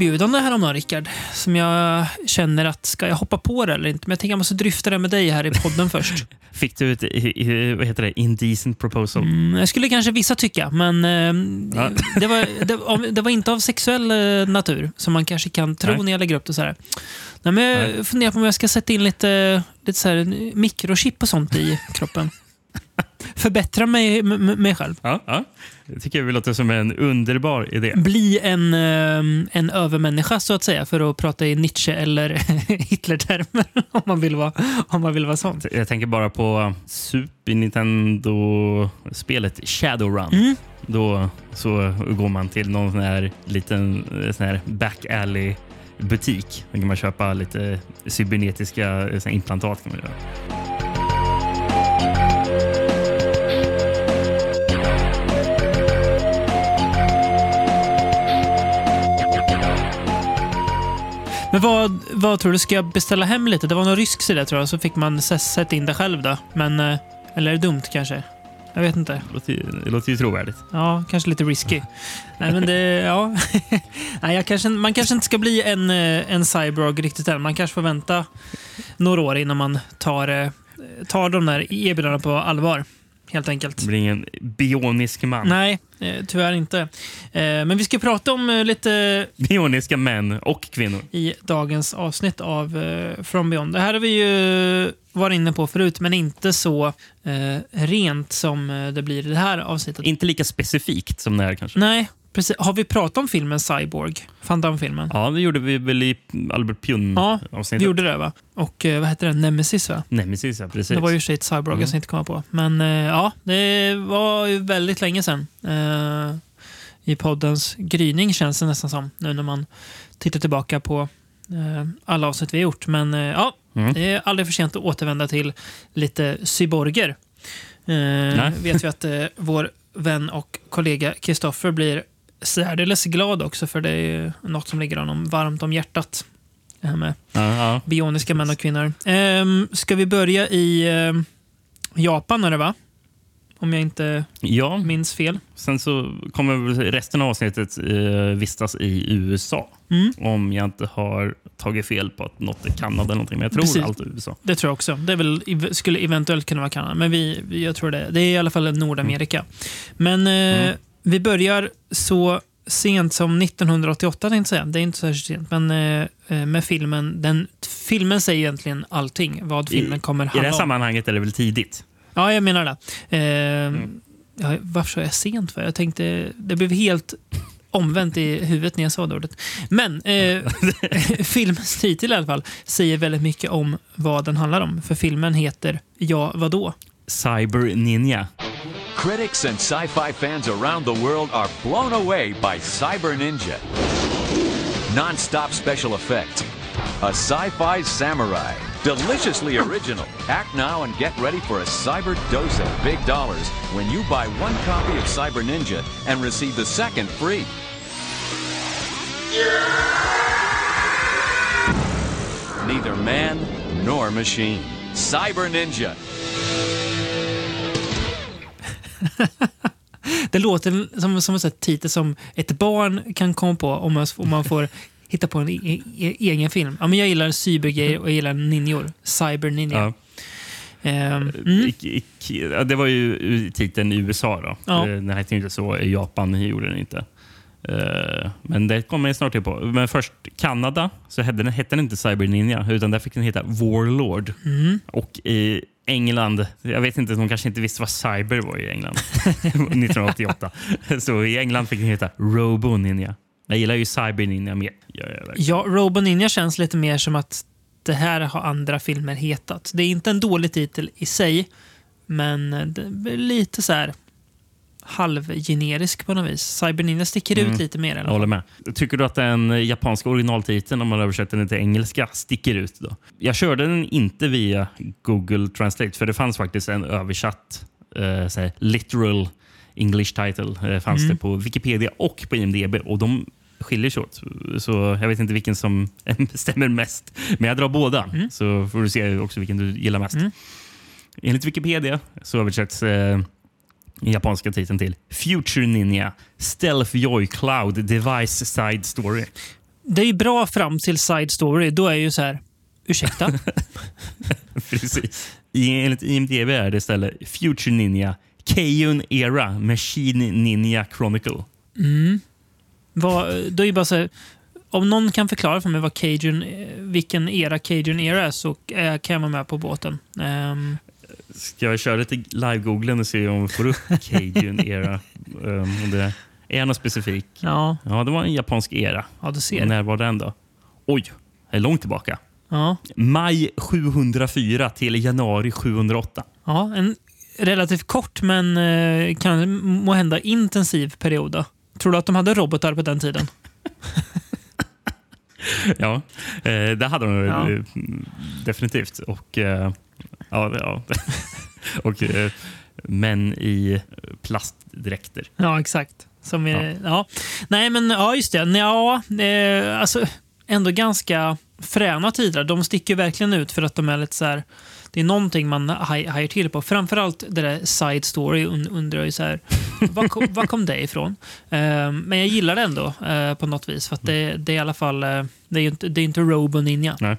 erbjudande häromdagen, Rickard, som jag känner att ska jag hoppa på det eller inte? Men jag tänker jag måste dryfta det med dig här i podden först. Fick du ett vad heter det, indecent proposal? Mm, jag skulle kanske vissa tycka, men eh, Ja. det, var, det, det var inte av sexuell eh, natur, som man kanske kan tro Nej. när jag lägger upp det så här. Nej, men jag Nej. funderar på om jag ska sätta in lite, lite så här, mikrochip och sånt i kroppen. Förbättra mig, mig själv. Ja, ja. Det tycker jag låter som en underbar idé. Bli en, eh, en övermänniska, så att säga, för att prata i Nietzsche eller Hitler-termer, om man vill vara, om man vill vara sånt. Jag tänker bara på Super Nintendo-spelet Shadowrun. Mm. Då så går man till någon sån här liten eh, sån här back alley butik. Då kan man köpa lite cybernetiska eh, implantat. Kan man göra. Men vad, vad tror du? Ska jag beställa hem lite? Det var någon rysk sida tror jag, så fick man sätta in det själv då. Men, eh, eller är det dumt kanske? Jag vet inte. Det låter, ju- det låter ju trovärdigt. Ja, kanske lite risky. Nej, men det... Ja. Nej, jag kanske, man kanske inte ska bli en, eh, en cyborg riktigt än. Man kanske får vänta några år innan man tar, eh, tar de där erbjudandena på allvar. Helt enkelt. Det blir ingen bionisk man. Nej, eh, tyvärr inte. Eh, Men vi ska prata om eh, lite Bioniska män och kvinnor. i dagens avsnitt av eh, From Beyond. Det här har vi ju varit inne på förut, men inte så rent som det blir i det här avsnittet. Inte lika specifikt som det här kanske. Nej, precis. Har vi pratat om filmen Cyborg? Van Damme-filmen? Ja, det gjorde vi väl i Albert Ja, Pjun-avsnittet. Vi gjorde det, va? Och eh, vad heter den? Nemesis, va? Nemesis, ja. Precis. Det var ju sig ett Cyborg Mm. jag inte komma på. Men eh, ja, det var ju väldigt länge sedan. Eh, I poddens gryning känns det nästan som. Nu när man tittar tillbaka på alla avsnitt vi har gjort. Men ja, Mm. det är aldrig för sent att återvända till lite cyborger. Vet vi att vår vän och kollega Kristoffer blir särdeles glad också för det är något som ligger honom varmt om hjärtat. Det här med Ja, ja. bioniska män och kvinnor. Ehm, ska vi börja i ehm, Japan, är det va? Om jag inte ja, minns fel. sen så kommer resten av avsnittet eh, vistas i USA. Mm. Om jag inte har tagit fel på att något är Kanada eller någonting. Men jag tror Precis. allt är USA. Det tror jag också. Det väl, skulle eventuellt kunna vara Kanada, men vi, jag tror det. Det är i alla fall Nordamerika. Men eh, Mm. Vi börjar så sent som 1988, tänkte jag säga. Det är inte särskilt sent, men eh, eh, med filmen. Den, filmen säger egentligen allting, vad filmen kommer I det handla här om. sammanhanget är det väl tidigt. Ja, jag menar det. Eh, Mm. ja, varför sa jag sent för? Jag tänkte, det blev helt omvänt i huvudet när jag sa det ordet. Men eh, filmens titel i alla fall säger väldigt mycket om vad den handlar om. För filmen heter Ja, vadå? Cyber Ninja. Critics and sci-fi fans around the world are blown away by Cyber Ninja. Non-stop special effects. A sci-fi samurai. Deliciously original. Act now and get ready for a cyber dose of big dollars when you buy one copy of Cyber Ninja and receive the second free. Neither man nor machine. Cyber Ninja. Det låter som, som en titel som ett barn kan komma på om man, om man får hitta på en e e egen film. Ja, men jag gillar cybergrejer och jag gillar ninjor. Cyber ninja. Ja. Ehm, mm. Ik- ja, Det var ju titeln i USA. Då. Ja. Eh, Den hette inte så. I Japan gjorde den inte. Eh, Men det kommer jag snart till på. Men först Kanada så hette den, hette den inte Cyber Ninja utan där fick den heta Warlord. Mm. Och i England, jag vet inte, de kanske inte visste vad cyber var i England 1988. Så i England fick den heta Robo Ninja. Jag gillar ju Cyber Ninja mer. Verkligen. Ja, Robo Ninja känns lite mer som att det här har andra filmer hetat. Det är inte en dålig titel i sig, men lite så här halvgenerisk på något vis. Cyber Ninja sticker Mm. ut lite mer. Jag håller med. Tycker du att den japanska originaltiteln, om man översätter den till engelska, sticker ut? då? Jag körde den inte via Google Translate, för det fanns faktiskt en översatt eh, literal English title. Eh, fanns Mm. det på Wikipedia och på IMDB. Och de skiljer sig åt. Så jag vet inte vilken som stämmer mest. Men jag drar båda, så får du se också vilken du gillar mest. Mm. Enligt Wikipedia så översätts eh, japanska titeln till Future Ninja Stealth Joy Cloud Device Side Story. Det är ju bra fram till Side Story. Då är ju så här... Ursäkta? Precis. Enligt IMDB är det istället Future Ninja Keiyun Era Machine Ninja Chronicle. Mm. Vad, då är bara så här, om någon kan förklara för mig vad Cajun, vilken era Cajun era är så kan jag vara med på båten. Um, Ska jag köra lite live-googlen och se om vi får upp Cajun era? Um, det är något specifik? Ja. ja, det var en japansk era. Ja, du ser. När var den då? Oj, det är långt tillbaka. Ja. Maj 704 till januari 708. Ja, en relativt kort men eh, kan må hända intensiv period. Då. Tror du att de hade robotar på den tiden? ja, eh, det hade de Ja. eh, definitivt. Och, ja, ja. och eh, män i plastdräkter. Ja, exakt. Som är, ja. Nej, men ja, just det. Ja, eh, alltså, ändå ganska fräna tider. De sticker verkligen ut för att de är lite så här... Det är någonting man haj- hajar till på. Framförallt det där side story und- undrar ju så här... Var kom, var kom det ifrån? Eh, men jag gillar det ändå eh, på något vis. För att det, det är i alla fall... Eh, det är ju inte, det är inte Robo Ninja. Nej.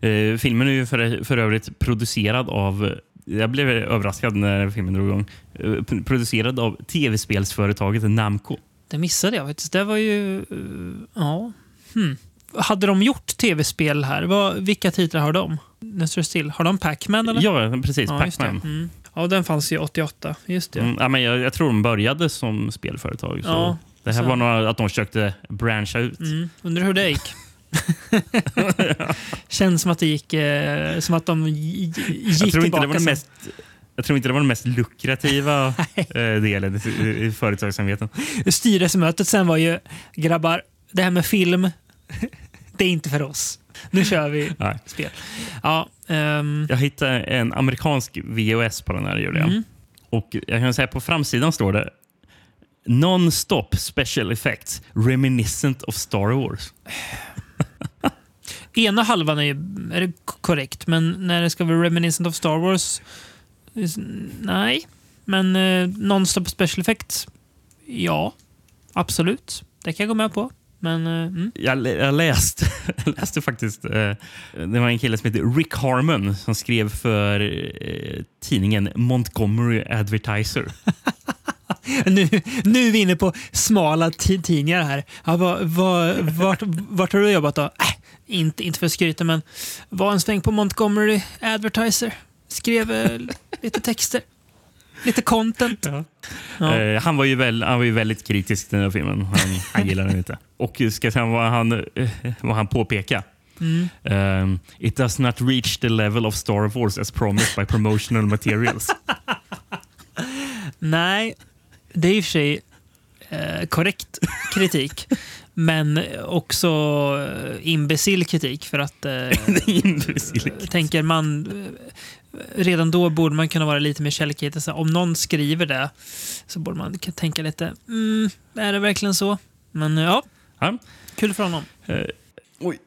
Eh, filmen är ju för, för övrigt producerad av jag blev överraskad när filmen drog igång. Eh, Producerad av tv-spelsföretaget Namco. Det missade jag faktiskt. Det var ju... eh, ja. Hmm. Hade de gjort tv-spel här? Vad, vilka titlar har de? Nu står det still. Har de Pac-Man? Eller? Ja, precis. Ja. Pac-Man. Mm. Ja, den fanns ju 88. Just det. Mm, ja, men jag, jag tror de började som spelföretag. Så Ja, det här så- var nog att de försökte branscha ut. Mm. Undrar hur det gick. Känns som att det gick... Eh, som att de gi- gick Jag tror, inte det var den mest, jag tror inte det var den mest lukrativa eh, delen i, företagsamheten. Styrelsemötet sen var ju grabbar, det här med film, det är inte för oss. Nu kör vi Nej. spel. Ja, ehm, Jag hittade en amerikansk VOS på den här. Jag. Mm. Och jag kan säga på framsidan står det Non-stop special effects reminiscent of Star Wars. Ena halvan är är det korrekt, men när det ska vara reminiscent of Star Wars, nej. Men eh, non-stop special effects, ja. Absolut. Det kan jag gå med på. Men eh, mm. Jag, jag, läste, jag läste faktiskt... Eh, det var en kille som heter Rick Harmon som skrev för eh, tidningen Montgomery Advertiser. nu, nu är vi inne på smala ti- tidningar här. Ja, vad, vad, vart, vart har du jobbat då? Äh, inte, inte för att skryta, men var en sväng på Montgomery Advertiser. Skrev eh, lite texter. Lite content. Ja. Eh, han, var ju väl, han var ju väldigt kritisk till den här filmen. Han, han gillade den inte. Och ska säga vad han, eh, vad han påpekade? Mm. Um, it does not reach the level of Star Wars as promised by promotional materials. Nej, det är i och för sig eh, korrekt kritik. Men också eh, imbecill kritik för att eh, Imbecill. tänker man eh, redan då borde man kunna vara lite mer källkritisk. Så Om någon skriver det så borde man tänka lite, mm, är det verkligen så? Men eh, ja, Ja. kul för honom. Eh, oj.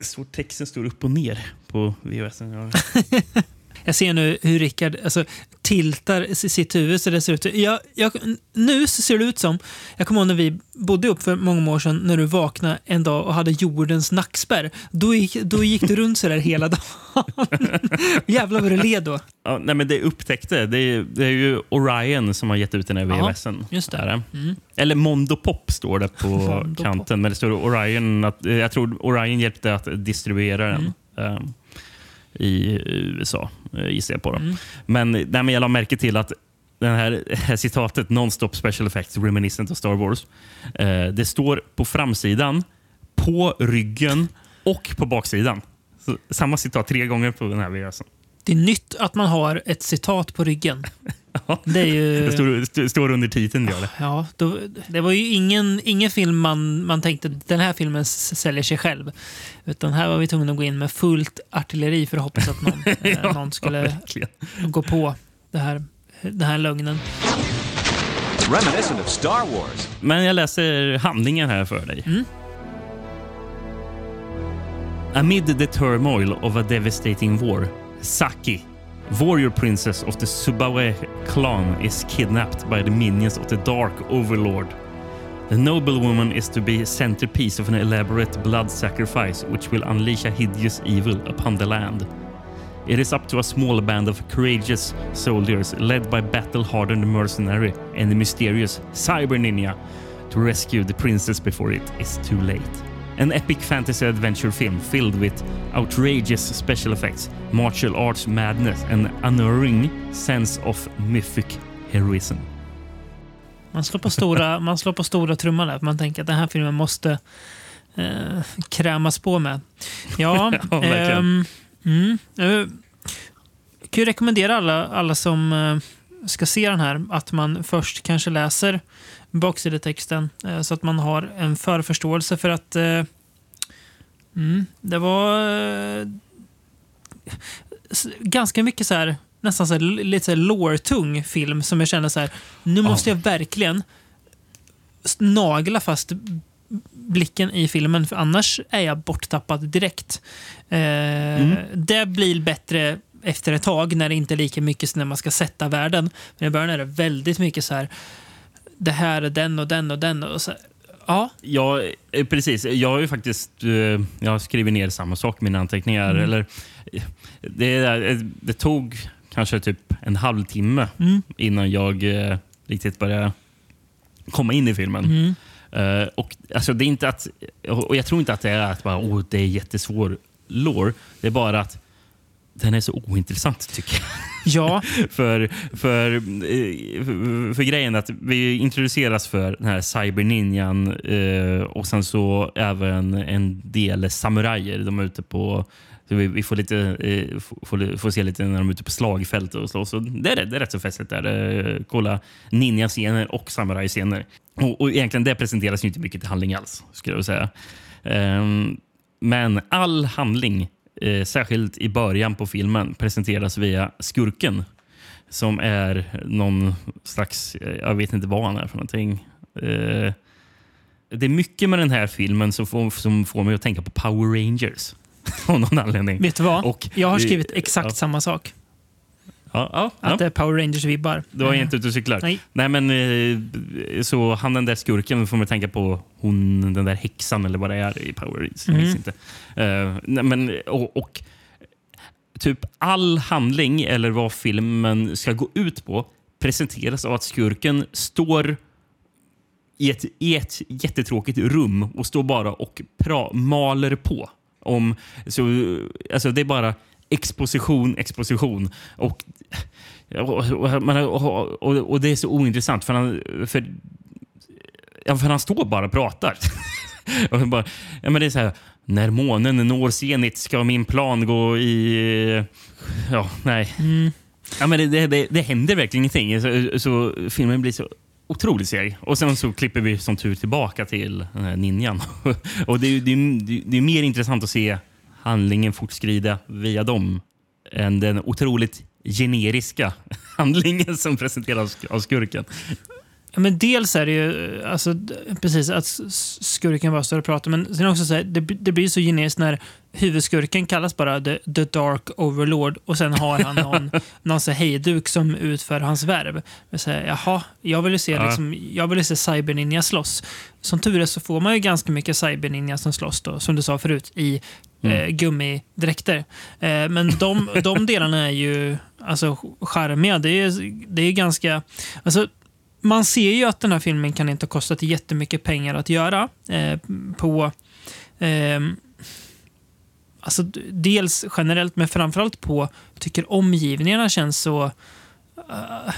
Så texten står upp och ner på VHS. Ja. Jag ser nu hur Rickard alltså, tiltar sitt huvud så det ser ut. Jag, jag, nu ser det ut som, jag kommer ihåg när vi bodde upp för många år sedan när du vaknade en dag och hade jordens nackspärr. Då gick, då gick du runt så där hela dagen. Jävlar vad du led då. Ja, nej, men det upptäckte, det är, det är ju Orion som har gett ut den här VHSen. just det. Mm. Eller Mondo Pop står det på kanten. Men det står Orion. Att, jag tror Orion hjälpte att distribuera den. Mm. eh, I USA, eh, gissar jag på. Då. Mm. Men, nej, men jag la märke till att den här, här citatet, Non-stop special effects reminiscent of Star Wars. Eh, det står på framsidan, på ryggen och på baksidan. Så, samma citat tre gånger på den här VHSen. Det är nytt att man har ett citat på ryggen. Det är ju... Det står, st- står under titeln. Gör det. Ja, då, det var ju ingen, ingen film man, man tänkte den här filmen säljer sig själv. Utan här var vi tvungna att gå in med fullt artilleri för att hoppas att någon, eh, någon skulle verkligen. gå på det här, den här lögnen. Reminiscent of Star Wars. Men jag läser handlingen här för dig. Amid the turmoil of a devastating war, Saki, warrior princess of the Subawe clan is kidnapped by the minions of the Dark Overlord. The noblewoman is to be centerpiece of an elaborate blood sacrifice which will unleash a hideous evil upon the land. It is up to a small band of courageous soldiers led by battle-hardened mercenary and the mysterious Cyber Ninja to rescue the princess before it is too late. An epic fantasy adventure film filled with outrageous special effects, martial arts madness and unerring sense of mythic heroism. Man slår på stora, man slår på stora trumman där. Man tänker att den här filmen måste eh, krämas på med. Ja, Ja, ehm, mm, eh, kan ju rekommendera alla, alla som eh, ska se den här att man först kanske läser baksidetexten eh, så att man har en förförståelse för att eh, mm, det var eh, ganska mycket så här nästan så här, lite så här lore-tung film som jag känner så här, nu måste jag verkligen nagla fast blicken i filmen för annars är jag borttappad direkt. Eh, Det blir bättre efter ett tag när det inte är lika mycket när man ska sätta världen. Men i början är det väldigt mycket så här, det här är den och den och den. Och så, ja, Ja, eh, precis. Jag har ju faktiskt eh, jag har skrivit ner samma sak i mina anteckningar. Eller, eh, det, det tog kanske typ en halvtimme Mm. innan jag riktigt började komma in i filmen. Mm. Eh, och, alltså, det är inte att, och jag tror inte att det är att bara, oh, det är jättesvår lore. Det är bara att den är så ointressant tycker jag. ja, för, för, eh, för, för grejen är att vi introduceras för den här cyberninjan eh, och sen så även en del samurajer. De är ute på vi, vi får, lite, eh, får, får se lite när de är ute på slagfält och slåss. Det är, det är rätt så festligt. Där. Eh, Kolla ninja-scener och samurajscener. Och, och egentligen det presenteras ju inte mycket till handling alls. Skulle jag säga. Ehm, men all handling, eh, särskilt i början på filmen, presenteras via skurken. Som är någon slags, eh, jag vet inte vad han är för någonting. Eh, det är mycket med den här filmen som får, som får mig att tänka på Power Rangers. Av någon anledning. vet du vad? Och- jag har skrivit exakt ja. samma sak. Ja, ja, Att det är Power Rangers-vibbar. Du var Eh, inte ute och cyklar? Nej. Nej, men eh, så han den där skurken får man tänka på hon, den där häxan eller vad det är i Power Rangers. Jag Mm. inte. Eh, nej, men, och, och typ all handling eller vad filmen ska gå ut på presenteras av att skurken står i ett, i ett jättetråkigt rum och står bara och pra, maler på. Om, så, alltså det är bara exposition, exposition. Och, och, det är så ointressant för han, för, ja, för han står bara och pratar. och bara, ja, men det är så här, när månen når zenit ska min plan gå i... Ja, nej. Mm. Ja, men det, det, det, det händer verkligen ingenting. Så, så filmen blir så otroligt seg. Och sen så klipper vi som tur tillbaka till den här ninjan. och det, är det, är- det är mer intressant att se handlingen fortskrida via dem än den otroligt generiska handlingen som presenteras av skurken. Ja, men dels är det ju alltså, precis att skurken bara står och pratar, men sen också så här, det, det blir så generiskt när huvudskurken kallas bara the, the Dark Overlord och sen har han någon, någon så hejduk som utför hans värv. Men så här, jaha, jag vill ju se, Ja. liksom, jag vill se Cyberninja slåss. Som tur är så får man ju ganska mycket Cyberninja som slåss, då, som du sa förut, i eh, gummidräkter. Eh, men de, de delarna är ju alltså, charmiga. Det är, det är ganska... Alltså, man ser ju att den här filmen kan inte ha kostat jättemycket pengar att göra. Eh, på... ehm, alltså, dels generellt, men framförallt på... Tycker omgivningarna känns så... eh,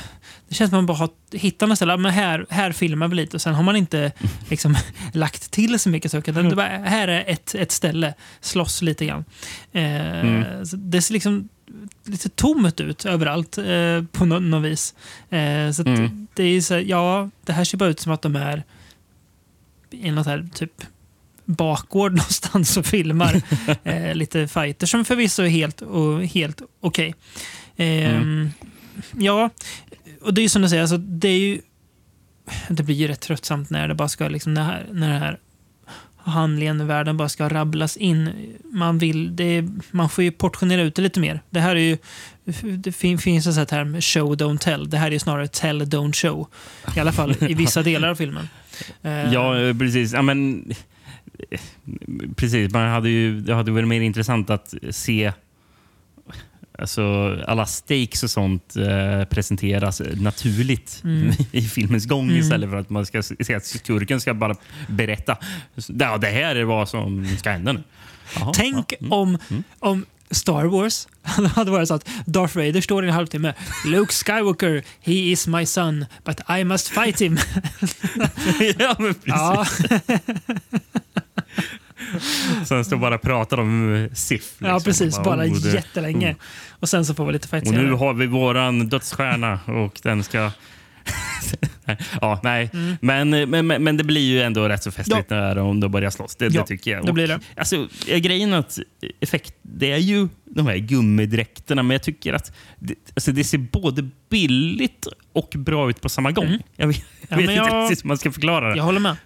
det känns som att man bara har hittat något ställe. Men här, här filmar vi lite och sen har man inte liksom, lagt till så mycket saker. Det bara, här är ett, ett ställe. Slåss lite grann. Eh, Mm. det ser liksom lite tomt ut överallt eh, på nå- något vis. Eh, så Mm. det är så här, ja, det här ser bara ut som att de är i något här typ bakgård någonstans och filmar eh, lite fighter som förvisso är helt, och, helt okej. Ehm, Ja, och det är ju som du säger, alltså, det är ju det blir ju rätt tröttsamt när det bara ska liksom, när, när det här handlingen, världen bara ska rabblas in. Man, vill, det, man får ju portionera ut det lite mer. Det här är ju, det finns en sån term, show don't tell. Det här är snarare tell don't show. I alla fall i vissa delar av filmen. Ja, precis. Ja, men, precis. Man hade ju, det hade varit mer intressant att se Alltså, alla stakes och sånt eh, presenteras naturligt mm. i filmens gång mm. istället för att man ska se att skurken ska bara berätta. Ja, det här är vad som ska hända nu. Jaha, Tänk ja, mm, om, mm. om Star Wars hade varit så att Darth Vader står i en halvtimme. Luke Skywalker, he is my son, but I must fight him. ja, men precis. Ja. Sen står bara och pratar om SIF. Liksom. Ja, precis. Bara, bara oh, jättelänge. Oh. Och sen så får vi lite fight Och nu har vi våran dödsstjärna och den ska... ja, nej. Mm. Men, men, men det blir ju ändå rätt så festligt ja. när de börjar slåss. Det, ja, det tycker jag. Det blir det. alltså, grejen att effekt, det är ju de här gummidräkterna, men jag tycker att det, alltså, det ser både billigt och bra ut på samma gång. Mm. Jag vet, ja, vet inte precis hur man ska förklara det. Jag håller med.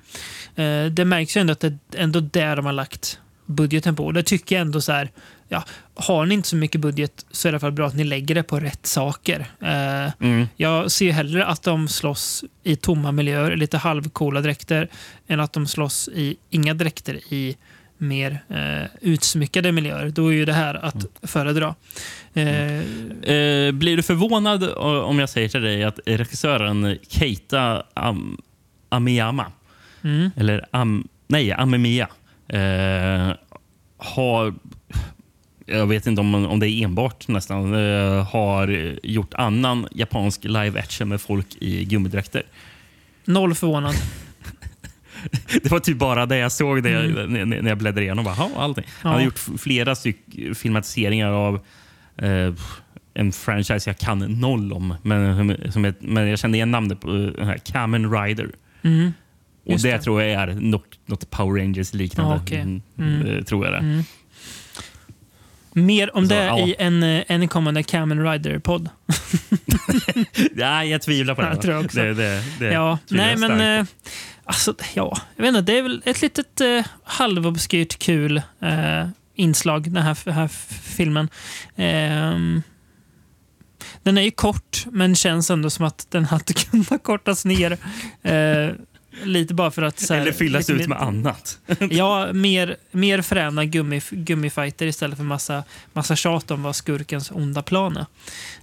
Eh, det märks ju ändå att det är ändå där de har lagt budgeten på. Det tycker jag ändå så här, ja, har ni inte så mycket budget så är det i alla fall bra att ni lägger det på rätt saker. Eh, mm. Jag ser hellre att de slåss i tomma miljöer, lite halvcoola dräkter, än att de slåss i inga dräkter i mer eh, utsmyckade miljöer. Då är ju det här att mm. föredra. Eh, eh, blir du förvånad om jag säger till dig att regissören Keita Am Amiyama mm. eller Am, nej, Amemiya, eh, har jag vet inte om, om det är enbart nästan, eh, har gjort annan japansk live action med folk i gummidräkter. Noll förvånad. det var typ bara det jag såg det mm. när jag bläddrade igenom. Bara, allting. Ja. Han har gjort flera filmatiseringar av eh, en franchise jag kan noll om. Men, som är, men jag kände igen namnet på uh, Kamen Rider. Mm. Och det, det, tror jag är något, något Power Rangers-liknande. Ah, okay. mm. mm. Tror jag det. Mm. Mer om så, det ja. i en, eh, en kommande Kamen Rider-podd. Nej, jag tvivlar på det. Jag tror också. Det, det, det ja, nej, men... Eh, alltså, ja, jag vet inte, det är väl ett litet eh, halvobskyrt kul eh, inslag, den här, här filmen. Eh, den är ju kort, men känns ändå som att den hade kunnat kortas ner. Lite bara för att... Här, Eller fyllas ut med annat. ja, mer, mer fräna gummi, gummifighter istället för massa, massa tjat om vad skurkens onda plan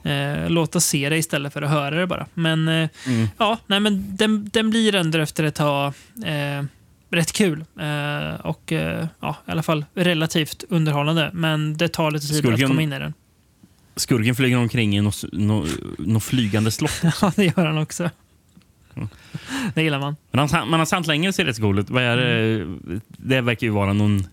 är. Eh, låt oss se det istället för att höra det bara. Men, eh, mm. ja, nej, men den, den blir ändå efter ett tag eh, rätt kul. Eh, och eh, ja, i alla fall relativt underhållande. Men det tar lite tid skurken, att komma in i den. Skurken flyger omkring i något no, no flygande slott. ja, det gör han också. Det gillar man. Men han, men hans hantlingar ser rätt cool ut. Vad är det? det verkar ju vara någon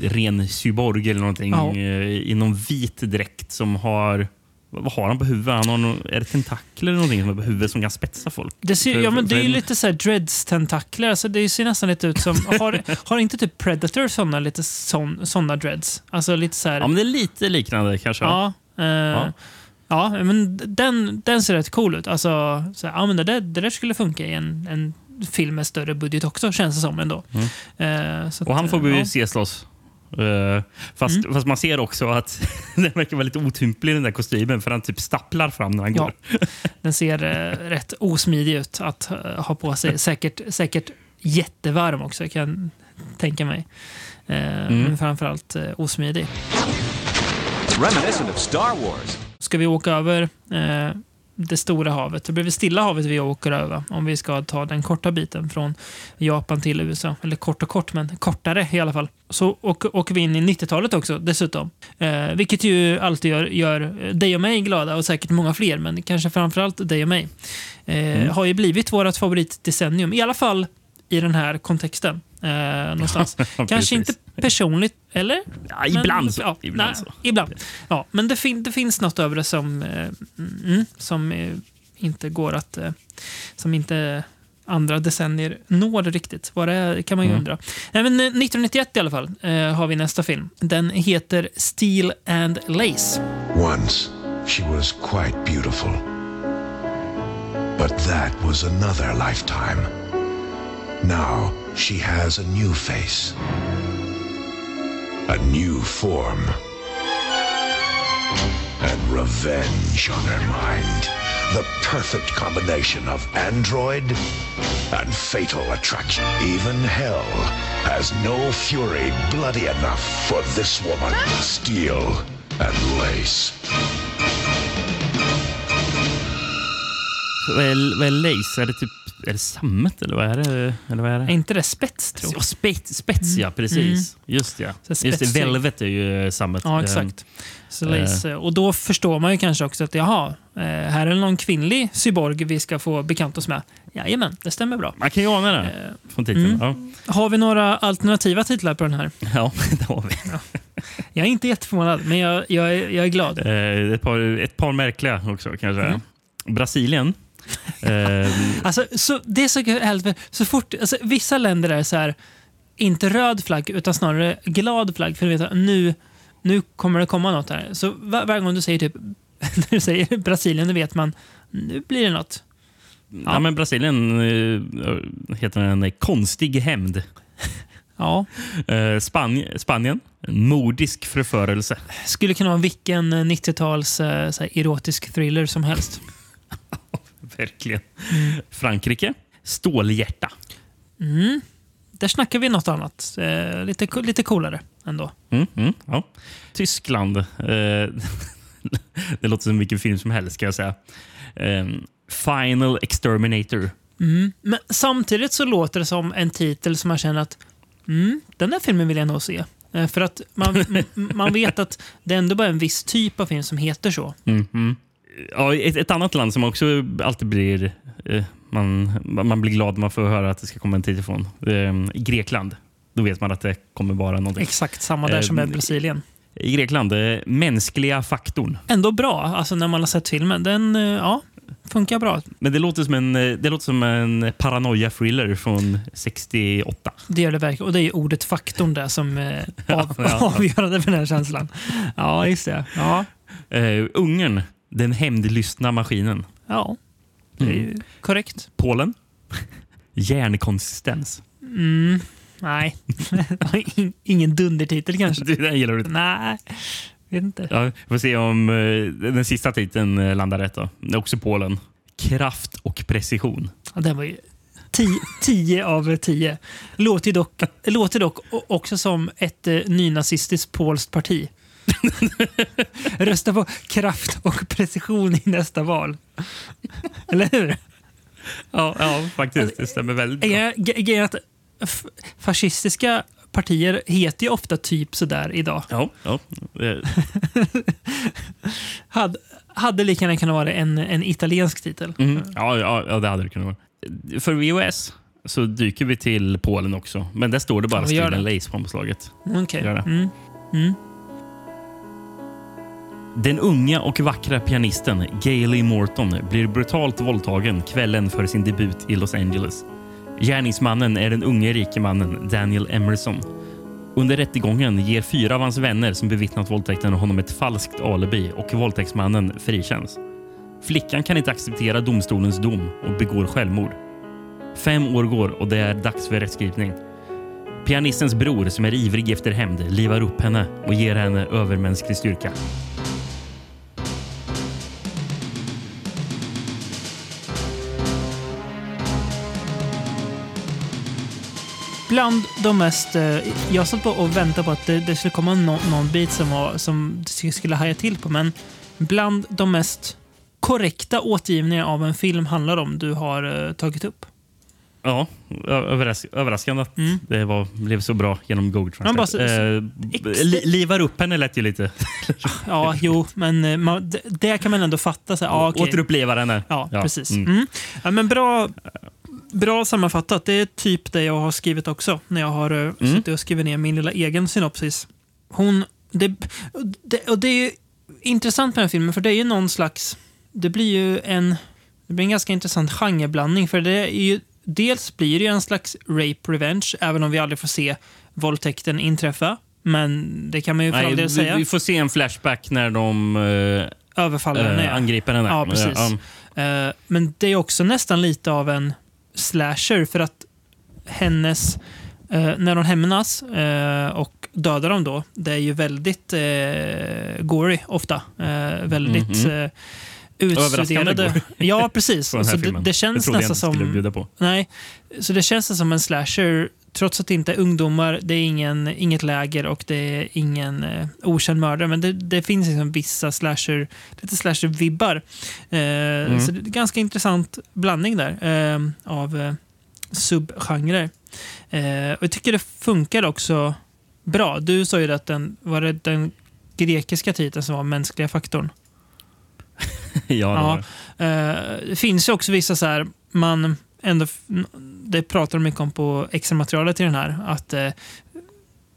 ren cyborg eller någonting ja. Eh, i någon vit dräkt som har vad har han på huvudet? Han har någon, är det tentakler eller någonting som är på huvudet som kan spetsa folk? Det, ser, ja, men det är ju lite så dreads-tentakler. Alltså det ser nästan lite ut som... Har, har inte typ Predator såna, lite sån, såna dreads? Alltså lite så här, Ja, men det är lite liknande kanske. Ja. Eh, ja. Ja, men den, den ser rätt cool ut. Alltså, så, ja, men det, där, det där skulle funka i en, en film med större budget också, känns det som. ändå. Mm. Uh, och han får vi ja. se slåss. Uh, fast, mm. fast, man ser också att den verkar vara lite otymplig den där kostymen för han typ stapplar fram när han ja. går. Den ser uh, rätt osmidig ut att ha på sig. Säkert, säkert jättevarm också kan jag tänka mig. Mm. Men framförallt osmidig. Reminiscent of Star Wars ska vi åka över eh, det stora havet. Det blir väl Stilla havet vi åker över om vi ska ta den korta biten från Japan till USA. Eller kort och kort, men kortare i alla fall. Så åker vi in i 90-talet också dessutom. Eh, vilket ju alltid gör, gör dig och mig glada och säkert många fler, men kanske framförallt dig och mig. Eh, mm. Har ju blivit vårt favoritdecennium, i alla fall i den här kontexten. Eh, någonstans. Kanske inte personligt, eller? Ja, ibland men, så. Ja, ibland, nej, så. ibland. Ja, men det, fin det finns något över det som, eh, mm, som eh, inte går att... Eh, som inte andra decennier når riktigt. Vad det är kan man ju mm. undra. Nej, men 1991 eh, i alla fall eh, har vi nästa film. Den heter Steel and Lace. Once she was quite beautiful. But that was another lifetime. Now she has a new face, a new form, and revenge on her mind. The perfect combination of android and fatal attraction. Even hell has no fury bloody enough for this woman. Steel and lace. Vad är, lace? Är det typ är det sammet eller vad är det? Eller vad är det? Är inte det spets, tror jag? Spets, spets ja, precis. Just, ja. Just det. Velvet är ju sammet. Ja, exakt. Så lace. Och då förstår man ju kanske också att jaha, eh, här är någon kvinnlig cyborg vi ska få bekanta oss med. Jajamän, det stämmer bra. Man kan ju ana det eh, från titeln. Mm. Ja. Har vi några alternativa titlar på den här? Ja, det har vi. Ja. Jag är inte jätteförvånad, men jag, jag, är, jag är glad. Ett, par, ett par märkliga också kanske. Mm. Brasilien Ehm. alltså, så, det är så härligt. Så fort, alltså, vissa länder är så här, inte röd flagg utan snarare glad flagg. För du vet, nu, nu kommer det komma något här. Så var, varje gång du säger typ när du säger Brasilien, då vet man nu blir det något. Ja, ja men Brasilien äh, heter den Konstig hämnd. Ja. Uh, Spanien, Spanien, mordisk förförelse. Skulle kunna vara vilken 90-tals uh, eh, erotisk thriller som helst. Verkligen. Mm. Frankrike. Stålhjärta. Mm. Där snackar vi något annat. Eh, lite, lite coolare ändå. Mm, mm, ja. Tyskland. Eh, det låter som vilken film som helst, ska jag säga. Eh, Final Exterminator. Mm. Men samtidigt så låter det som en titel som man känner att mm, den där filmen vill jag nog se. Eh, för att man, man vet att det är ändå bara en viss typ av film som heter så. Mm, mm ja, ett, ett, annat land som också alltid blir... Eh, man, man blir glad när man får höra att det ska komma en tid ifrån. Eh, Grekland. Då vet man att det kommer vara någonting. Exakt samma där eh, som med Brasilien. I Grekland, eh, mänskliga faktorn. Ändå bra, alltså när man har sett filmen. Den, eh, ja, funkar bra. Men det låter som en, eh, det låter som en paranoia-thriller från 68. Det gör det verkligen. Och det är ordet faktorn där som är av, ja, ja. avgörande för den här känslan. Ja, just det. Ja. Uh, Ungern den hämndlystna maskinen. Ja, det är mm. korrekt. Polen. Järnkonsistens. Mm, nej, ingen dundertitel kanske. Den gillar du inte? Nej, vet inte. Ja, vi får se om uh, den sista titeln uh, landar rätt. Då. Det är också Polen. Kraft och precision. Ja, den var ju 10 av 10. Låter dock, låter dock också som ett uh, nynazistiskt polskt parti. Rösta på kraft och precision i nästa val. Eller hur? Ja, ja faktiskt. Det stämmer väldigt bra. Grejen att fascistiska partier heter ju ofta typ sådär idag. Ja. ja. hade, hade lika gärna kunnat vara en, en italiensk titel. Mm. Ja, ja, ja, det hade det kunnat vara. För VOS så dyker vi till Polen också. Men där står det bara ja, Steven Lace på omslaget. Okay. Mm. Mm. Den unga och vackra pianisten Gailey Morton blir brutalt våldtagen kvällen för sin debut i Los Angeles. Gärningsmannen är den unge rike mannen Daniel Emerson. Under rättegången ger fyra av hans vänner som bevittnat våldtäkten honom ett falskt alibi och våldtäktsmannen frikänns. Flickan kan inte acceptera domstolens dom och begår självmord. Fem år går och det är dags för rättskipning. Pianistens bror, som är ivrig efter hämnd, livar upp henne och ger henne övermänsklig styrka. Bland de mest... Eh, jag satt på och väntade på att det, det skulle komma no, någon bit som, var, som skulle haja till på, men bland de mest korrekta återgivningar av en film handlar om du har uh, tagit upp. Ja, överras överraskande att mm. det var, blev så bra genom Google Translate. Eh, li livar upp henne lät ju lite. ja, jo, men eh, man, det kan man ändå fatta. Så, ja, okay. Återuppleva henne. Ja, ja. precis. Mm. Mm. Ja, men bra, Bra sammanfattat. Det är typ det jag har skrivit också när jag har eh, mm. suttit och skrivit ner min lilla egen synopsis. Hon, det, det, och det är intressant med den här filmen för det är ju någon slags... Det blir ju en, det blir en ganska intressant genreblandning för det är ju Dels blir det en slags rape revenge, även om vi aldrig får se våldtäkten inträffa. Men det kan man ju för all del säga. Vi får se en flashback när de äh, överfaller henne. Äh, angriper henne. Ja, precis. Ja, um. uh, men det är också nästan lite av en slasher för att hennes... Eh, när hon hämnas eh, och dödar dem då, det är ju väldigt eh, gory ofta. Eh, väldigt Mhm. eh, utstuderade. Ja, precis. Så det, det känns jag nästan som... Nej, så det känns som en slasher trots att det inte är ungdomar, det är ingen, inget läger och det är ingen eh, okänd mördare. Men det, det finns liksom vissa slasher, lite slasher-vibbar. Eh, Så det är en ganska intressant blandning där eh, av eh, subgenrer. Eh, och jag tycker det funkar också bra. Du sa ju att den var det den grekiska titeln som var mänskliga faktorn. ja, det var det. Eh, det finns ju också vissa så här, man ändå, det pratar de mycket om på extra materialet i den här, att eh,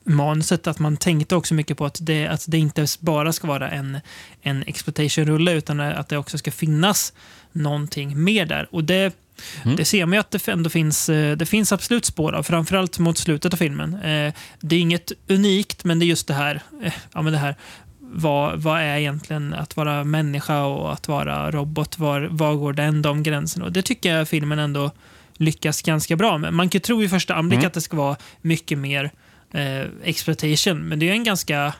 manuset, att man tänkte också mycket på att det, att det inte bara ska vara en, en exploitation-rulle, utan att det också ska finnas någonting mer där. Och det, Mm. det ser man ju att det ändå finns, eh, det finns absolut spår av, framförallt mot slutet av filmen. Eh, Det är inget unikt, men det är just det här, eh, ja, men det här vad, vad är egentligen att vara människa och att vara robot? Var, var går den de gränserna? Och det tycker jag filmen ändå lyckas ganska bra med. Man kan tro i första anblick Mm. att det ska vara mycket mer eh, exploitation, men det är en ganska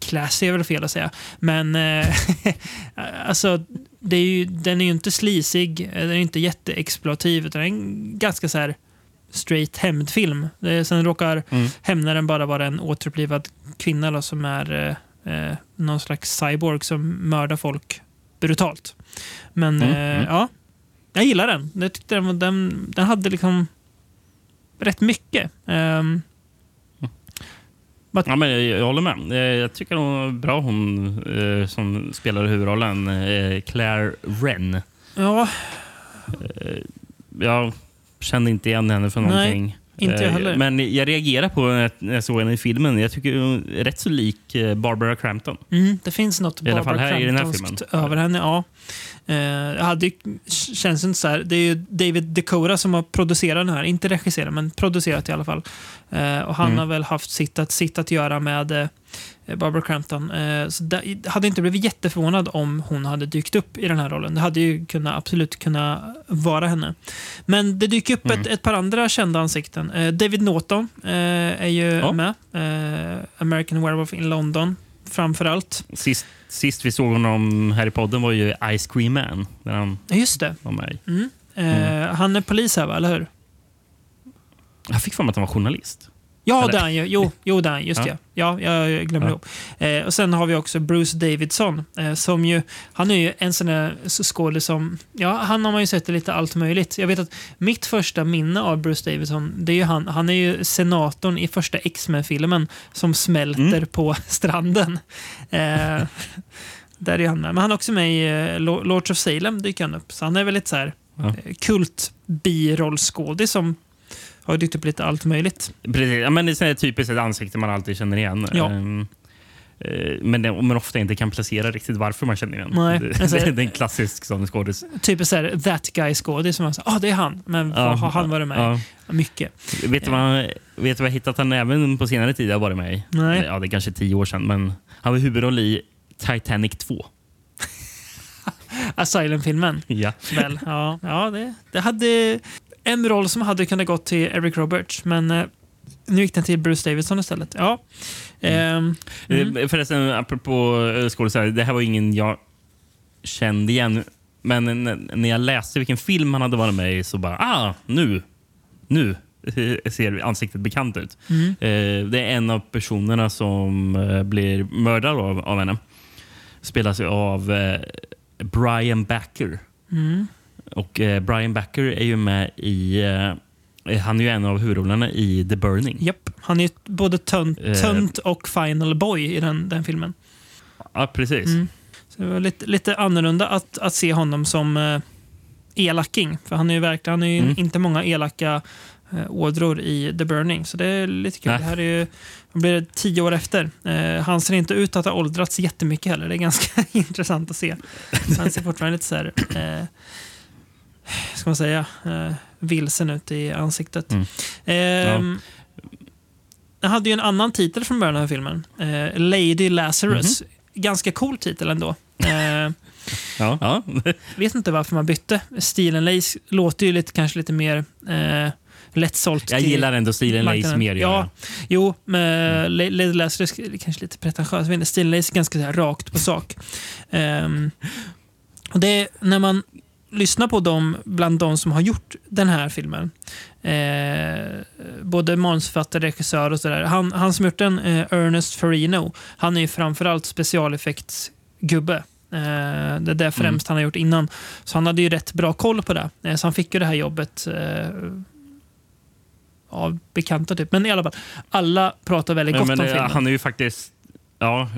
classy är väl fel att säga. Men eh, alltså, det är ju, den är ju inte slisig, eh, den är inte jätteexploativ, utan det är en ganska så här straight hämndfilm. Sen råkar Mm. hämnaren bara vara en återupplivad kvinna då, som är eh, eh, någon slags cyborg som mördar folk brutalt. Men Mm, eh, mm. ja, jag gillar den. Jag tyckte den, den, den hade liksom rätt mycket. Ehm, Ja, men jag, jag håller med. Eh, Jag tycker hon var bra, hon eh, som spelar huvudrollen. Eh, Claire Wren. ja, Jag kände inte igen henne för Nej, någonting. inte jag Eh, heller. Men jag reagerar på när jag- såg henne i filmen. Jag tycker hon är rätt så lik eh, Barbara Crampton. mm, det finns något I alla fall Barbara här i den här Cramptonskt filmen. över henne. Ja. Eh, jag hade känns inte så här. Det är ju David Dakota som har producerat den här. Inte regisserat, men producerat i alla fall. Eh, och han Mm. har väl haft sitt att, sitt att göra med eh, Barbara Crampton. Eh, så där, hade inte blivit jätteförvånad om hon hade dykt upp i den här rollen. Det hade ju kunnat, absolut kunnat vara henne. Men det dyker upp Mm. ett, ett par andra kända ansikten. Eh, David Norton eh, är ju Ja. med. Eh, American Werewolf in London, framför allt. Sist, sist vi såg honom här i podden var ju Ice Cream Man. Där han Just det. var med. Mm. Eh, Han är polis här, va? eller hur? Jag fick för mig att han var journalist. Ja, Eller? det är han ju. Jo, jo han. Just Ja. det. Ja, jag glömde Ja. ihop. Eh, och sen har vi också Bruce Davidson. Eh, som ju, han är ju en sån där skådis som... Ja, han har man ju sett i lite allt möjligt. Jag vet att mitt första minne av Bruce Davidson, det är ju han. Han är ju senatorn i första X-Men-filmen som smälter Mm. på stranden. Eh, där är han med. Men han är också med i eh, Lo- Lords of Salem, dyker han upp. Så han är väl lite så här Ja. eh, kult birollskådis som har dykt upp lite allt möjligt. Precis. Ja, men det är typiskt ett ansikte man alltid känner igen. Ja. Ehm, eh, men, det, men ofta inte kan placera riktigt varför man känner igen. Nej, det, alltså- det, det är en klassisk sån skådis. Typ så här, that guy skådis som man säger, ah det är han. Men vad har han varit med ja. Mycket. Vet du vad, vet du vad jag hittat han även på senare tid har varit med i? Nej. Ja, det är kanske tio år sedan, men han var huvudroll i Titanic 2. Asylum-filmen. Ja. Väl, ja, ja det, det hade en roll som hade kunnat gå till Eric Roberts, men eh, nu gick den till Bruce Davidson istället. Ja. Ehm, mm. Eh, Förresten, apropå eh, skådisar, det här var ingen jag kände igen. Men när jag läste vilken film han hade varit med i så bara, ah, nu, nu ser ansiktet bekant ut. Mm. Det är en av personerna som blir mördad av, av henne. Spelas av Brian Backer. Och eh, Brian Backer är ju med i... Eh, han är ju en av huvudrollerna i The Burning. Japp, han är ju både tönt, Eh. tönt och final boy i den, den filmen. Ja, precis. Mm. Så det var lite, lite annorlunda att, att se honom som eh, elaking. För han är ju verkligen, han är ju Mm. inte många elaka eh, ådror i The Burning. Så det är lite kul. Nej. Det här är ju, blir det, tio år efter. Eh, han ser inte ut att ha åldrats jättemycket heller. Det är ganska intressant att se. Han ser fortfarande lite så här, eh, ska man säga, eh, vilsen ut i ansiktet. Mm. Ehm, Den hade ju en annan titel från början av filmen. Eh, Lady Lazarus. Mhm. Ganska cool titel ändå. Eh, Ja, ja. vet inte varför man bytte. Stilen Lace låter ju lite, kanske lite mer eh, lättsålt. Jag gillar ändå stilen Lace mer. Ja, jag. jo, men mm. Lady Lazarus är kanske lite pretentiös. Stilen Lace är ganska så här, rakt på sak. Ehm, och det är när man lyssnar på dem bland de som har gjort den här filmen. Eh, både manusförfattare, regissör och sådär. Han, han som gjort den, eh, Ernest Farino, han är ju framförallt specialeffektsgubbe. Eh, det är det främst han har gjort innan. Så han hade ju rätt bra koll på det. Eh, så han fick ju det här jobbet eh, av bekanta typ. Men i alla fall, alla pratar väldigt Ja, gott men, om eh, filmen. han är ju faktiskt... Ja,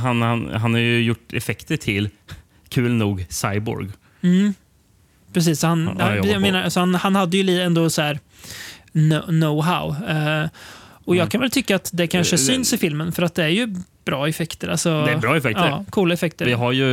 han, han, han har ju gjort effekter till, kul nog, Cyborg. Mm. Precis, så han, Ja, jag menar, så han, han hade ju ändå så här kno- know-how. Eh, och jag Mm. kan väl tycka att det kanske Eh, syns i filmen för att det är ju bra effekter. Alltså, Det är bra effekter. Ja, coola effekter. Vi har ju,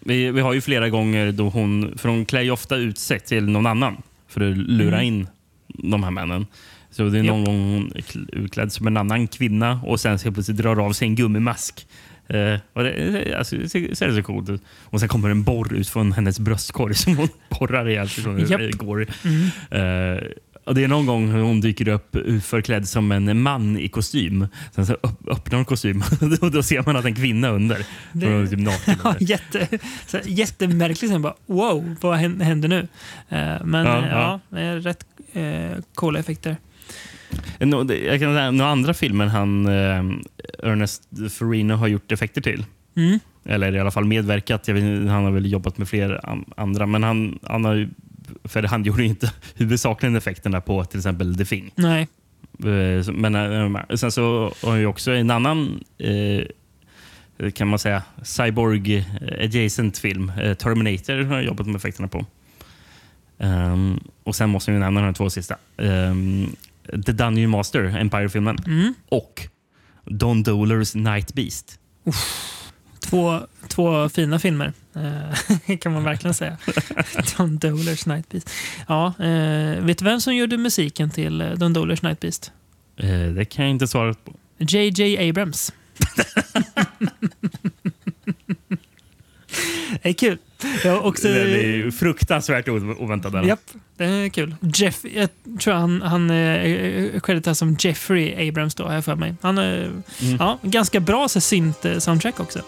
vi, vi har ju flera gånger då hon... För hon klär ju ofta ut sig till någon annan för att lura Mm. in de här männen. Så det är någon gång hon utklädd som en annan kvinna och sen helt plötsligt drar av sig en gummimask. Eh, och det, alltså, det ser, så coolt ut. Och sen kommer en borr ut från hennes bröstkorg som hon borrar ihjäl sig från det går. Mm. Eh, och det är någon gång hon dyker upp förklädd som en man i kostym. Sen så öppnar hon kostymen och då ser man att en kvinna under. Det- Hon är typ naken Ja, jätte, så här, jättemärkligt. Sen bara, wow, vad hän- händer nu? Eh, men Ja, ja, ja. rätt eh, coola effekter. Jag kan säga, några andra filmer han, eh, Ernest Farino har gjort effekter till. Mm. Eller i alla fall medverkat. Jag vet, han har väl jobbat med fler an- andra. Men han, han, har, för han gjorde inte huvudsakligen effekterna på till exempel The Thing. Nej. Eh, Men eh, sen så har jag också en annan kan man säga cyborg adjacent film. Terminator har jag jobbat med effekterna på. Ehm, och sen måste vi nämna de två sista. Um, The Dungeon Master, Empire-filmen. Mm. Och Don Dolers Night Beast. Två, två fina filmer, eh, kan man verkligen säga. Don Dolers Night Beast. Ja, eh, vet du vem som gjorde musiken till eh, Don Dolers Night Beast? Det kan jag inte svara på. JJ Abrams. det är kul. Jag också... Det är fruktansvärt oväntat. Japp, det är kul. Jeff, jag tror han, han eh, creditas som Jeffrey Abrams då, har jag för mig. Han är Mm. ja, ganska bra så synt-soundtrack också. Så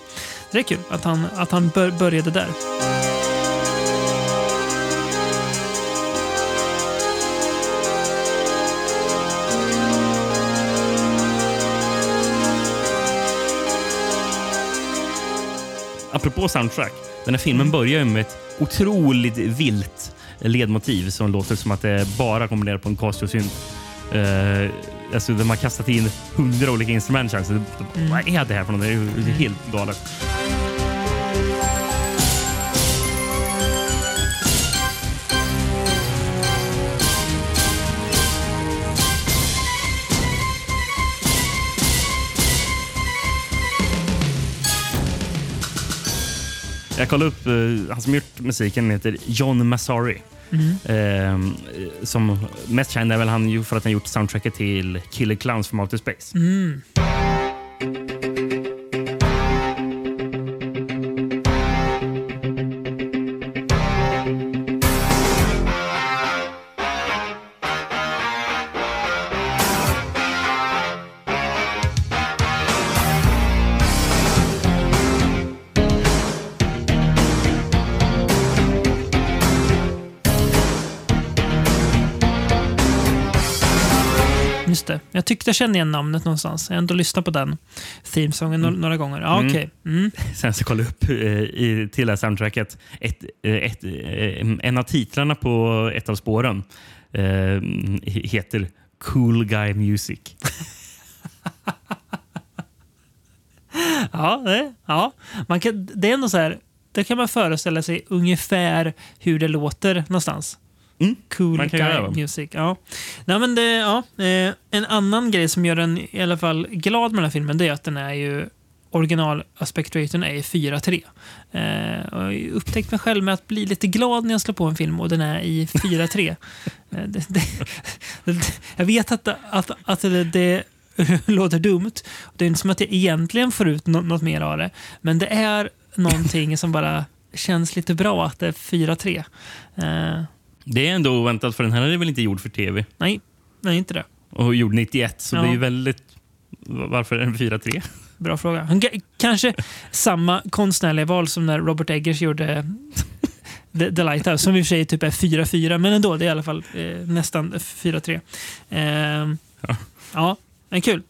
det är kul att han, att han bör, började där. Apropå soundtrack. Den här filmen börjar ju med ett otroligt vilt ledmotiv som låter som att det bara kombinerar på en Casio-synt. Uh, alltså, de har kastat in hundra olika instrument. känns det. Vad är det här för något? Det är helt galet. Jag kollade upp, eh, han som gjort musiken heter John Massari. Eh, som mest känd är väl han för att han gjort soundtracket till Killer Clowns from Outer Space. Mm. Jag tyckte jag kände igen namnet någonstans. Jag har ändå lyssnat på den themesången no- några gånger. Ja, Mm. okej. Mm. Sen så kollade jag upp eh, i, till det här soundtracket. Ett, eh, ett, eh, en av titlarna på ett av spåren eh, heter Cool Guy Music. Ja, det, ja. Man kan, det är ändå så här. Det kan man föreställa sig ungefär hur det låter någonstans. Mm, Cool man kan guy göra music. Ja. Nej, men det, ja. eh, En annan grej som gör den i alla fall glad med den här filmen det är att den är ju original aspect raten är 4.3. Eh, jag upptäckt mig själv med att bli lite glad när jag slår på en film och den är i 4.3. eh, jag vet att, att, att det, det låter dumt. Det är inte som att jag egentligen får ut nå- något mer av det. Men det är någonting som bara känns lite bra att det är 4-3. Eh, Det är ändå oväntat, för den här är väl inte gjord för tv? nej, nej, inte det. Och gjord 91, så Ja. det är ju väldigt... Varför är den 4-3? Bra fråga. Han ka- Kanske samma konstnärliga val som när Robert Eggers gjorde The, The Lighthouse, som i och för sig typ är 4-4, men ändå, det är i alla fall eh, nästan 4-3. Eh, Ja. ja. Men kul.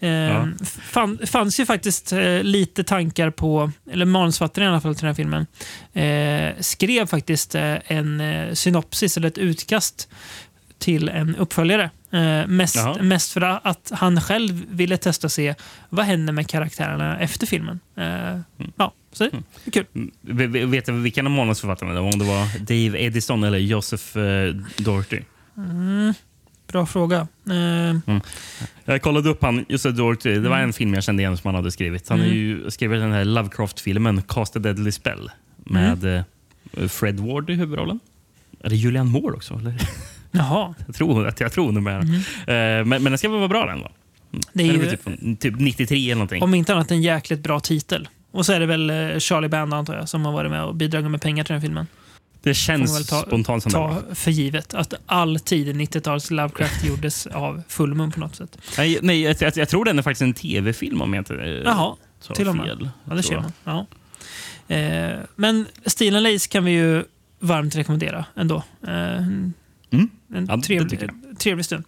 Eh, Ja. fan, fanns ju faktiskt eh, lite tankar på, eller manusförfattaren i alla fall till den här filmen, eh, skrev faktiskt eh, en eh, synopsis eller ett utkast till en uppföljare. Mest, Jaha. mest för att han själv ville testa och se vad händer med karaktärerna efter filmen. Eh, Ja, så det är kul. V- v- Vet du vilken av manusförfattarna det var? Om det var Dave Edison eller Joseph Doherty? Bra fråga. Eh, Jag kollade upp han, Joseph Doherty. Det var Mm. en film jag kände igen som han hade skrivit. Han har ju skrivit den här Lovecraft-filmen Cast a Deadly Spell med Mm. eh, Fred Ward i huvudrollen. Är det Julian Moore också? Eller? jaha. Jag tror att jag tror hon är med. Eh, men, men den ska väl vara bra den då? Mm. Det är ju, typ, typ 93 eller någonting. om inte annat, en jäkligt bra titel. Och så är det väl eh, Charlie Band antar jag, som har varit med och bidragit med pengar till den filmen. Det känns ta- spontant som det. Ta för givet att all tidig 90-tals Lovecraft gjordes av Fullmoon på något sätt. Nej, nej jag, jag, jag tror den är faktiskt en tv-film om jag inte eh, Jaha, tar till och med. fel. ja, det ser man. Ja. Eh, men Steel and Lace kan vi ju varmt rekommendera ändå. Eh, en Mm. Ja, det trevlig, trevlig stund.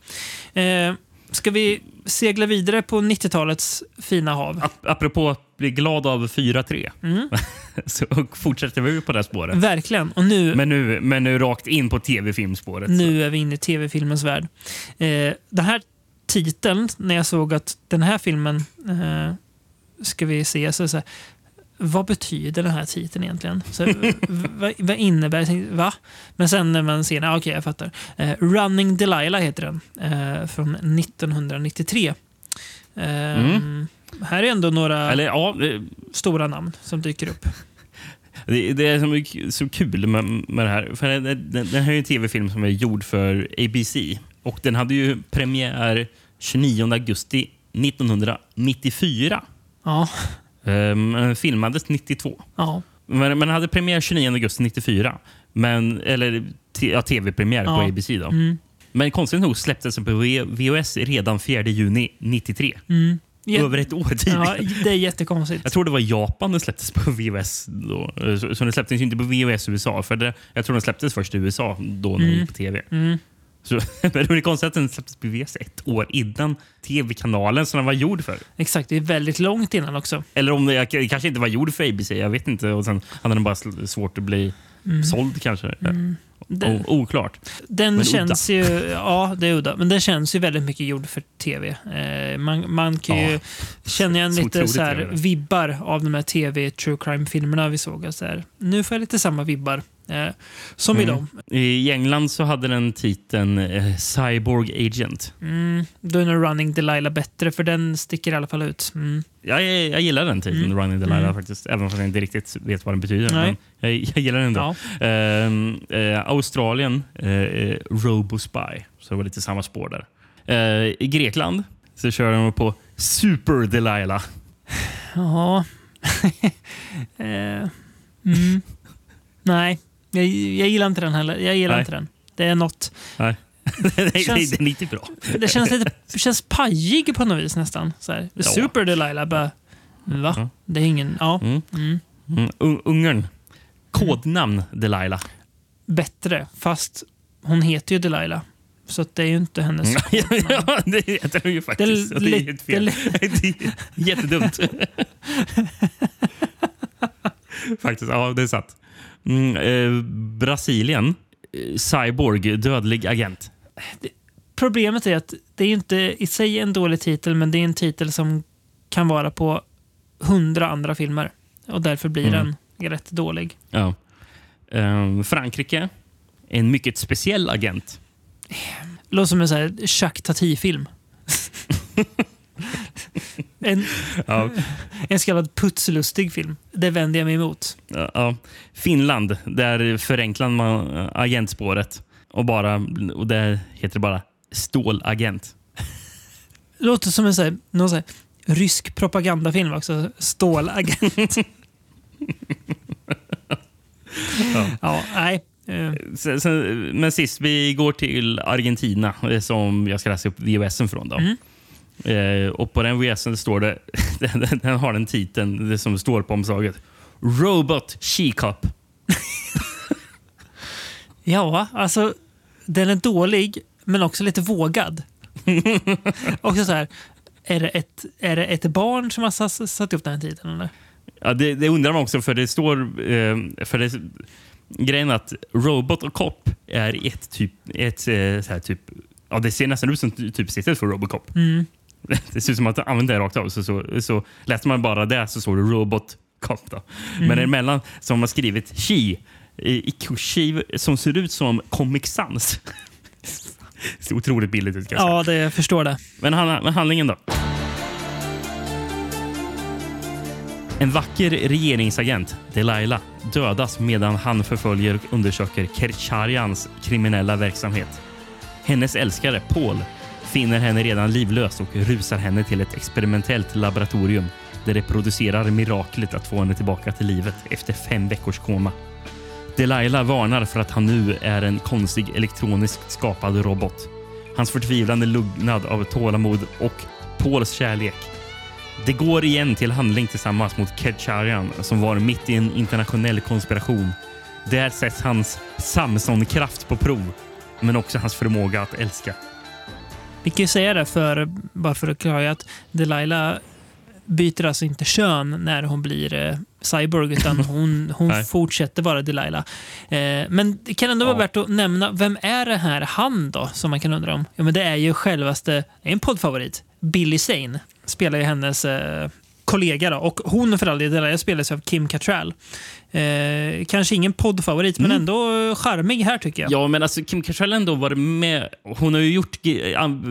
Eh, ska vi segla vidare på 90-talets fina hav? Ap- Apropå att bli glad av 4-3 Mm. så fortsätter vi på det spåret. Verkligen. Och nu, Men nu, men nu rakt in på tv-filmspåret. så. nu är vi inne i tv-filmens värld. Eh, den här titeln, när jag såg att den här filmen eh, ska vi se, så, så här, vad betyder den här titeln egentligen? Så, vad, vad innebär det? Tänkte, Va? Men sen när man ser den, ah, okej jag fattar. Eh, Running Delilah heter den, eh, från 1993. Eh, Mm. Här är ändå några Eller ja, det- stora namn som dyker upp. det, det är så, så kul med, med det här. För den, den, den här är en tv-film som är gjord för ABC. Och den hade ju premiär 29 augusti 1994. Ja, Um, filmades 92. ja, Men, men den hade premiär 29 augusti 94. Men, eller ja, tv-premiär på Ja. ABC. Då. mm, Men konstigt nog släpptes den på VHS redan 4 juni 93. mm. Över ett år tidigare. Ja, det är jättekonstigt. Jag tror det var Japan den släpptes på VHS. Då. Så, så den släpptes inte på VHS i USA. För det, jag tror den släpptes först i USA då när den Mm. gick på tv. Mm. Så, men det är konstigt att den släpptes på VHS ett år innan tv-kanalen som den var gjord för. Exakt, det är väldigt långt innan också. Eller om det det kanske inte var gjord för ABC. Jag vet inte. Och sen hade den bara svårt att bli såld kanske. Mm. O- oklart. Den Men känns ju... Ja, det är udda. Men den känns ju väldigt mycket gjord för tv. Eh, man, man kan ju Ja. känna igen lite så här, vibbar av de här tv true crime-filmerna vi såg. Så här, nu får jag lite samma vibbar eh, som i Mm. dem. I England så hade den titeln eh, Cyborg Agent. Mm, då är nog Running Delilah bättre, för den sticker i alla fall ut. Mm. Jag, jag, jag gillar den titeln, Mm. Running Delilah, Mm. faktiskt. Även om jag inte riktigt vet vad den betyder. Nej. Men jag, jag gillar den ändå. Ja. Ehm, eh, Australien, eh, eh, Robospy. Så det var lite samma spår där. Eh, I Grekland så kör de på Super Delilah. Ja. eh, mm. Nej, jag, jag gillar inte den heller. Jag gillar Nej. inte den. Det är något... Nej. Nej, Känns- Den är inte bra. Det känns lite det känns pajig på något vis nästan. Så här. Ja. Super Delilah bara... Va? Ja. Det är ingen... Ja. Mm. Mm. Mm. Un- Ungern. Kodnamn Delilah. Bättre, fast hon heter ju Delilah. Så det är ju inte hennes ja, det heter den ju Det är faktiskt. Det är, li- helt fel. det Det är jättedumt. faktiskt, ja det är sant. Mm, eh, Brasilien. Eh, Cyborg, dödlig agent. Problemet är att det är inte i sig en dålig titel, men det är en titel som kan vara på hundra andra filmer. Och därför blir Mm. den rätt dålig. Ja. Eh, Frankrike. En mycket speciell agent. Låter som en Jacques Tati-film. en, Ja, en så kallad putslustig film. Det vänder jag mig emot. ja. Finland. Där förenklar man eh, agentspåret. Och, bara, och där heter det bara stålagent. Låter som en sån här, någon här rysk propagandafilm också. Stålagent. ja. ja, nej. Eh. Sen, sen, men sist, vi går till Argentina eh, som jag ska läsa upp VHSen från. Då. Mm. Eh, och på den VHSen står det, den, den, har den titeln det som står på omslaget. Robot She-Cup. ja, alltså den är dålig men också lite vågad. också så här, är det, ett, är det ett barn som har satt upp den titeln? Eller? Ja, det, det, undrar man också, för det står... Eh, för det, grejen är att Robot och Cop är ett typ... Ett, så här, typ ja, det ser nästan ut som typ sitter för Robocop. Mm. Det ser ut som att de använder det rakt av. Så, så, så läser man bara det så står det Robot. Då. Mm. Men emellan så har man skrivit She i, i kursiv som ser ut som Comic Sans. Det ser otroligt billigt ut. Ja, det, jag förstår det. Men, men handlingen då? En vacker regeringsagent, Delilah, dödas medan han förföljer och undersöker Kercharians kriminella verksamhet. Hennes älskare, Paul, finner henne redan livlös och rusar henne till ett experimentellt laboratorium där det producerar miraklet att få henne tillbaka till livet efter fem veckors koma. Delilah varnar för att han nu är en konstig elektroniskt skapad robot. Hans förtvivlande lugnad av tålamod och Pauls kärlek. Det går igen till handling tillsammans mot Kedcharian som var mitt i en internationell konspiration. Där sätts hans Samson-kraft på prov, men också hans förmåga att älska. Vi kan ju säga det, för, bara för att klargöra att Delilah byter alltså inte kön när hon blir eh, cyborg, utan hon, hon fortsätter vara Delilah. Eh, men det kan ändå ja. vara värt att nämna, vem är det här han då, som man kan undra om? Ja, men det är ju självaste, en poddfavorit, Billy Zane. Spelar ju hennes eh, kollega. Då. Och hon för all del spelas av Kim Cattrall. Eh, kanske ingen poddfavorit, mm. men ändå charmig här tycker jag. Ja, men alltså Kim Cattrall ändå varit med. Hon har ju gjort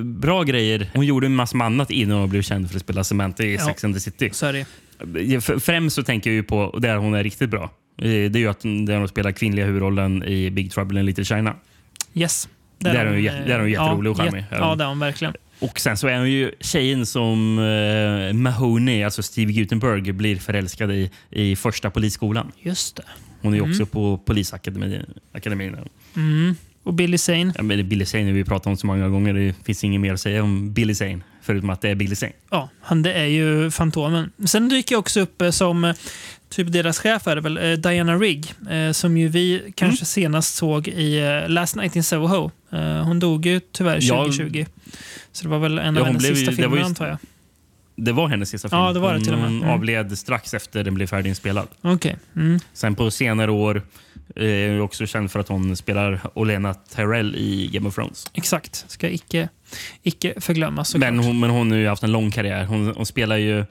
bra grejer. Hon gjorde en massa annat innan hon blev känd för att spela Samantha i ja, Sex and the City. Så är det. Främst så tänker jag ju på där hon är riktigt bra. Eh, det är ju att där hon spelar kvinnliga huvudrollen i Big Trouble in Little China. Yes. Där, är hon, där är hon jätterolig ja, och charmig. Ja, det är hon verkligen. Och sen så är hon ju tjejen som eh, Mahoney, alltså Steve Gutenberg, blir förälskad i i första polisskolan. Just det. Hon är mm. också på polisakademin. Mm. Och Billy Zane? Ja, men Billy Zane har vi pratat om så många gånger. Det finns inget mer att säga om Billy Zane. Förutom att det är Billy Zane. Ja, han det är ju Fantomen. Sen dyker jag också upp eh, som eh, typ deras chef är det väl, eh, Diana Rigg. som ju vi kanske mm. senast såg i Last Night in Soho. hon dog ju tyvärr 2020. Ja, så det var väl en av ja, hennes blev, sista filmer just, antar jag. Det var hennes sista film. Ja, det var det till och med. Hon mm. avled strax efter den blev färdiginspelad. Okay. Mm. Sen på senare år eh, är hon också känd för att hon spelar Olena Tyrell i Game of Thrones. Exakt. Ska icke, icke förglömmas. Men hon, men hon har ju haft en lång karriär. Hon, hon spelar ju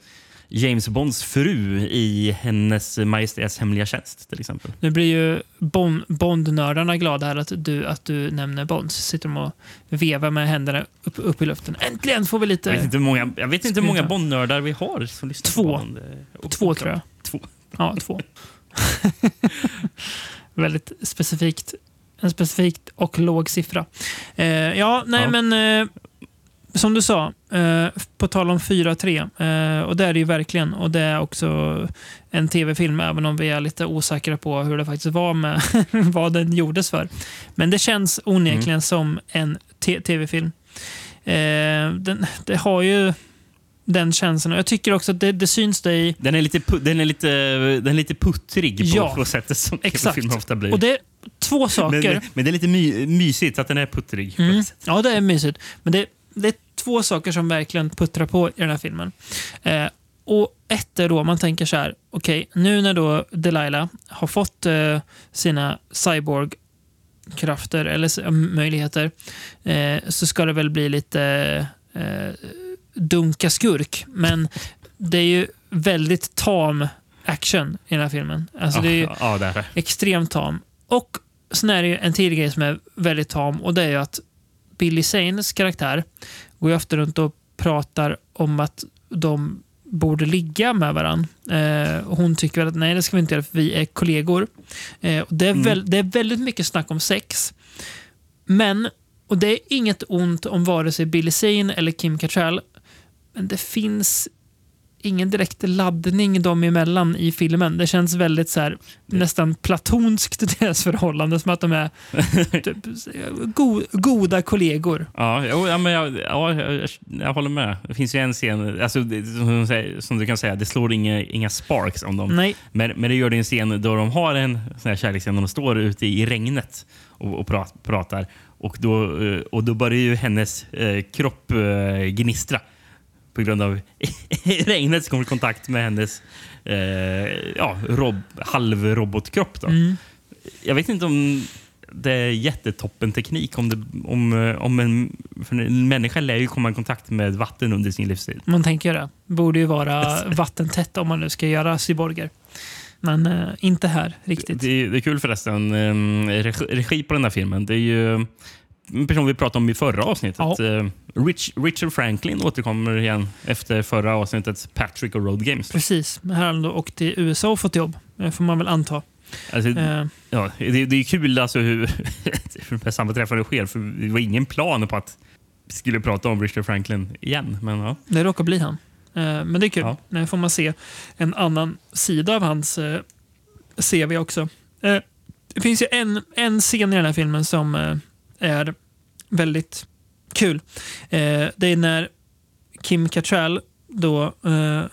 James Bonds fru i hennes Majestäts hemliga tjänst till exempel. Nu blir ju bon, Bond-nördarna glada här att du, att du nämner Bonds. Sitter de och vevar med händerna upp, upp i luften. Äntligen får vi lite... Jag vet inte hur många, jag vet inte hur många Bond-nördar vi har som lyssnar två. på Bond. Och, två, tror jag. Två. Ja, två. Väldigt specifikt. En specifikt och låg siffra. Eh, ja, nej ja. men... Eh, som du sa, eh, på tal om 4-3, eh, och det är det ju verkligen. Och det är också en tv-film, även om vi är lite osäkra på hur det faktiskt var med vad den gjordes för. Men det känns onekligen mm. som en tv-film. Eh, den, det har ju den känslan. Jag tycker också att det, det syns det i... Den är lite, den är lite, den är lite puttrig på, ja, på sättet som tv-filmer ofta blir. Och det är två saker. Men, men det är lite my, mysigt att den är puttrig. Mm. Ja, det är mysigt. Men det, det är två saker som verkligen puttrar på i den här filmen. Eh, och ett är då man tänker så här, okej, okay, nu när då Delilah har fått eh, sina cyborg-krafter eller möjligheter eh, så ska det väl bli lite eh, dunka skurk. Men det är ju väldigt tam action i den här filmen. Alltså det är ju ja, det är extremt tam. Och sen är det ju en till grej som är väldigt tam och det är ju att Billy Zanes karaktär går ju ofta runt och pratar om att de borde ligga med varandra. Eh, hon tycker väl att nej, det ska vi inte göra för vi är kollegor. Eh, det, är mm. väl, det är väldigt mycket snack om sex. Men, och det är inget ont om vare sig Billy Zane eller Kim Cattrall, men det finns ingen direkt laddning dem emellan i filmen. Det känns väldigt så här, nästan platonskt deras förhållande. Som att de är typ, go goda kollegor. Ja, ja, men jag, ja, jag, jag, håller med. Det finns ju en scen, alltså, som, som, du kan säga, det slår inga, inga sparks om dem. Nej. Men, men det gör det en scen då de har en sån här kärleksscen de står ute i regnet och, och pratar. Och då, eh, och då börjar ju hennes eh, kropp eh, gnistra på grund av regnet som kommer i kontakt med hennes eh, ja, rob, halvrobotkropp. Då. Mm. Jag vet inte om det är jättetoppen teknik. Om, det, om, eh, om en, en människa lär ju komma i kontakt med vatten under sin livstid. Man tänker det. borde ju vara vattentätt om man nu ska göra cyborger. Men eh, inte här riktigt. Det, det, är kul förresten. Eh, regi på den här filmen. Det är ju en person vi pratade om i förra avsnittet. Ja. Eh, Rich, Richard Franklin återkommer igen efter förra avsnittet Patrick och Road Games. Precis. Här har han åkt till USA och fått jobb, eh, får man väl anta. Alltså, uh. ja, det, det, är kul alltså hur, hur sammanträffande sker. För det var ingen plan på att vi skulle prata om Richard Franklin igen. Men, ja. Det råkar bli han. Uh, men det är kul. Ja. Nu får man se en annan sida av hans CV också. det finns ju en, en scen i den här filmen som är väldigt kul. Eh, det är när Kim Cattrall då eh,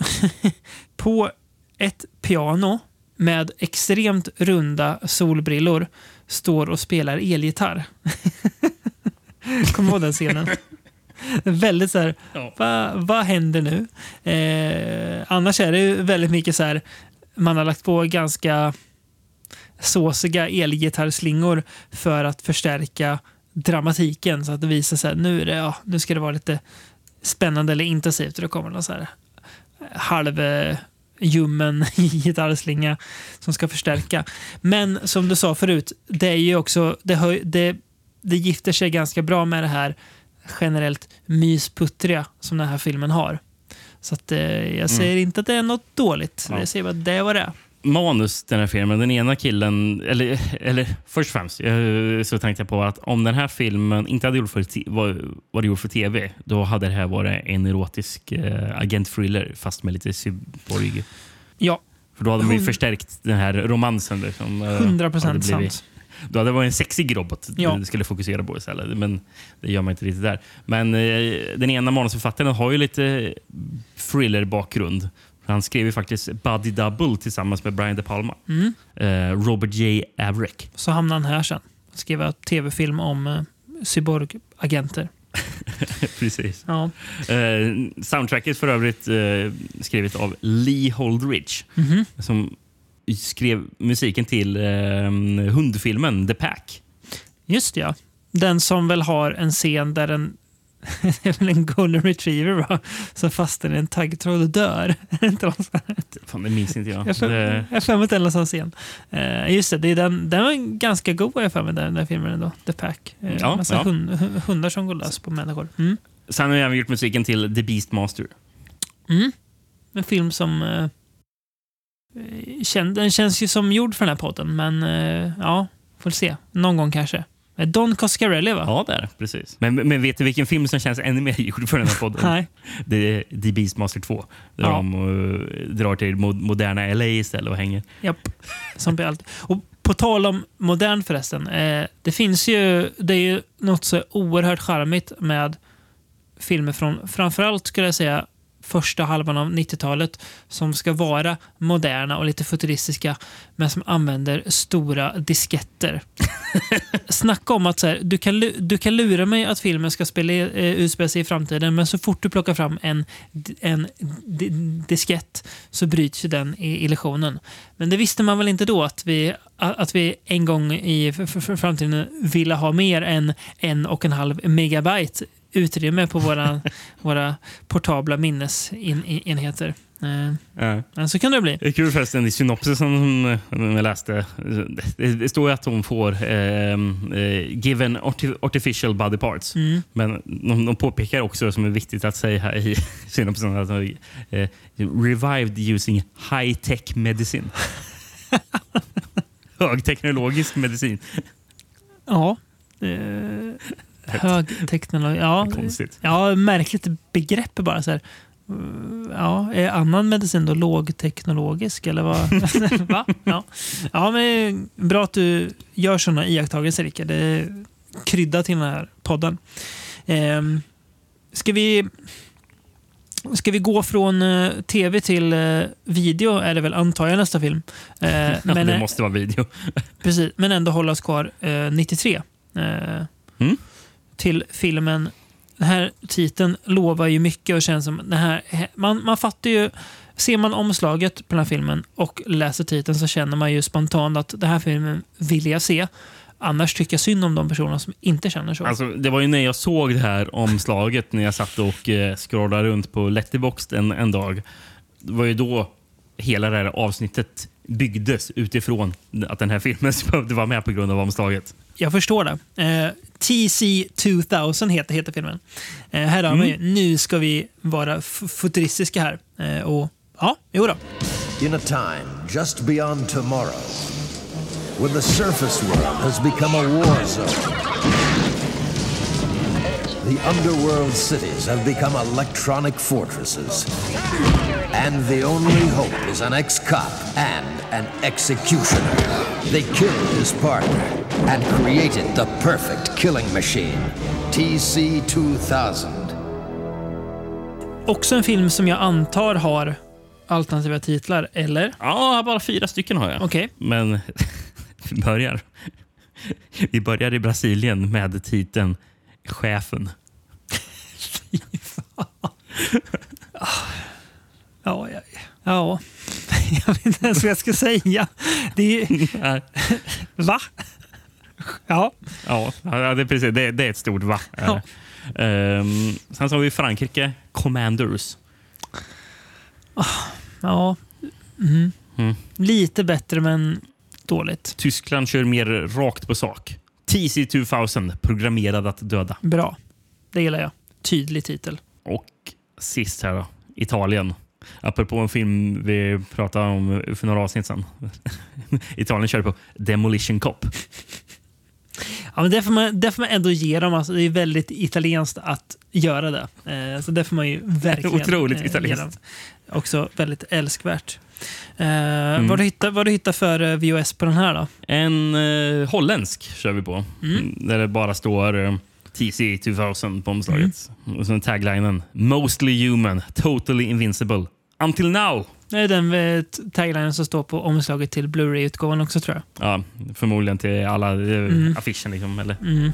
på ett piano med extremt runda solbrillor står och spelar elgitarr. Kommer du ihåg den scenen? väldigt så här, ja. vad va händer nu? Eh, annars är det väldigt mycket så här, man har lagt på ganska såsiga elgitarrslingor för att förstärka dramatiken så att det visar sig nu, är det, ja, nu ska det vara lite spännande eller intensivt. Och då kommer någon så här halv ljummen gitarrslinga som ska förstärka. Men som du sa förut, det är ju också, det, hör, det, det gifter sig ganska bra med det här generellt mysputtriga som den här filmen har. Så att, eh, jag säger mm. inte att det är något dåligt. Ja. Jag säger bara att det var det manus den här filmen. Den ena killen, eller, eller först och främst så tänkte jag på att om den här filmen inte hade gjort för, var, var gjord för tv, då hade det här varit en erotisk äh, agent-thriller fast med lite cyborg. Ja. För då hade man ju förstärkt den här romansen. Liksom, 100 procent sant. Då hade det varit en sexig robot ja. du skulle fokusera på istället. Men det gör man inte riktigt där. Men eh, den ena manusförfattaren har ju lite thriller-bakgrund. Han skrev ju faktiskt Buddy Double tillsammans med Brian De Palma. Mm. Eh, Robert J. Averick. Så hamnade han här sen. Skrev en tv-film om eh, cyborgagenter. Precis. Ja. Eh, soundtracket för övrigt eh, skrivet av Lee Holdridge. Mm -hmm. Som skrev musiken till eh, hundfilmen The Pack. Just ja. Den som väl har en scen där en det är väl en golden retriever va? som fastnar i en taggtråd och dör. Fan, det minns inte jag. Jag har för mig att det är en sån scen. Uh, just det, det är den, den var ganska god jag för mig, den där filmen ändå. The Pack. Uh, ja, massa ja. Hund, hundar som går lös på människor. Mm. Sen har jag även gjort musiken till The Beastmaster. Mm. En film som... Uh, känd, den känns ju som gjord för den här podden, men uh, ja, får se. Någon gång kanske. Don Coscarelli va? Ja, det är precis. Men, men vet du vilken film som känns ännu mer gjord för den här podden? Nej. Det är The Beastmaster 2. Där ja. de uh, drar till moderna LA istället och hänger. Japp, som på allt. Och på tal om modern förresten. Eh, det finns ju, det är ju något så oerhört charmigt med filmer från, framförallt skulle jag säga, första halvan av 90-talet som ska vara moderna och lite futuristiska men som använder stora disketter. Snacka om att så här, du, kan, du kan lura mig att filmen ska spela, uh, utspela sig i framtiden men så fort du plockar fram en, en diskett så bryts ju den i illusionen. Men det visste man väl inte då att vi, att vi en gång i framtiden ville ha mer än en och en halv megabyte utrymme på våra, våra portabla minnesenheter. Eh, ja. Men så kan det bli. Det är kul förresten i synopsisen som jag läste. Det, står ju att hon får ehm, eh, given artificial body parts. Mm. Men de, de påpekar också, som är viktigt att säga här i synopsisen, att de, eh, revived using high tech medicine. Högteknologisk medicin. Ja. Eh, Högteknologi. Ja, Konstigt. Ja, märkligt begrepp bara. Så här. Ja, är annan medicin då lågteknologisk eller vad? Va? Ja. ja, men bra att du gör sådana iakttagelser Rickard. Det är krydda till den här podden. Eh, ska vi... Ska vi gå från uh, tv till uh, video är det väl antar jag nästa film. Uh, men, det måste vara video. precis, men ändå hålla oss kvar 93. Mm. Till filmen den här titeln lovar ju mycket och känns som den här... Man, man fattar ju... Ser man omslaget på den här filmen och läser titeln så känner man ju spontant att den här filmen vill jag se. Annars tycker jag synd om de personer som inte känner så. Alltså, det var ju när jag såg det här omslaget när jag satt och eh, scrollade runt på Letterboxd en, en dag. Det var ju då hela det här avsnittet byggdes utifrån att den här filmen behövde vara med på grund av omslaget. Jag förstår det. Eh, TC 2000 heter, heter filmen. Eh, här har mm. vi, nu ska vi vara futuristiska här. Eh, och ja, jo då. In a time just beyond tomorrow when the surface world has become a war zone the underworld cities have become electronic fortresses. And the only hope is an ex-cop and an executioner. They killed his partner and created the perfect killing machine, TC-2000. Också en film som jag antar har alternativa titlar, eller? Ja, bara fyra stycken har jag. Okay. Men vi börjar. Vi börjar i Brasilien med titeln Chefen. ja, ja, ja. Jag vet inte ens vad jag ska säga. Det är... Va? Ja. Ja, det är, precis, det, det är ett stort va. Ja. Um, sen så har vi Frankrike, Commanders. Ja. Mm. Mm. Lite bättre, men dåligt. Tyskland kör mer rakt på sak. TC2000, programmerad att döda. Bra. Det gillar jag. Tydlig titel. Och sist här då, Italien. Apropå en film vi pratade om för några avsnitt sedan. Italien körde på Demolition Cop. Ja, men det, får man, det får man ändå ge dem. Alltså, det är väldigt italienskt att göra det. Eh, så det får man ju verkligen Otroligt eh, italienskt. Också väldigt älskvärt. Eh, mm. Vad, du hittar, vad du hittar för eh, VOS på den här då? En eh, holländsk kör vi på. Mm. Där det bara står eh, TC 2000 på omslaget. Mm. Och så taglinen Mostly human, totally invincible. Until now. Det är den eh, taglinen som står på omslaget till Blu-ray-utgåvan också tror jag. Ja, förmodligen till alla eh, mm. affischen. Liksom, eller? Mm.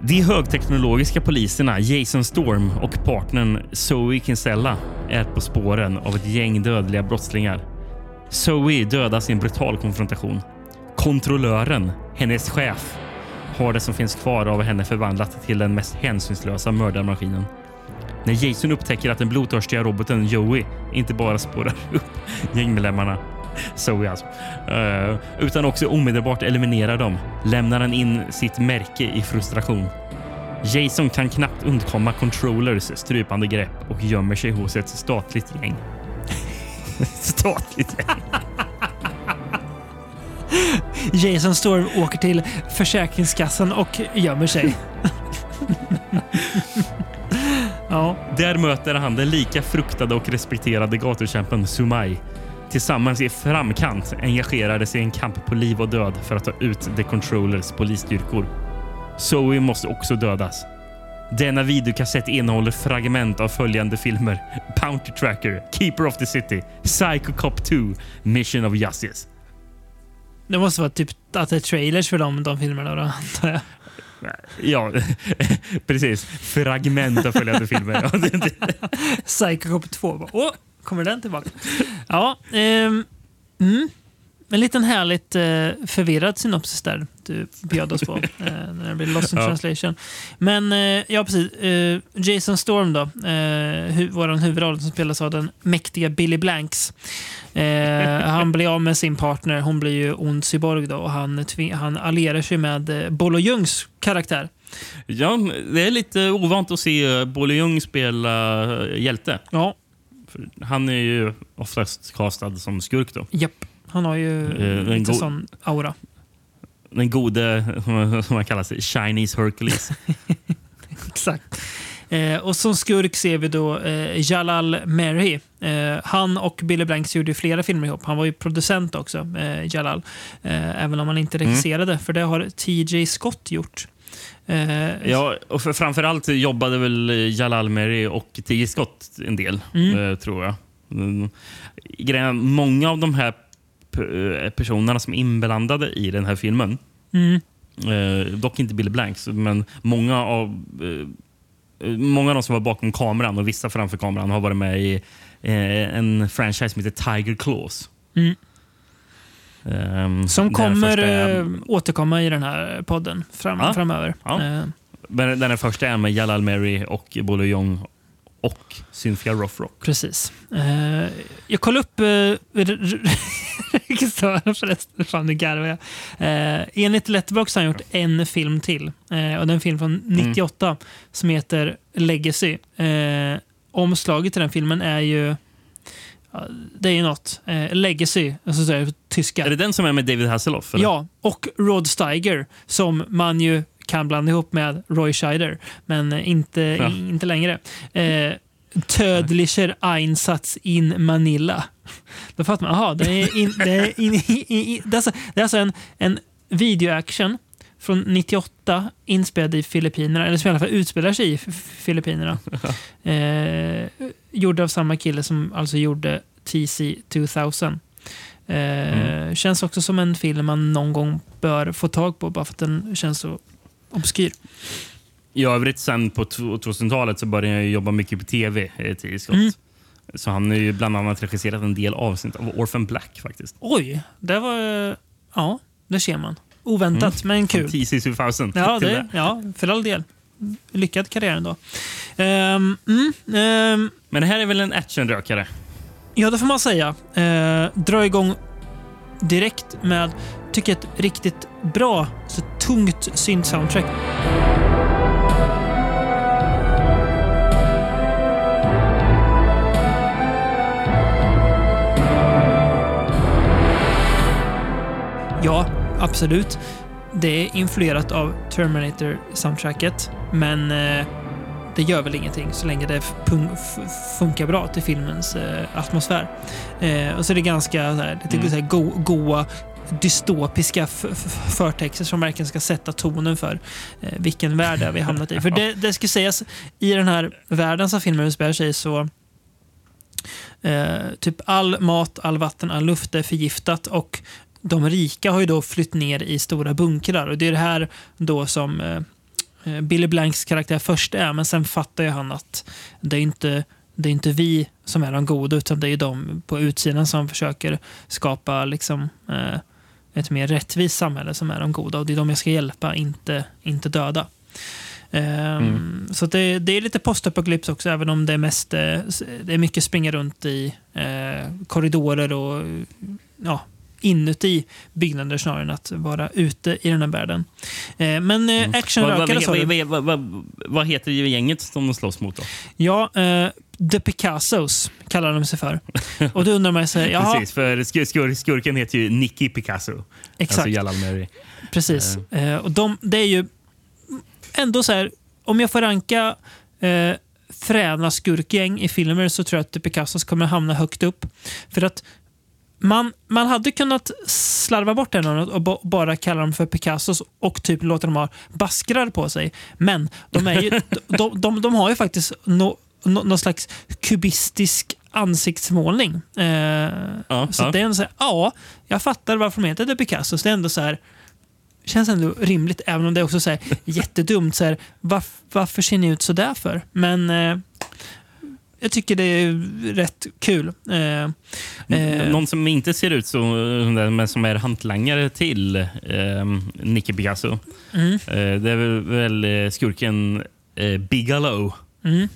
De högteknologiska poliserna Jason Storm och partnern Zoe Kinsella är på spåren av ett gäng dödliga brottslingar. Zoe dödas i en brutal konfrontation. Kontrollören, hennes chef, har det som finns kvar av henne förvandlat till den mest hänsynslösa mördarmaskinen. När Jason upptäcker att den blodtörstiga roboten Joey inte bara spårar upp gängmedlemmarna Zoe alltså. Uh, utan också omedelbart eliminerar dem lämnar han in sitt märke i frustration. Jason kan knappt undkomma controllers strypande grepp och gömmer sig hos ett statligt gäng. statligt gäng. Jason Storm åker till Försäkringskassan och gömmer sig. ja. Där möter han den lika fruktade och respekterade gatukämpen Sumai. Tillsammans i framkant engagerade sig i en kamp på liv och död för att ta ut The Controllers polisstyrkor. Zoe måste också dödas. Denna videokassett innehåller fragment av följande filmer. Bounty Tracker, Keeper of the City, Psycho Cop 2, Mission of Justice. Det måste vara typ att det är trailers för dem, de filmerna då, antar jag. Ja, precis. Fragment av följande filmer. Psychocop 2. Åh, kommer den tillbaka? Ja, Eh, mm. En liten härligt eh, förvirrad synopsis där du bjöd oss på. eh, när det blir Lost in ja. translation. Men eh, ja, precis. Eh, Jason Storm då. Hu vår huvudroll som spelas av den mäktiga Billy Blanks. Han blir av med sin partner. Hon blir ju ond cyborg då och han, han allierar sig med eh, Bolo Jungs karaktär. Ja, det är lite ovant att se Bolo Jung spela hjälte. Ja. Han är ju oftast castad som skurk då. Japp. Han har ju eh, lite sån aura. Den gode, som man kallar sig, Chinese Hercules. Exakt. Eh, och som skurk ser vi då eh, Jalal Meri. Eh, han och Billy Blanks gjorde flera filmer ihop. Han var ju producent också, eh, Jalal. Eh, även om han inte regisserade, mm. för det har TJ Scott gjort. Eh, ja, och för, framförallt jobbade väl Jalal Meri och TJ Scott en del, mm. tror jag. Mm. Många av de här personerna som är inblandade i den här filmen mm. Eh, dock inte Billy Blanks, men många av, eh, många av de som var bakom kameran och vissa framför kameran har varit med i eh, en franchise som heter Tiger Claws. Mm. Um, som kommer första... återkomma i den här podden fram, ja, framöver. Ja. Uh. Den, den första är med Jalal Mary och Bolo Young och Cynthia Rothrock. Precis. Uh, jag kollade upp uh, regissören förresten. Fan, nu garvar jag. Uh, enligt Letterboxd har han gjort en film till. Uh, och det är en film från 98 mm. som heter Legacy. Uh, omslaget till den filmen är ju det är ju något. Eh, Legacy, alltså så tyska. Är det den som är med David Hasselhoff? Eller? Ja, och Rod Steiger som man ju kan blanda ihop med Roy Scheider, men inte, ja. inte längre. Eh, Tödlicher Einsatz in Manila. Då fattar man, aha, det är, in, det är, in, in, det är alltså, det är alltså en, en videoaction från 98 inspelad i Filippinerna, eller som i alla fall utspelar sig i Filippinerna. eh, gjord av samma kille som alltså gjorde TC 2000. Eh, mm. Känns också som en film man någon gång bör få tag på bara för att den känns så obskyr. I övrigt sen på 2000-talet så började jag jobba mycket på tv eh, till Scott. Mm. Så han har ju bland annat regisserat en del avsnitt av Orphan Black faktiskt. Oj, det var... Ja, det ser man. Oväntat, mm. men kul. TC 2000. Ja, det, ja, för all del. Lyckad karriär ändå. Um, mm, um, men det här är väl en actionrökare? Ja, det får man säga. Uh, dra igång direkt med, tycker ett riktigt bra, så tungt synt-soundtrack. Ja, absolut. Det är influerat av Terminator-soundtracket, men eh, det gör väl ingenting så länge det funkar bra till filmens eh, atmosfär. Eh, och så är det ganska så här, lite mm. så här, go goa dystopiska förtexter som verkligen ska sätta tonen för eh, vilken värld vi hamnat i. För det, det ska sägas, i den här världen som filmen utspelar sig så eh, typ all mat, all vatten, all luft är förgiftat och de rika har ju då flytt ner i stora bunkrar och det är det här då som eh, eh, Billy Blanks karaktär först är, men sen fattar ju han att det är inte det är inte vi som är de goda, utan det är de på utsidan som försöker skapa liksom, eh, ett mer rättvist samhälle som är de goda. Och det är de jag ska hjälpa, inte, inte döda. Eh, mm. Så det, det, är lite postapokalyps också, även om det är mest eh, det är mycket springa runt i eh, korridorer och ja, inuti byggnader snarare än att vara ute i den här världen. Eh, men eh, mm. actionrökare sa du. Vad, heter gänget som de slåss mot? Då? Ja, eh, The Picassos kallar de sig för. Och då undrar man sig... Jaha. Precis, för skur, skurken heter ju Nicky Picasso. Alltså Exakt. Alltså Precis. Uh. och de, det är ju ändå så här, om jag får ranka eh, fräna skurkgäng i filmer så tror jag att The Picassos kommer hamna högt upp. För att man, man hade kunnat slarva bort den och bara kalla dem för Picassos och typ låta dem ha baskrar på sig. Men de, är ju, de, de, de, har ju faktiskt no, no, någon slags kubistisk ansiktsmålning. Eh, ja, så ja. det är ändå så här, ja, jag fattar varför de heter The Picassos. Det är ändå så här, känns ändå rimligt, även om det är också så här, jättedumt. Så här, varf, varför ser ni ut så där för? Men eh, jag tycker det är rätt kul. Eh, eh, Någon som inte ser ut så, men som är hantlangare till eh, Nicky Picasso. Mm. Eh, det är väl eh, skurken eh, Bigelow mm.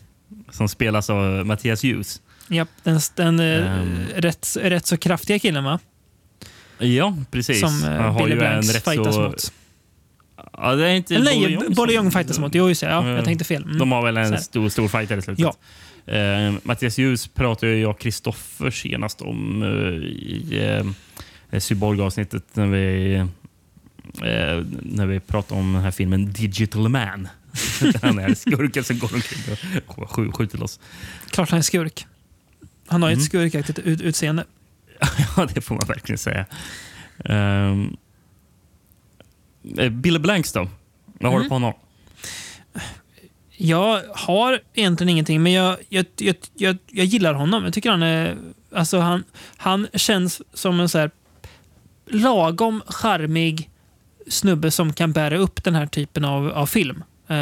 som spelas av Mattias Hughes. Ja, den, den um. rätt, rätt så kraftiga killen va? Ja, precis. Som uh, Billy Blanks fightas så... mot. Ja, det är inte Nej, Bolle Young fightas mot. Jo, just det. Ja, jag tänkte fel. Mm. De har väl en stor, stor fight i slutet. Ja. Eh, Mattias Ljus pratade jag och Kristoffer senast om eh, i eh, Cyborg-avsnittet när vi, eh, när vi pratade om den här filmen Digital Man. han är skurken som går omkring och sk- skjuter loss. Klart han är skurk. Han har Mm. ett skurkaktigt ut utseende. Ja, det får man verkligen säga. Um, Bill Blanks då? Vad har du på honom? Jag har egentligen ingenting, men jag, jag, jag, jag, jag gillar honom. Jag tycker han är... Alltså han, han känns som en så här lagom charmig snubbe som kan bära upp den här typen av, av film. Eh,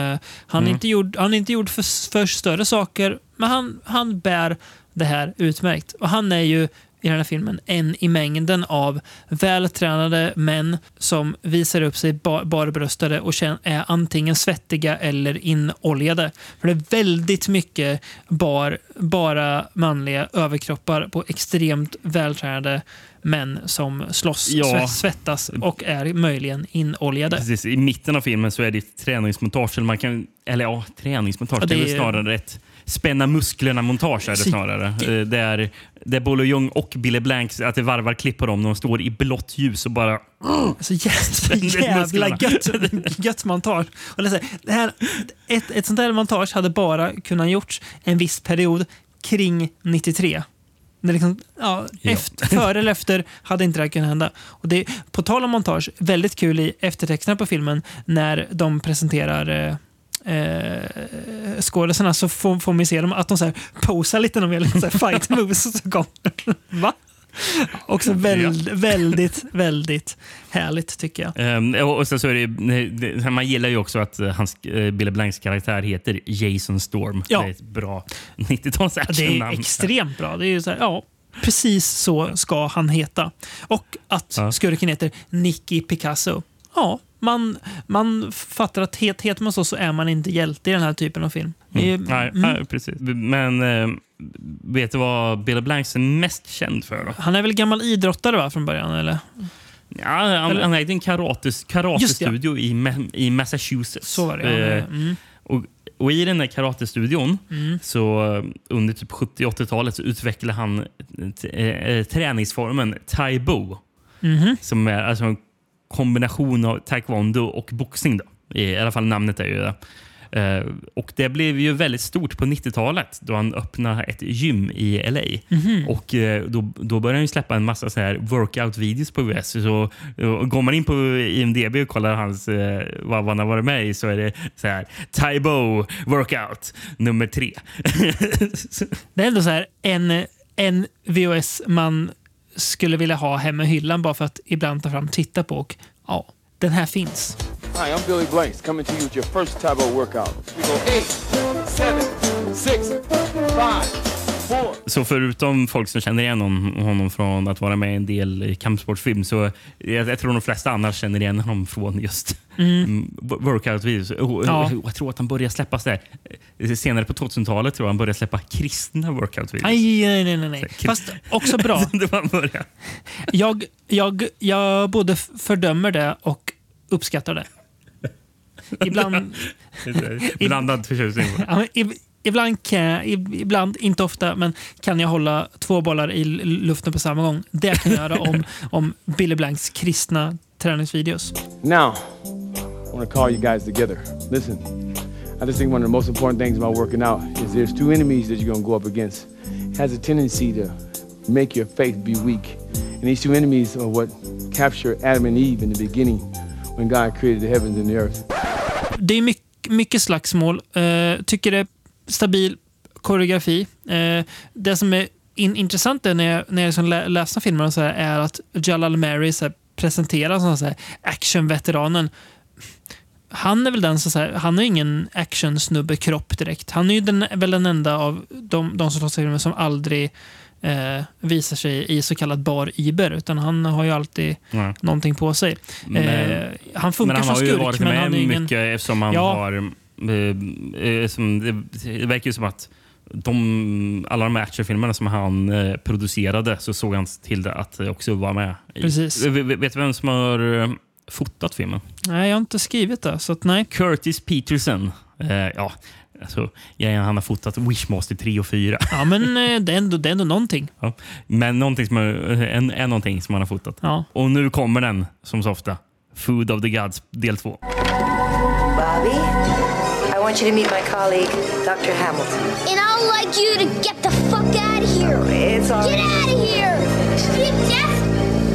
han, är Mm. inte gjord, han är inte gjord för, för större saker, men han, han bär det här utmärkt. Och han är ju i den här filmen en i mängden av vältränade män som visar upp sig ba- barbröstade och är antingen svettiga eller inoljade. För det är väldigt mycket bar, bara manliga överkroppar på extremt vältränade män som slåss, Ja. sve- svettas och är möjligen inoljade. Precis, I mitten av filmen så är det ett träningsmontage. Eller, man kan, eller ja, träningsmontage. Ja, det, det är väl är- snarare ett spänna musklerna-montage. är det snarare. Eh, Där, där Bolo Young och Billy Blanks, att det varvar klipp på dem. De står i blått ljus och bara... Så jävla musklerna. gött, gött montage. Och det är här, det här, ett, ett sånt här montage hade bara kunnat gjorts en viss period kring 93. Det är liksom, ja, Ja. Efter, före eller efter hade inte det här kunnat hända. Och det, är- på tal om montage, väldigt kul i eftertexterna på filmen när de presenterar eh, skådisarna så får, får man se dem att de så här posar lite när de gör så fight moves. Och så kommer, va? Också väldigt, väldigt, väldigt härligt tycker jag. Ehm, och sen så är det, man gillar ju också att hans, eh, Billy Blanks karaktär heter Jason Storm. Ja. Det är ett bra 90-tals Ja, det är extremt bra. Det är ju så här, ja, precis så ska han heta. Och att Ja. skurken heter Nicky Picasso. Ja, man, man fattar att het, heter man så så är man inte hjälte i den här typen av film. Mm. Nej, mm. nej, precis. Men eh, vet du vad Billy Blanks är mest känd för? Då? Han är väl gammal idrottare va, från början? Eller? Ja, han, Eller- han ägde en karates, karatestudio i, Ma- i Massachusetts. Så var det. Ja, Eh, mm. och, och I den där karatestudion, Mm. så eh, under typ 70-80-talet, så utvecklade han t- eh, träningsformen taibo. Mhm. Som är alltså en kombination av taekwondo och boxning. Då. I, alla fall namnet är ju det. Eh, och Det blev ju väldigt stort på 90-talet då han öppnade ett gym i LA. Mhm. Och eh, då, då började han släppa en massa så här workout-videos på US. Så, och går man in på IMDB och kollar hans, vad, vad han har varit med i så är det så här Taibo workout nummer tre. Det är ändå så här en, en VOS man skulle vilja ha hemma i hyllan bara för att ibland ta fram och titta på. Och ja, den här finns. Hi, I'm Billy Blanks coming to you with your first Tabo workout. We go eight, seven, six, five, four. Så förutom folk som känner igen honom, honom från att vara med i en del kampsportsfilm så jag, jag tror de flesta annars känner igen honom från just mm. workout-videos. Och, Ja. och, och jag tror att han börjar släppa så här, eh, senare på 2000-talet tror jag han börjar släppa kristna workout-videos. Nej, nej, nej. nej. Fast också bra. det var började. Jag, jag, jag både fördömer det och uppskattar det. Ibland, Blandad förtjusning. ibland, kan ibland, inte ofta, men kan jag hålla två bollar i luften på samma gång. Det kan jag göra om, om Billy Blanks kristna träningsvideos. Now, I want to call you guys together. Listen, I just think one of the most important things about working out is there's two enemies that you're going to go up against. It has a tendency to make your faith be weak. And these two enemies are what captured Adam and Eve in the beginning when God created the heavens and the earth. Det är mycket, mycket slagsmål. Uh, tycker det stabil koreografi. Eh, det som är in, intressant är när jag, när jag liksom lä, läser filmerna så här, är att Jalal Mary så här, presenteras som så här, actionveteranen. Han är väl den som, så här, han har ingen actionsnubbe-kropp direkt. Han är ju den, väl den enda av de, de som slåss i filmen som aldrig eh, visar sig i så kallad bar iber. Utan han har ju alltid Ja. någonting på sig. Men- eh, han funkar Men han som har skurk, varit men med han är ju ingen... mycket eftersom han Ja. har... Eh, eh, som, det, verkar ju som att de, alla de här actionfilmerna som han eh, producerade så såg han till det att också var med. i. Precis. Vet du vem som har fotat filmen? Nej, jag har inte skrivit det. Så att, nej. Curtis Peterson. Eh, ja, alltså, han har fotat Wishmaster 3 och 4. Ja, men det är ändå, det är ändå någonting. Ja. Men någonting som, är- en, en någonting som han har fotat. Ja. Och nu kommer den, som så ofta. Food of the Gods del 2. I want you to meet my colleague, Dr. Hamilton. And I'd like you to get the fuck out of here. It's all Get out of here! You just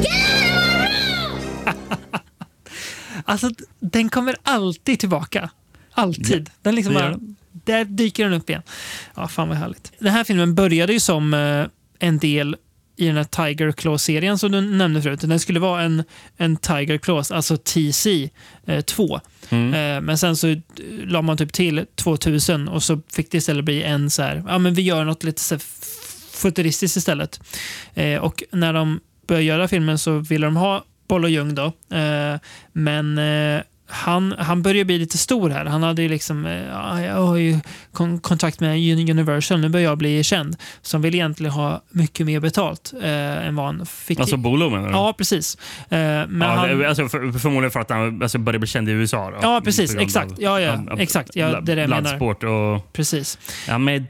get out of my room! Alltså, den kommer alltid tillbaka. Alltid. Den liksom bara, där dyker den upp igen. Ja, fan vad härligt. Den här filmen började ju som eh, en del i den här Tiger Claw-serien som du nämnde förut. Den skulle vara en, en Tiger Claws, alltså TC 2. Eh, men sen så eh, la man typ till 2000 och så fick det istället bli en så här, ja men vi gör något lite så futuristiskt istället. Eh, och när de började göra filmen så ville de ha Boll och Ljung då. Eh, men eh, han, han börjar bli lite stor här. Han hade ju liksom, eh, ja, jag har ju kon kontakt med Uni- Universal, nu börjar jag bli känd. Som vill egentligen ha mycket mer betalt eh, än vad han fick. Alltså Bolo menar du? ja, precis. Eh, men Ja, han, alltså, för, förmodligen för att han alltså, började bli känd i USA. Då, Ja, precis. Exakt. Ja, ja, exakt. Ja, det är det jag menar. Och... precis. Ja, med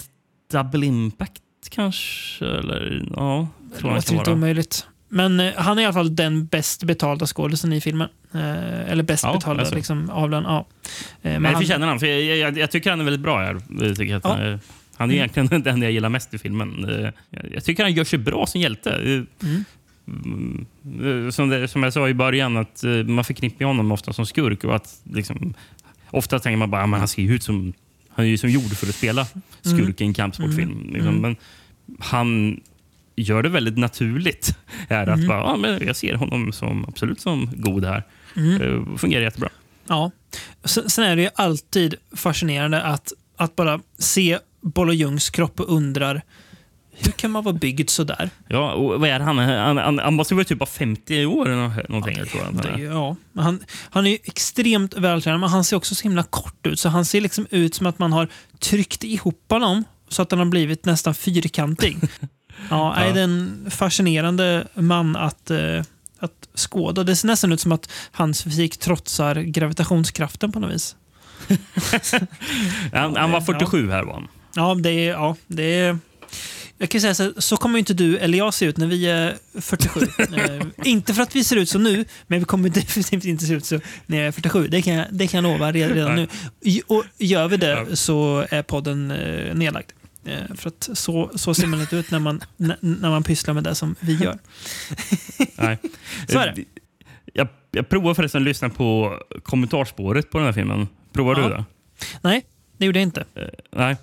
Double Impact kanske? Eller, ja, Det låter inte omöjligt. Men eh, han är i alla fall den bäst betalda skådisen i filmen. Eh, eller bäst Ja, betalda alltså. liksom, av den. Ja. Eh, Men han- jag förtjänar han, för jag, jag, jag tycker han är väldigt bra här. Jag tycker att Ja. han, är, han är egentligen den jag gillar mest i filmen. Jag, tycker han gör sig bra som hjälte. Mm, eh, Som, det, som jag sa i början, att man förknippar honom ofta som skurk. Och att, liksom, ofta tänker man bara att han ser ut som han är ju som gjord för att spela skurk i en kampsportfilm. Liksom. Men han gör det väldigt naturligt. Här, att bara, ja, men jag ser honom som absolut som god här. Eh, fungerar jättebra. Ja. Sen, är det ju alltid fascinerande att, att bara se Boll och Ljungs kropp och undrar hur kan man vara byggd så där? Ja, och vad är det han? Han, han, han måste vara typ bara 50 år eller nå- någonting. jag tror jag. Det ja. Han, han är ju extremt vältränad, men han ser också så himla kort ut. Så han ser liksom ut som att man har tryckt ihop honom så att han har blivit nästan fyrkantig. Ja, det är en fascinerande man att, eh, att skåda. Det ser nästan ut som att hans fysik trotsar gravitationskraften på något vis. Han, han var 47 här var han. Ja, det är... Ja, det är jag kan säga så, så kommer inte du eller jag se ut när vi är 47. eh, inte för att vi ser ut så nu, men vi kommer definitivt inte se ut så när jag är 47. Det kan jag, det kan jag lova redan, redan nu. Och gör vi det så är podden eh, nedlagd. Eh, för att så, så ser man inte ut när man, när man pysslar med det som vi gör. Nej. Så är det. Jag, jag provar förresten att lyssna på kommentarspåret på den här filmen. Provar Ja. du det? Nej, det gjorde jag inte. Eh, Nej.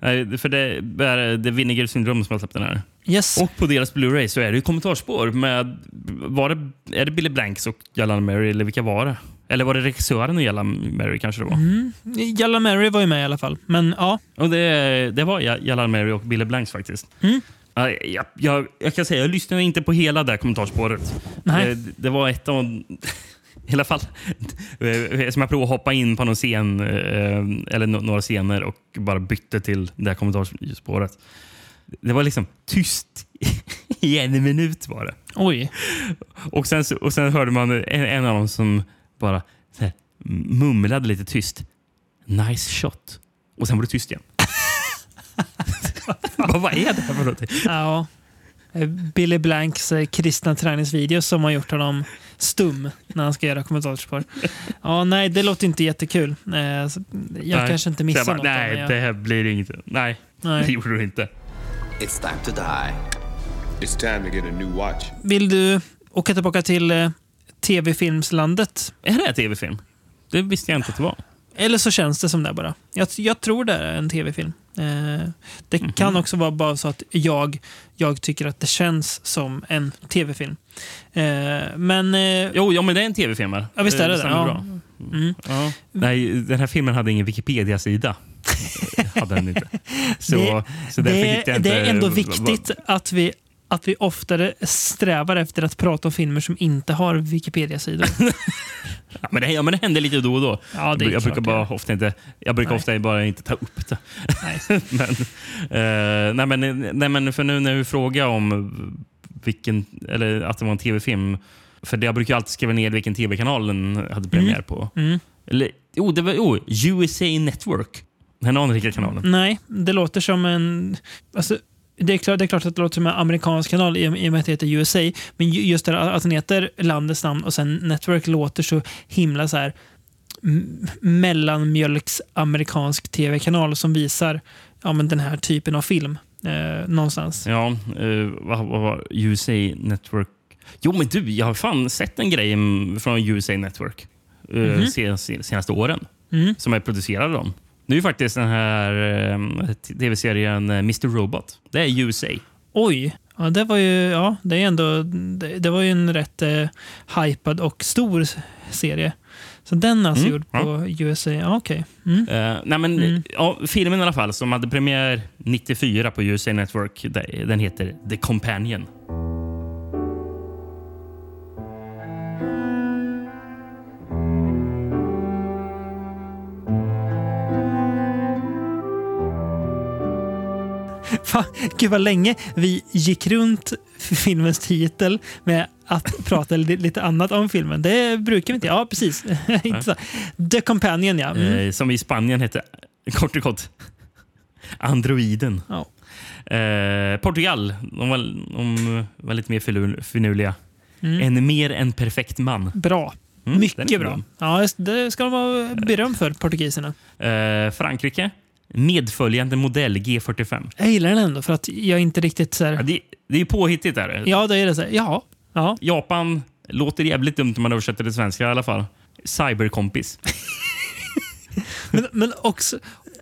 Nej, för det är det Vinegar Syndrome som har släppt den här. Yes. Och på deras Blu-ray så är det ju kommentarspår med... Var det, är det Billy Blanks och Jallan Mary, eller vilka var det? Eller var det regissören och Jallan Mary kanske det var? Mm. Jalla Mary var ju med i alla fall. Men ja, Och det, det var Ja- Jallan Mary och Billy Blanks faktiskt. Mm. Ja, Jag, jag, jag kan säga, jag lyssnade inte på hela det här kommentarspåret. Nej. Det, det var ett av... I alla fall, eh, som jag provade att hoppa in på någon scen, eh, eller några scener och bara bytte till det här kommentarspåret. Det var liksom tyst i en minut var det. oj. Och sen, och sen hörde man en, en av dem som bara så här, mumlade lite tyst. Nice shot. Och sen var det tyst igen. Vad vad är det här för någonting? Ja. Eh, Billy Blanks eh, kristna träningsvideo som har gjort honom stum när han ska göra kommentatorspår. Ja, nej, det låter inte jättekul. Eh, Jag Nej. kanske inte missar bara, något. Nej, jag, det här blir inget. Nej, Nej. det gjorde du inte. It's time to die. It's time to get a new watch. Vill du åka tillbaka till tv-filmslandet? Är det här tv-film? Det visste jag inte att det var. Eller så känns det som det bara. Jag, jag tror det är en tv-film. Eh, det Mhm. kan också vara bara så att jag, jag tycker att det känns som en tv-film. Eh, men... Eh, Jo, ja, men det är en tv-film. Ja, visst är det det. stämmer Ja. bra. mm. Ja. Nej, den här filmen hade ingen Wikipedia-sida. hade den inte. Så, Det- så det, är, inte... det är ändå viktigt att vi, att vi oftare strävar efter att prata om filmer som inte har Wikipedia-sidor. Ja, men, det, ja, men det händer lite då och då. Ja, det är jag, brukar bara ofta inte, jag brukar Nej. ofta bara inte ta upp det. Nej. men, eh, nej, men, nej, men för nu när du frågar om vilken, eller att det var en tv-film. För det, jag brukar alltid skriva ner vilken tv-kanal den hade premiär på. Mm. Eller, jo, det var oh, USA Network. Den anrika kanalen. Nej, det låter som en... Alltså, det, är klart, det är klart att det låter som en amerikansk kanal i, i och med att det heter USA. Men ju- just det att den heter landets namn och sen Network låter så himla så här m- mellanmjölks amerikansk tv-kanal som visar ja, men den här typen av film eh, någonstans. Ja, eh, vad, var USA Network? Jo, men du, jag har fan sett en grej mm, från USA Network eh, Mhm. se, se, senaste åren Mm. som är producerad av dem. Det är ju faktiskt den här eh, tv-serien eh, Mr. Robot. Det är USA. Oj, ja, det var ju, ja, det är ändå, det, det var ju en rätt eh, hypad och stor serie. Så den är alltså Mm, gjord ja. på USA. Ja, okej. Mm. Eh, nej, men, Mm. ja, filmen i alla fall, som hade premiär 94 på USA Network, den heter The Companion. Fan, gud vad länge vi gick runt filmens titel med att prata li- lite annat om filmen. Det brukar vi inte. Ja, precis. Så. The Companion, ja. Mm. Eh, som i Spanien hette, kort och kort, Androiden. Ja. Eh, Portugal, de var, de var lite mer finur- finurliga. Mm. En mer än perfekt man. Bra. Mm, Mycket är bra. Ja, det ska de ha beröm för, portugiserna. Eh, Frankrike, medföljande modell G45. Jag gillar den ändå för att jag inte riktigt så här, Ja, det, det är påhittigt. Där. Ja, då är det så här. Ja. ja. Japan låter jävligt dumt om man översätter det svenska i alla fall. Cyberkompis. Men, men också,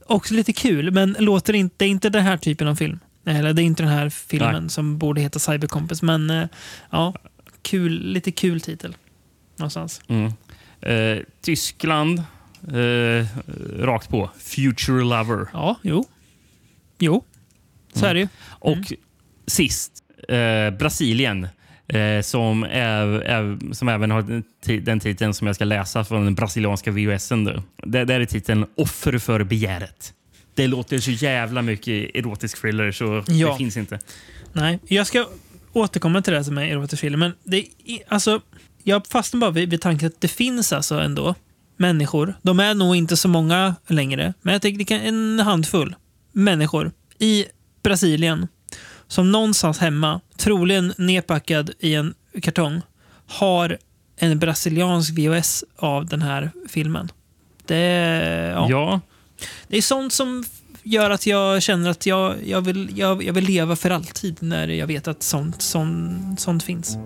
också lite kul. Men låter inte, det är inte den här typen av film. Eller det är inte den här filmen Nej. som borde heta Cybercompis. Men eh, ja, kul, lite kul titel. Någonstans. Mm. Eh, Tyskland, eh, rakt på. Future Lover. Ja, jo. Jo, så är det ju. Och sist, eh, Brasilien. Eh, som, är, är, som även har den, ti- den titeln som jag ska läsa från den brasilianska VHSen. Det, där är titeln Offer för begäret. Det låter så jävla mycket erotisk thriller så Ja. det finns inte. Nej, jag ska återkomma till det här som är erotisk film. Men det, är- alltså, jag fastnar bara vid, vid tanken att det finns alltså ändå människor. De är nog inte så många längre, men jag tänker en handfull människor i Brasilien som någonstans hemma, troligen nedpackad i en kartong, har en brasiliansk VHS av den här filmen. Det, ja. Ja, Det är sånt som gör att jag känner att jag, jag, vill, jag, jag vill leva för alltid när jag vet att sånt, sånt, sånt finns.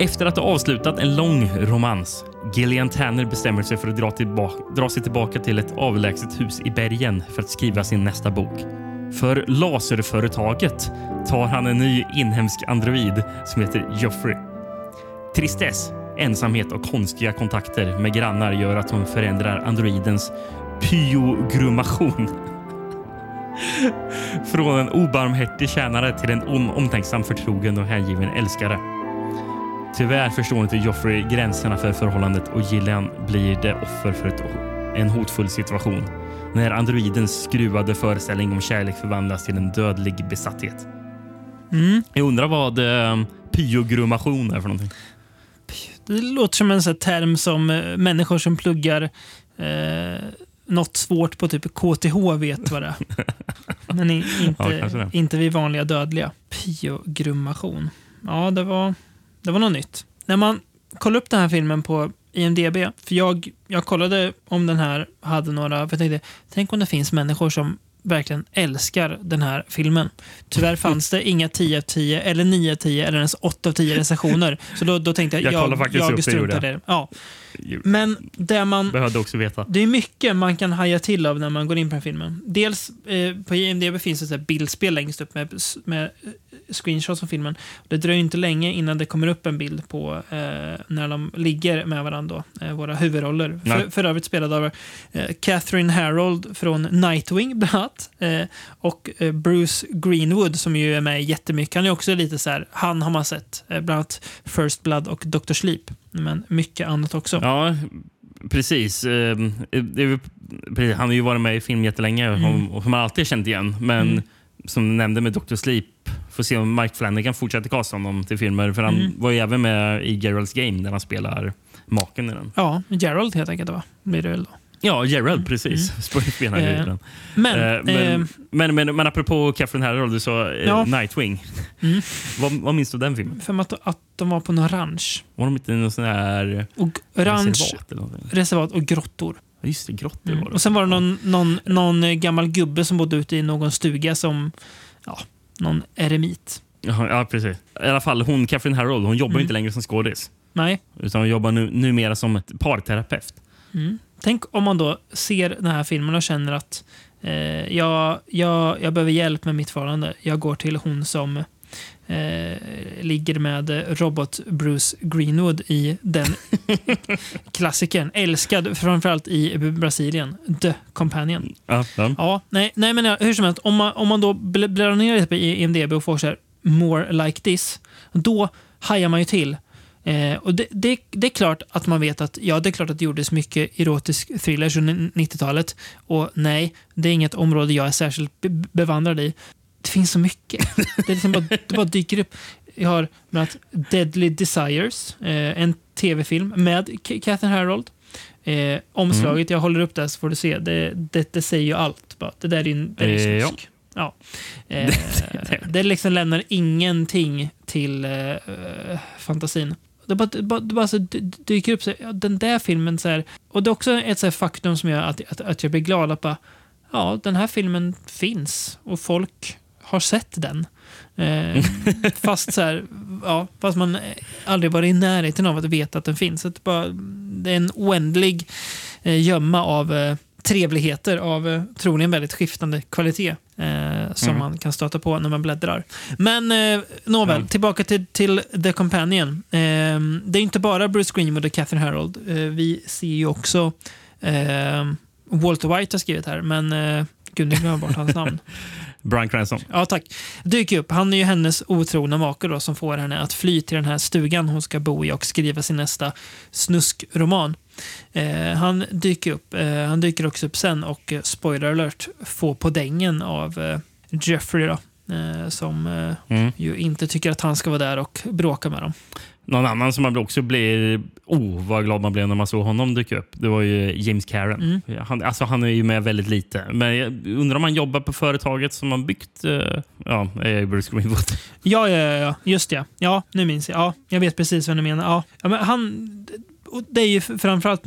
Efter att ha avslutat en lång romans, Gillian Tanner bestämmer sig för att dra, tillbaka, dra sig tillbaka till ett avlägset hus i bergen för att skriva sin nästa bok. För laserföretaget tar han en ny inhemsk android som heter Joffrey. Tristess, ensamhet och konstiga kontakter med grannar gör att hon förändrar androidens pyogrumation. från en obarmhärtig tjänare till en om omtänksam, förtrogen och hängiven älskare. Tyvärr förstår inte Joffrey gränserna för förhållandet och Gillian blir det offer för ett, en hotfull situation när androidens skruvade föreställning om kärlek förvandlas till en dödlig besatthet. Mm. Jag undrar vad eh, pyogrummation är för någonting. Det låter som en sån term som eh, människor som pluggar eh, något svårt på typ KTH vet vad det är. Men i, Ja, inte, det. inte vi vanliga dödliga. Pyogrummation. Ja, det var, det var något nytt. När man kollar upp den här filmen på IMDB, för jag, jag kollade om den här hade några... för Jag tänkte, tänk om det finns människor som verkligen älskar den här filmen. Tyvärr fanns det inga 10 av 10, eller 9 av 10, eller ens 8 av 10 recensioner. Så då, då tänkte jag, Jag jag, jag struntar i det. Ja. Men det man... Behövde också veta. Det är mycket man kan haja till av när man går in på den här filmen. Dels eh, på IMDB finns det här bildspel längst upp med, med eh, screenshots från filmen. Det dröjer inte länge innan det kommer upp en bild på eh, när de ligger med varandra, då, eh, våra huvudroller. Nej. För, för övrigt spelade av eh, Catherine Harold från Nightwing bland annat. Eh, och Bruce Greenwood som ju är med jättemycket. Han är också lite så här, han har man sett. Bland annat First Blood och Dr. Sleep. Men mycket annat också. Ja, precis. Eh, väl- precis. Han har ju varit med i film jättelänge Mm. och, som man alltid känt igen. Men Mm. som du nämnde med Dr. Sleep, får se om Mike Flanagan fortsätter casta honom till filmer. För han Mm. var ju även med i Geralds Game där han spelar maken i den. Ja, Gerald helt enkelt va? Blir det väl då. Ja, Gerald, precis. Mm. Eh, men, eh, men, eh, men, men, men apropå Catherine Harold, du sa Ja. Nightwing. Mm. vad, vad minns du av den filmen? för att, att de var på någon ranch. Var de inte i någon sån här Och ranch, reservat reservat och grottor. Ja, Just det, grottor Mm. var det. Och sen var det någon, någon, någon gammal gubbe som bodde ute i någon stuga som ja, någon eremit. Ja, precis. I alla fall, hon, Catherine Harold, hon jobbar Mm. inte längre som skådis. Nej. Utan hon jobbar nu, numera som ett parterapeut. Mm. Tänk om man då ser den här filmen och känner att eh, jag, jag, jag behöver hjälp med mitt förhållande. Jag går till hon som eh, ligger med robot Bruce Greenwood i den klassikern. Älskad framförallt i Brasilien. The Companion. Ja, ja. Ja, nej, nej men hur som helst. Om man, om man då bl- bläddrar ner lite på IMDB och får så här more like this, då hajar man ju till. Eh, och det, det, det är klart att man vet att ja, det är klart att det gjordes mycket erotisk thrillers under 90-talet. Och nej, det är inget område jag är särskilt be bevandrad i. Det finns så mycket. Det, liksom bara, det bara dyker upp. Jag har bland annat Deadly Desires, eh, en tv-film med Catherine Harold. Eh, omslaget, jag håller upp det så får du se. Det, det, det säger ju allt. Bara. Det där är det är Eh, snusk. Ja. Eh, det liksom lämnar ingenting till eh, fantasin. Det bara, det bara, det bara så dyker upp så, ja, den där filmen. Så här, och det är också ett så här faktum som gör att, att, att jag blir glad. Att bara, ja, den här filmen finns och folk har sett den. Eh, fast, så här, ja, fast man aldrig varit i närheten av att veta att den finns. Att det, bara, det är en oändlig eh, gömma av eh, trevligheter av eh, troligen väldigt skiftande kvalitet eh, som Mm. man kan stöta på när man bläddrar. Men eh, nåväl, Ja. tillbaka till, till The Companion. Eh, det är inte bara Bruce Greenwood och Catherine Harold. Eh, vi ser ju också eh, Walter White har skrivit här, men eh, gud, nu glömmer jag bort hans namn. Brian Cranston. Ja, tack. Dyker upp. Han är ju hennes otrogna make då, som får henne att fly till den här stugan hon ska bo i och skriva sin nästa snuskroman. Eh, han dyker upp. Eh, han dyker också upp sen och, eh, spoiler alert, får på dängen av eh, Jeffrey då. Eh, som eh, Mm. ju inte tycker att han ska vara där och bråka med dem. Någon annan som också blir... Oh, vad glad man blev när man såg honom dyka upp. Det var ju James Karen. Mm. Han, alltså, han är ju med väldigt lite. Men jag undrar om han jobbar på företaget som har byggt... Uh, ja, eh, Bruce Greenwood. Ja, ja, ja, just det. Ja, nu minns jag. Ja, jag vet precis vad du menar. Ja, ja men han... Det är ju framförallt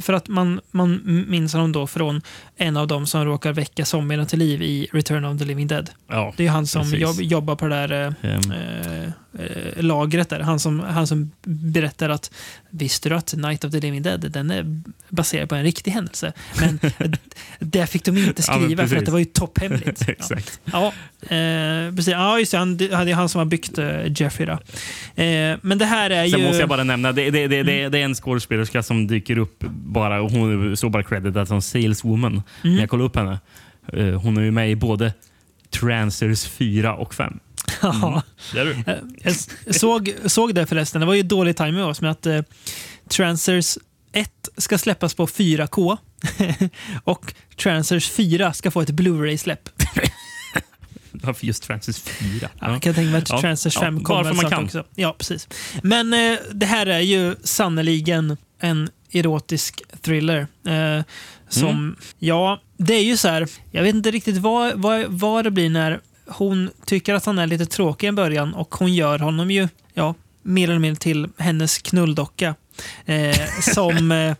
för att man, man minns honom då från en av dem som råkar väcka zombierna till liv i Return of the Living Dead. Ja, Det är ju han som jobb, jobbar på det där Ehm, eh, eh, lagret där. Han som, han som berättar att visste du att Night of the Living Dead den är baserad på en riktig händelse. Men det fick de inte Ja, skriva för precis. att det var ju topphemligt. Ja. Exakt. Ja, eh, precis. Ja, just det. Han, det är han som har byggt eh, Jeffrey. Då. Eh, men det här är Sen ju... måste jag bara nämna, det, det, det, det, det är en skådespelerska som dyker upp bara och hon står bara credited som saleswoman. Mm. När jag kollar upp henne. Eh, Hon är ju med i både Trancers 4 och 5. Ja. Du. Eh, Jag såg, såg det förresten. Det var ju dålig timing med oss med att eh, Transers 1 ska släppas på 4K och Transers 4 ska få ett Blu-ray-släpp. Varför just Trancers 4? Ja. Jag kan tänka mig att Ja. Transers Ja, 5 kommer varför väl man kan. också. Ja, precis. Men eh, det här är ju sannoliken en erotisk thriller. Eh, som, Mm. ja, det är ju så här, jag vet inte riktigt vad, vad, vad det blir när hon tycker att han är lite tråkig i början och hon gör honom ju, ja, mer eller mindre till hennes knulldocka. Eh, som eh,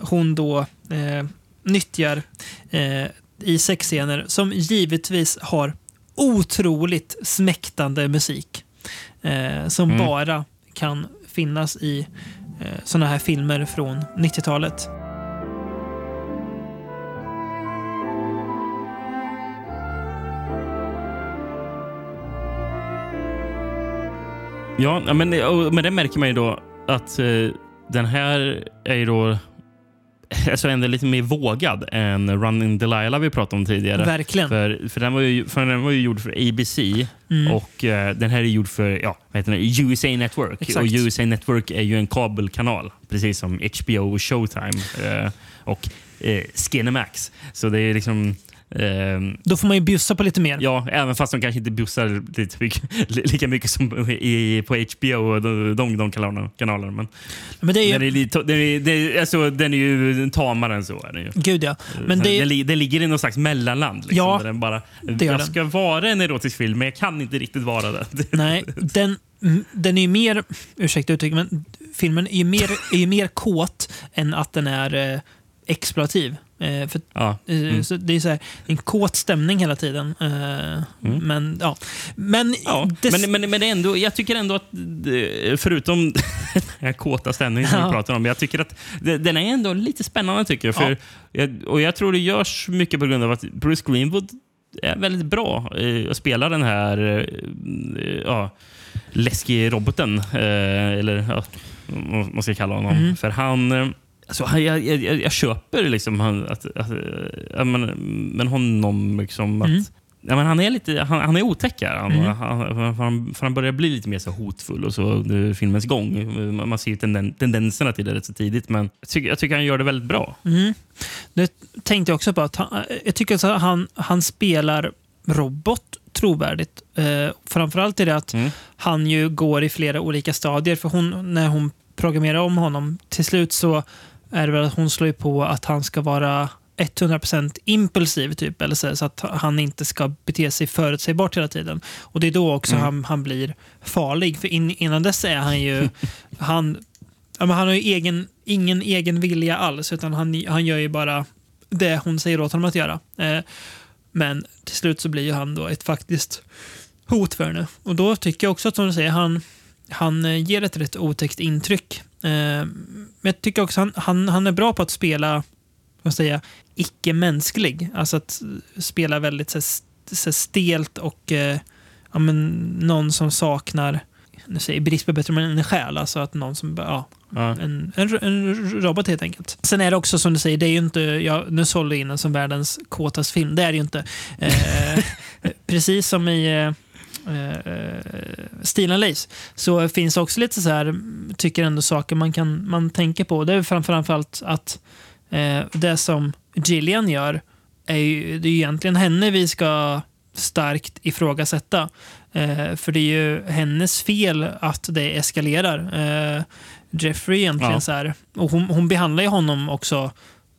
hon då eh, nyttjar eh, i sexscener som givetvis har otroligt smäktande musik. Eh, som Mm. bara kan finnas i eh, såna här filmer från 90-talet. Ja, men, men det märker man ju då att eh, den här är ju då alltså ändå lite mer vågad än Running Delilah vi pratade om tidigare. Verkligen. För, för, den var ju, för den var ju gjord för ABC Mm. och eh, den här är gjord för ja, vad heter det, USA Network. Exakt. Och USA Network är ju en kabelkanal, precis som HBO och Showtime eh, och eh, Skinemax. Så det är liksom Då får man ju bjussa på lite mer. Ja, även fast de kanske inte mycket, lika mycket som i, på HBO och de, de, de kanalerna. kanalerna. Men, Men det är ju- den, är lite, den, är, det är, alltså, den är ju tamare än så. Är den, ju. Gud ja. Men det är- den, den ligger i någon slags mellanland. Liksom, Ja, där den bara, det jag den. ska vara en erotisk film, men jag kan inte riktigt vara det. Nej, den, den är ju mer, ursäkta uttrycket, men filmen är ju mer, är ju mer kåt än att den är eh, exploativ. Eh, för, Ja. eh, Mm. så det är så här, en kåt stämning hela tiden. Eh, Men ja, men, Ja, men, men, men ändå, jag tycker ändå att, eh, förutom den här kåta stämningen som Ja. vi pratar om, jag tycker att den är ändå lite spännande. tycker jag. För och jag tror det görs mycket på grund av att Bruce Greenwood är väldigt bra eh, att spela den här eh, ja, läskiga roboten. Eller ja, vad man ska kalla honom. Mm. För han... Alltså, jag, jag, jag, jag köper liksom att, att, ja, men, men honom liksom att, Mm. Ja, men han är lite han, han är otäck. här. Han, Mm. han, han, han börjar bli lite mer så hotfull och så under filmens gång. Man ser ju tenden, tendenserna till det rätt så tidigt, men jag tycker, jag tycker han gör det väldigt bra. Mm. Det tänkte jag också på. Att han, jag tycker att han, han spelar robot trovärdigt. Eh, framförallt är det att Mm. han ju går i flera olika stadier. För hon, när hon programmerar om honom, till slut så är väl att hon slår ju på att han ska vara 100% impulsiv, typ, eller så, så att han inte ska bete sig förutsägbart hela tiden. Och Det är då också Mm. han, han blir farlig. För in, innan dess är han ju... han, ja, men han har ju egen, ingen egen vilja alls, utan han, han gör ju bara det hon säger åt honom att göra. Eh, men till slut så blir ju han då ett faktiskt hot för henne. Och då tycker jag också att som du säger, han, han ger ett rätt otäckt intryck. Eh, men jag tycker också han, han, han är bra på att spela vad ska jag säga, icke-mänsklig. Alltså att spela väldigt så, så stelt och eh, ja, men, någon som saknar nu säger brist på bättre men en själ. Alltså att någon som, ja, Ja. en, en, en robot helt enkelt. Sen är det också som du säger, det är ju inte, ja, nu sålde jag in den som världens kåtaste film. Det är det ju inte. Eh, precis som i eh, and Lace så finns det också lite så här, tycker ändå saker man kan man tänker på. Det är fram- framförallt att eh, det som Gillian gör är ju, det är ju egentligen henne vi ska starkt ifrågasätta. Eh, för det är ju hennes fel att det eskalerar. Eh, Jeffrey egentligen Ja. så här, och hon, hon behandlar ju honom också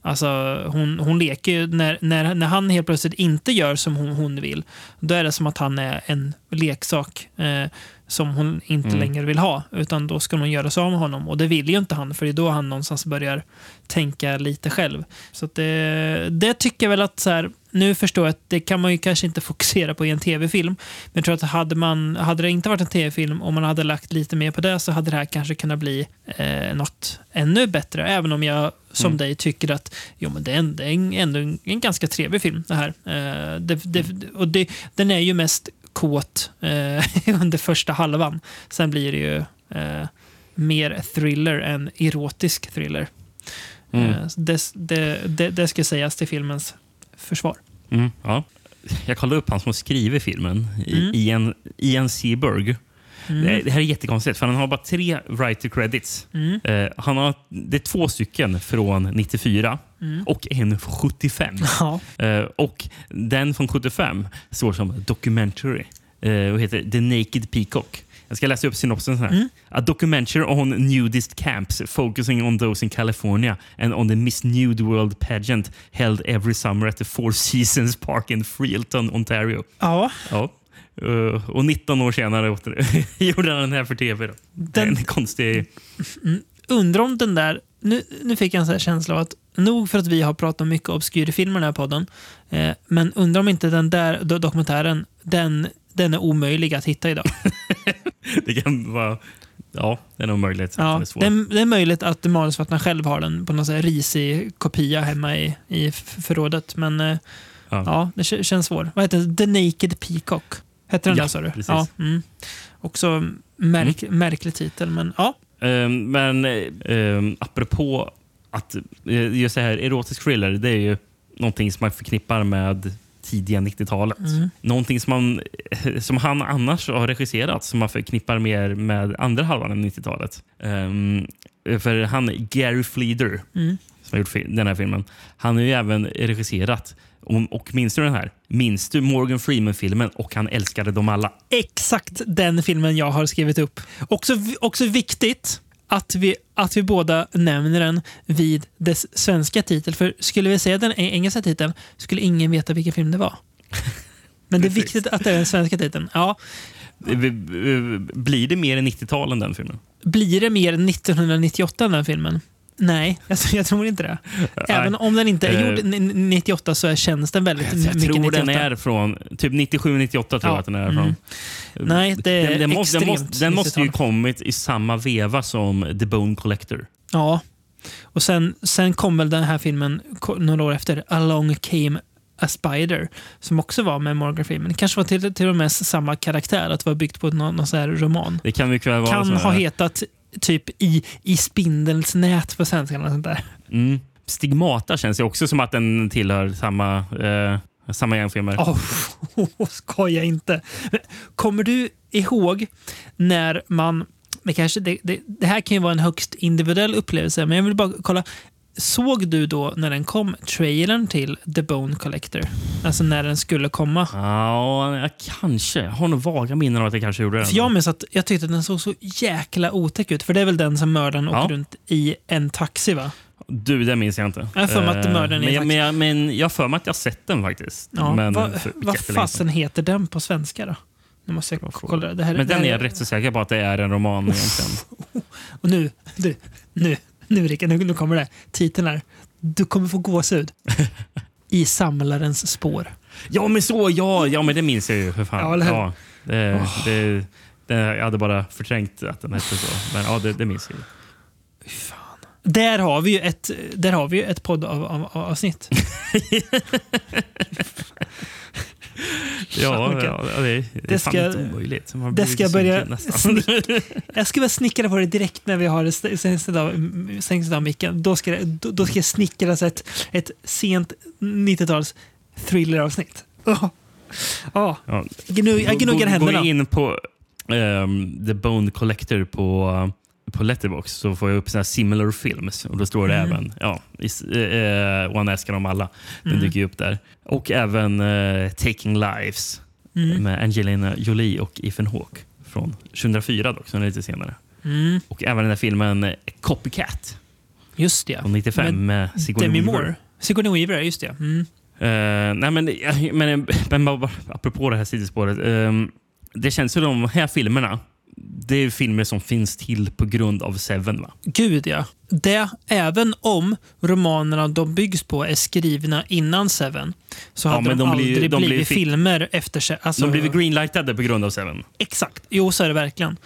Alltså, hon, hon leker ju, när, när, när han helt plötsligt inte gör som hon, hon vill, då är det som att han är en leksak eh, som hon inte Mm. längre vill ha. Utan då ska hon göra sig av med honom. Och det vill ju inte han, för det är då han någonstans börjar tänka lite själv. Så det, det tycker jag väl att så här, nu förstår jag att det kan man ju kanske inte fokusera på i en tv-film. Men jag tror att hade, man, hade det inte varit en tv-film och man hade lagt lite mer på det så hade det här kanske kunnat bli eh, något ännu bättre. Även om jag som Mm. dig tycker att jo, men det är, en, det är en, ändå en, en ganska trevlig film. det här. Eh, det, det, och det, den är ju mest kåt eh, under första halvan. Sen blir det ju eh, mer thriller än erotisk thriller. Mm. Eh, det, det, det, det ska sägas till filmens försvar. Mm, ja. Jag kollade upp han som har skrivit filmen, i- Mm. Ian, Ian Seaberg. Mm. Det, det här är jättekonstigt, för han har bara tre writer credits. Mm. Eh, han har, det är två stycken från 94 Mm. och en från 75. Ja. Eh, och den från 75 står som documentary eh, och heter The Naked Peacock. Jag ska läsa upp synopsen här. Mm. A documentary on nudist camps focusing on those in California and on the Miss Nude World pageant held every summer at the Four Seasons Park in Freelton, Ontario. ja. Ja. Eh, och 19 år senare åter- gjorde han den här för tv. Då. Den- En konstig... Mm. Undrar om den där... Nu, nu fick jag en sån här känsla av att nog för att vi har pratat om mycket obskyrfilmer i den här podden, eh, men undrar om inte den där do- dokumentären, den, den är omöjlig att hitta idag. Det kan vara... Ja, det är nog möjligt. den Ja, det, är, det är möjligt att manusförfattaren själv har den på någon risig kopia hemma i, i förrådet, men eh, Ja. ja. det känns svårt. Vad heter det? The Naked Peacock? Hette den Ja, där sa du? precis. Ja, mm. Också märk, märklig titel, men ja. Ehm, men um, apropå att eh, just det här erotisk thriller, det är ju någonting som man förknippar med tidiga 90-talet. Mm. Någonting som, man, som han annars har regisserat som man förknippar mer med andra halvan av 90-talet. Ehm, för han Gary Fleeder Mm. som har gjort den här filmen. Han har ju även regisserat. Och, och minns du den här? Minns du Morgan Freeman-filmen och Han älskade dem alla? Exakt den filmen jag har skrivit upp. Också, också viktigt att vi, att vi båda nämner den vid dess svenska titel. För skulle vi säga den engelska titeln skulle ingen veta vilken film det var. Men det är viktigt att det är den svenska titeln. Ja, Blir det mer än 90-tal än den filmen? blir det mer 1998 än den filmen? Nej, jag, jag tror inte det. Även om den inte är gjord Eh, n- 98 så känns den väldigt Jag mycket tror 98. den är från typ 97-98 tror Ja, jag att den är mm. Nej, det är den, den, måste, den, måste, den måste ju 90-tal. kommit i samma veva som The Bone Collector. Ja. Och sen, sen kom väl den här filmen några år efter, Along came a spider, som också var med Morgan Freeman. Kanske var till, till och med samma karaktär, att det var byggt på någon, någon sån här roman. Det kan mycket väl vara Kan så ha hetat typ i, i spindelns nät på svenska. Eller sånt där. Mm. Stigmata känns ju också som att den tillhör samma, eh, samma gängfilmer. Oh, skoja inte. Kommer du ihåg när man... Det, kanske, det, det, det här kan ju vara en högst individuell upplevelse, men jag vill bara kolla. Såg du då när den kom trailern till The Bone Collector? Alltså när den skulle komma? Ja, jag kanske. Jag har nog vaga minnen av att jag kanske gjorde det. Jag minns att jag tyckte att den såg så jäkla otäck ut. För det är väl den som mördaren Ja. åker runt i en taxi va? Du, det minns jag inte. Jag för mig att Eh, mördaren är men, jag, men, jag, men jag för mig att jag har sett den faktiskt. Ja. Men för vad fasen heter den på svenska då? Nu måste jag kolla. Det här, Men det den här är jag rätt så säker på att det är en roman egentligen. Och nu, du, nu, nu Rickard, nu, nu kommer det. Titeln är Du kommer få gåshud. I samlarens spår. Ja, men så! Ja, ja men det minns jag ju för fan. Ja, eller hur? Ja, det, det, det, jag hade bara förträngt att den hette så. Men ja, det, det minns jag ju. Där har vi ju ett, där har vi ett poddavsnitt. Ja, ja det, är Det fan ska- inte omöjligt. Man det ska börja Jag ska börja snickra på det direkt när vi har stängt av, stängt av micken. Då ska, det, då, då ska jag snickra så ett, ett sent 90-tals thrilleravsnitt. Oh. Oh. Ja. Gnugg, jag gnuggar Gå- händerna. jag in på ehm, The Bone Collector på, på Letterbox så får jag upp såna här similar films. Och Då står det Mm. även, ja, is, eh, och han älskar dem alla. Den Mm. dyker upp där. Och även eh, Taking Lives Mm. med Angelina Jolie och Ethan Hawke från 2004 dock, den är lite senare. Mm. Och även den här filmen eh, Copycat Just det. från 95 med, Sigourney Demi Weaver. Moore. Sigourney Weaver, just det. Eh, nej, men, men, men bara, apropå det här sidospåret. ehm, det känns som de här filmerna, det är filmer som finns till på grund av Seven. Va? Gud ja. Det, även om romanerna de byggs på är skrivna innan Seven så Ja, hade de, de blir aldrig de blir blivit fi- filmer efter sig. Alltså, De blev greenlightade på grund av Seven. Exakt. Jo, så är det verkligen.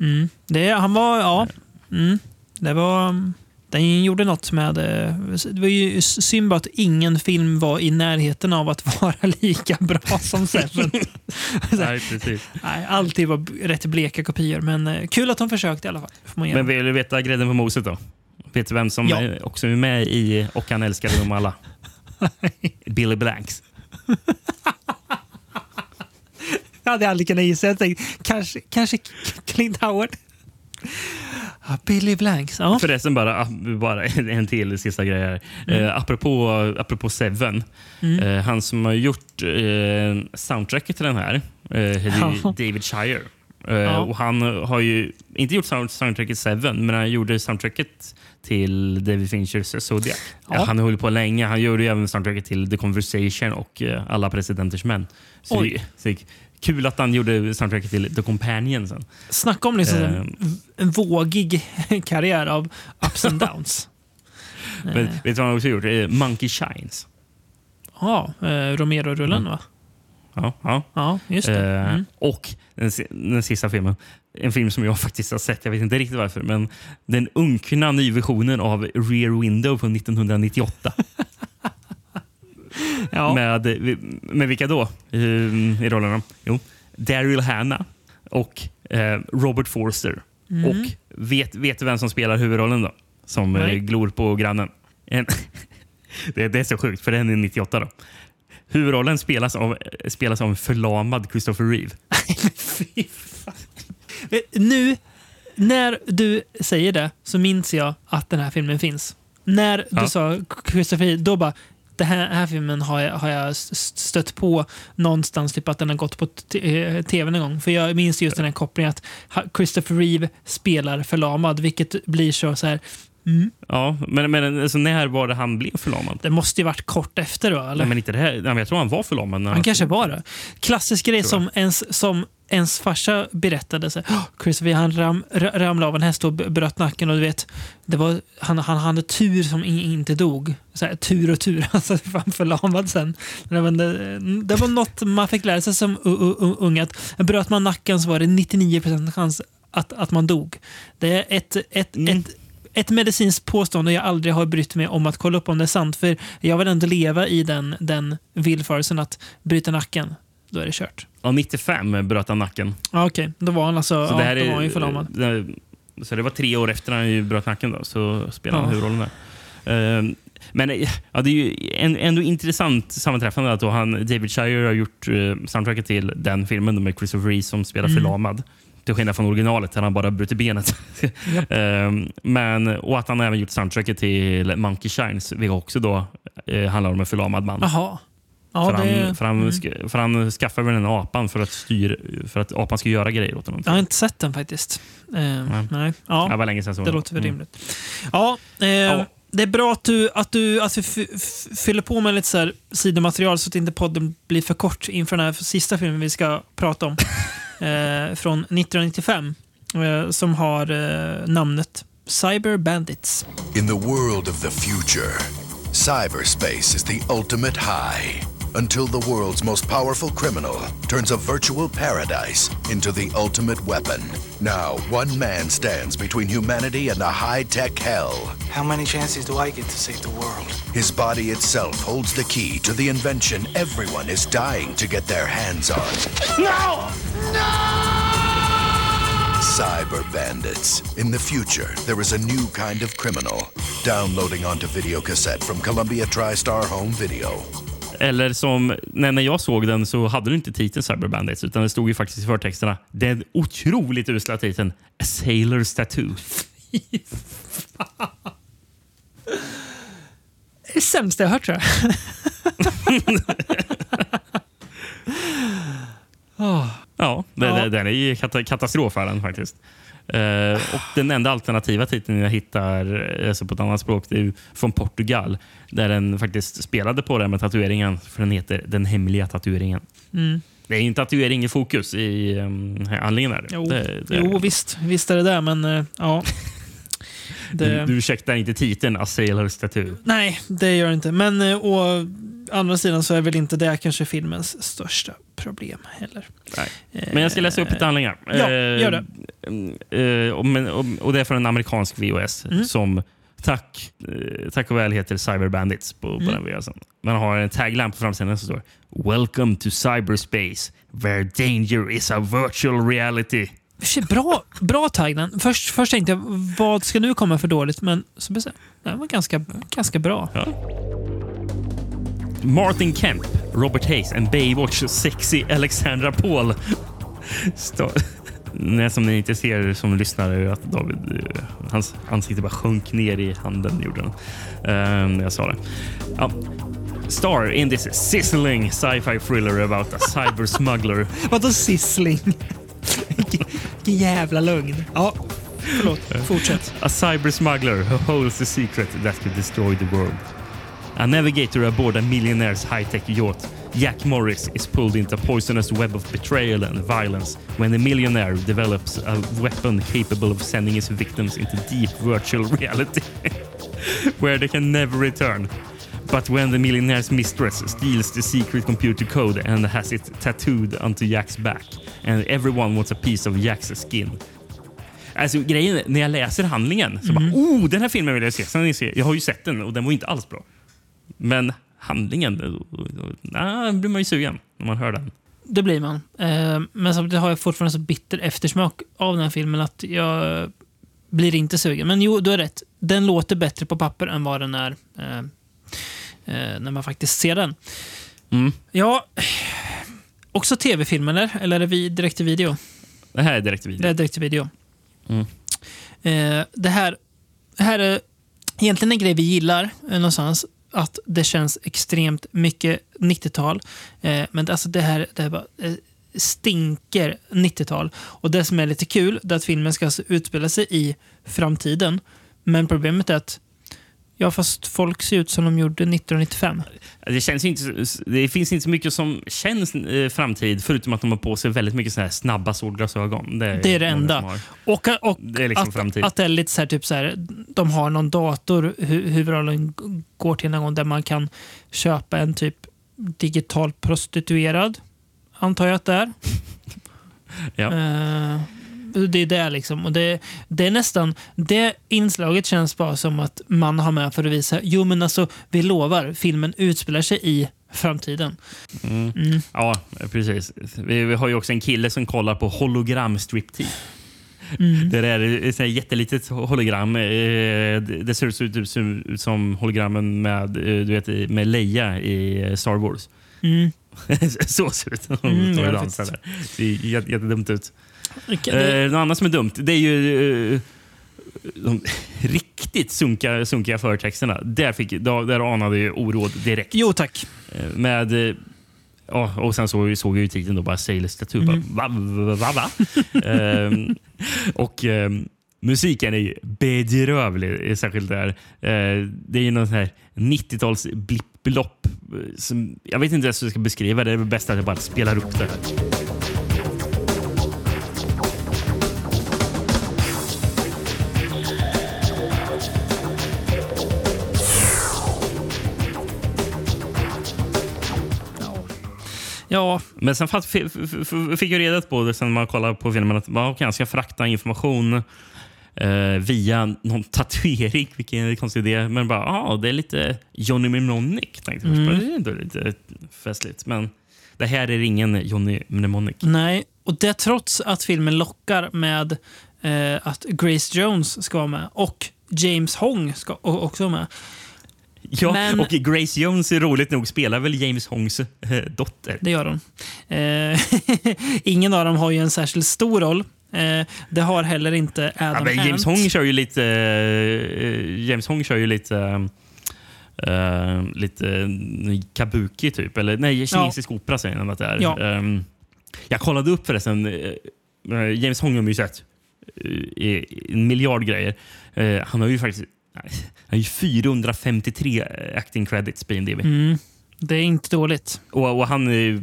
Mm. Det, han var... Ja. Mm. Det var... Den gjorde något med... eh, Det var ju synd bara att ingen film var i närheten av att vara lika bra som Seven. Nej, precis. Nej, alltid var rätt bleka kopior, men eh, kul att de försökte i alla fall. Men vill du veta grädden på moset då? Vet du vem som Ja. är, också är med i Och han älskade dem alla? Billy Blanks. Jag hade aldrig kunnat gissa. Jag tänkte, kanske, kanske Clint Howard. Billy Blanks. Ja. Förresten, bara, ah, bara en till sista grej här. Eh, apropå, apropå Seven. Mm. Eh, han som har gjort eh, soundtracket till den här eh, heter Ja. David Shire. Eh, Ja. och han har ju inte gjort sound- soundtracket Seven, men han gjorde soundtracket till David Finchers Zodiac. Ja. Han har hållit på länge. Han gjorde även soundtracket till The Conversation och eh, Alla presidenters män. Så det, så det, kul att han gjorde soundtracket till The Companion sen. Snacka om liksom Eh. en, vågig karriär av ups and downs. Men, vet du vad han också gjort? Eh, Monkey Shines. Ja, eh, Romero-rullen va? Ja, ja. Ja, just det. Mm. Och den, den sista filmen. En film som jag faktiskt har sett. Jag vet inte riktigt varför. Men den unkna nyversionen av Rear Window från 1998. Ja. Med, med vilka då i rollerna? Jo, Daryl Hannah och eh, Robert Forster. Mm. Och vet, vet du vem som spelar huvudrollen då? Som eh, Nej. glor på grannen. En, det, det är så sjukt, för den är 98 då. Huvudrollen spelas av, spelas av en förlamad Christopher Reeve. Fy fan. Nu, när du säger det, så minns jag att den här filmen finns. när du Ja. sa Christopher Reeve, då bara den här, här filmen har jag, har jag stött på någonstans, typ att den har gått på t- eh, tv någon gång. För jag minns just den här kopplingen att Christopher Reeve spelar förlamad, vilket blir så, så här. Mm, Ja, men, men alltså, när var det han blev förlamad? det måste ju varit kort efter då, eller? Nej, men inte det här. Jag tror han var förlamad. När Han kanske var det. Klassisk grej som ens, som ens farsa berättade. Så, här, "Åh, Christopher han ram, ra- ramlade av en häst och bröt nacken. Och du vet, det var, han, han hade tur som in, inte dog. Så här, tur och tur. Han satt fan förlamad sen. Det, det var något man fick lära sig som ung. Att bröt man nacken så var det 99% chans att, att man dog. Det är ett, ett, Mm. ett ett medicinskt påstående jag aldrig har brytt mig om att kolla upp om det är sant. För jag vill ändå leva i den, den villfarelsen att bryta nacken, då är det kört. Ja, 95 bröt han nacken. Ja, Okej, då var han alltså Så ja, det här då var han ju förlamad. det, så det var tre år efter han bröt nacken då, så spelade han Ja. huvudrollen där. Ehm, men eh, ja, det är ju en, ändå intressant sammanträffande att då han, David Shire har gjort uh, soundtracket till den filmen då med Christopher Reeve som spelar Mm. förlamad. Till skillnad från originalet där han bara brutit benet. Ehm, men, och att han även gjort soundtracket till Monkey Shines, vilket också då eh, handlar om en förlamad man. Jaha. Ja, för, det, han, för, han, mm. för han skaffar väl den apan för att, styr, för att apan ska göra grejer åt honom. Jag har inte sett den faktiskt. Eh, nej. Ja, Det var länge sedan. Så det låter väl Mm. rimligt. Ja, eh, Ja. Det är bra att du, att du att vi fyller på med lite så här sidomaterial så att inte podden blir för kort inför den här sista filmen vi ska prata om. eh, från 1995. Eh, som har eh, namnet Cyber Bandits. In the world of the future, cyberspace is the ultimate high until the world's most powerful criminal turns a virtual paradise into the ultimate weapon. Now, one man stands between humanity and a high tech hell. How many chances do I get to save the world? His body itself holds the key to the invention everyone is dying to get their hands on. No! No! Cyber bandits. In the future, there is a new kind of criminal. Downloading onto videocassette from Columbia TriStar Home Video. Eller som, när, när jag såg den så hade du inte titeln Cyber Bandits utan det stod ju faktiskt i förtexterna den otroligt usla titeln A Sailor's Tattoo. Det är det sämsta jag hört tror jag. Åh. Ja, det, den är ju kata, katastrofärden faktiskt. Eh, och Den enda alternativa titeln jag hittar alltså på ett annat språk det är från Portugal. Där den faktiskt spelade på det med tatueringen. För den heter Den hemliga tatueringen. Mm. Det är ju en tatuering i fokus i um, handlingen. Där. Jo, Det, det, jo visst, visst är det det, men eh, ja. Du, Det, du ursäktar inte titeln A Sailor's Tattoo. nej, det gör det inte. Men å andra sidan så är väl inte det kanske filmens största problem heller. Nej. Men jag ska läsa upp lite handlingar. Ja, gör det. Eh, eh, och, det är från en amerikansk VHS Mm. som tack, eh, tack och väl heter Cyber Bandits på, på Mm. den VHSen. Man har en tagline på framsidan som står Welcome to cyberspace where danger is a virtual reality. Bra, bra tagline. Först, först tänkte jag, vad ska nu komma för dåligt? Men så den var ganska, ganska bra. Martin Kemp, Robert Hayes and Baywatch sexy Alexandra Paul. Stå- Nej, som ni inte ser som lyssnare att David, eh, hans ansikte bara sjönk ner i handen. Gjorde den. När jag sa det. Ja. Star in this sizzling sci-fi thriller about a cyber smuggler. Vadå sizzling? Vilken jävla lögn. Ja, förlåt. Fortsätt. A cyber smuggler who holds the secret that could destroy the world. A navigator aboard a millionaire's high-tech yacht, Jack Morris, is pulled into a poisonous web of betrayal and violence when the millionaire develops a weapon capable of sending his victims into deep virtual reality where they can never return. But when the millionaire's mistress steals the secret computer code and has it tattooed onto Jack's back, and everyone wants a piece of Jack's skin. Alltså grejen är, när jag läser handlingen så bara, oh, den här filmen vill jag se. Sen jag har ju sett den och den var inte alls bra. Men handlingen, då, nah, blir man ju sugen när man hör den. Det blir man. Eh, men samtidigt har jag fortfarande så bitter eftersmak av den här filmen att jag blir inte sugen. Men jo, du har rätt. Den låter bättre på papper än vad den är eh, eh, när man faktiskt ser den. Mm. Ja, också tv-film eller? Eller är det direkt till video? Det här är direkt video. Det är direkt till video. Mm. Det här, det här är egentligen en grej vi gillar någonstans. Att det känns extremt mycket 90-tal. Eh, men alltså det här, det här bara, eh, stinker 90-tal. Och det som är lite kul är att filmen ska alltså utspela sig i framtiden. Men problemet är att Ja, fast folk ser ut som de gjorde 1995. Det, känns inte, det finns inte så mycket som känns eh, framtid förutom att de har på sig väldigt mycket så här snabba solglasögon. Det är Det är det enda. Och, och Det är liksom att, framtid. att det är lite så här, typ så här, de har någon dator, hu- huvudrollen går till någon gång där man kan köpa en typ digital prostituerad. Antar jag att det är. Ja. Eh, det är det liksom. Och det, det är nästan, det inslaget känns bara som att man har med för att visa, jo men alltså vi lovar, filmen utspelar sig i framtiden. Mm. Mm. Ja, precis. Vi, vi har ju också en kille som kollar på hologram striptease. Mm. Det är ett jättelitet hologram. eh, Det ser ut, som hologrammen med, eh, du vet, med Leia i eh, Star Wars. Mm. Så ser det ut. Mm. Det är jätte- jättedumt ut. Det- Eh, något annat som är dumt, det är ju eh, de riktigt sunkiga, sunkiga förtexterna. Där, fick, där, där anade jag oråd direkt. Jo tack. Eh, Med... eh, Ja, och sen så såg jag ju titeln då bara Sailors Tattoo. Mm. Bara, Va, va, va? Ehm, och ehm, musiken är ju bedrövlig, eh, särskilt där. Eh, det är ju någon sån här 90-tals blipplopp. eh, jag vet inte ens hur jag ska beskriva det. Det är väl bäst att jag bara spelar upp det. Ja, Men sen fick jag reda på det sen man kollade på filmen att man okay, ska frakta information eh, via någon tatuering. Vilken konstig idé. Men bara, ah, det är lite Johnny Mnemonic. Tänkte jag. Mm. Det är ändå lite festligt. Men det här är ingen Johnny Mnemonic. Nej, och det trots att filmen lockar med eh, att Grace Jones ska vara med och James Hong ska också vara med. Ja, Men- och Grace Jones är roligt nog spelar väl James Hongs eh, dotter. Det gör hon. Eh, ingen av dem har ju en särskilt stor roll. Eh, det har heller inte Adam Ja, James. Hong kör ju lite... eh, James Hong kör ju lite... eh, lite eh, kabuki, typ. Eller nej, kinesisk opera säger han att det är. Ja. Ehm, jag kollade upp förresten. James Hong har man ju sett i en miljard grejer. Eh, han har ju faktiskt nej, han har ju 453 acting credits på IMDb. Mm, det är inte dåligt. Och, och han, är ju-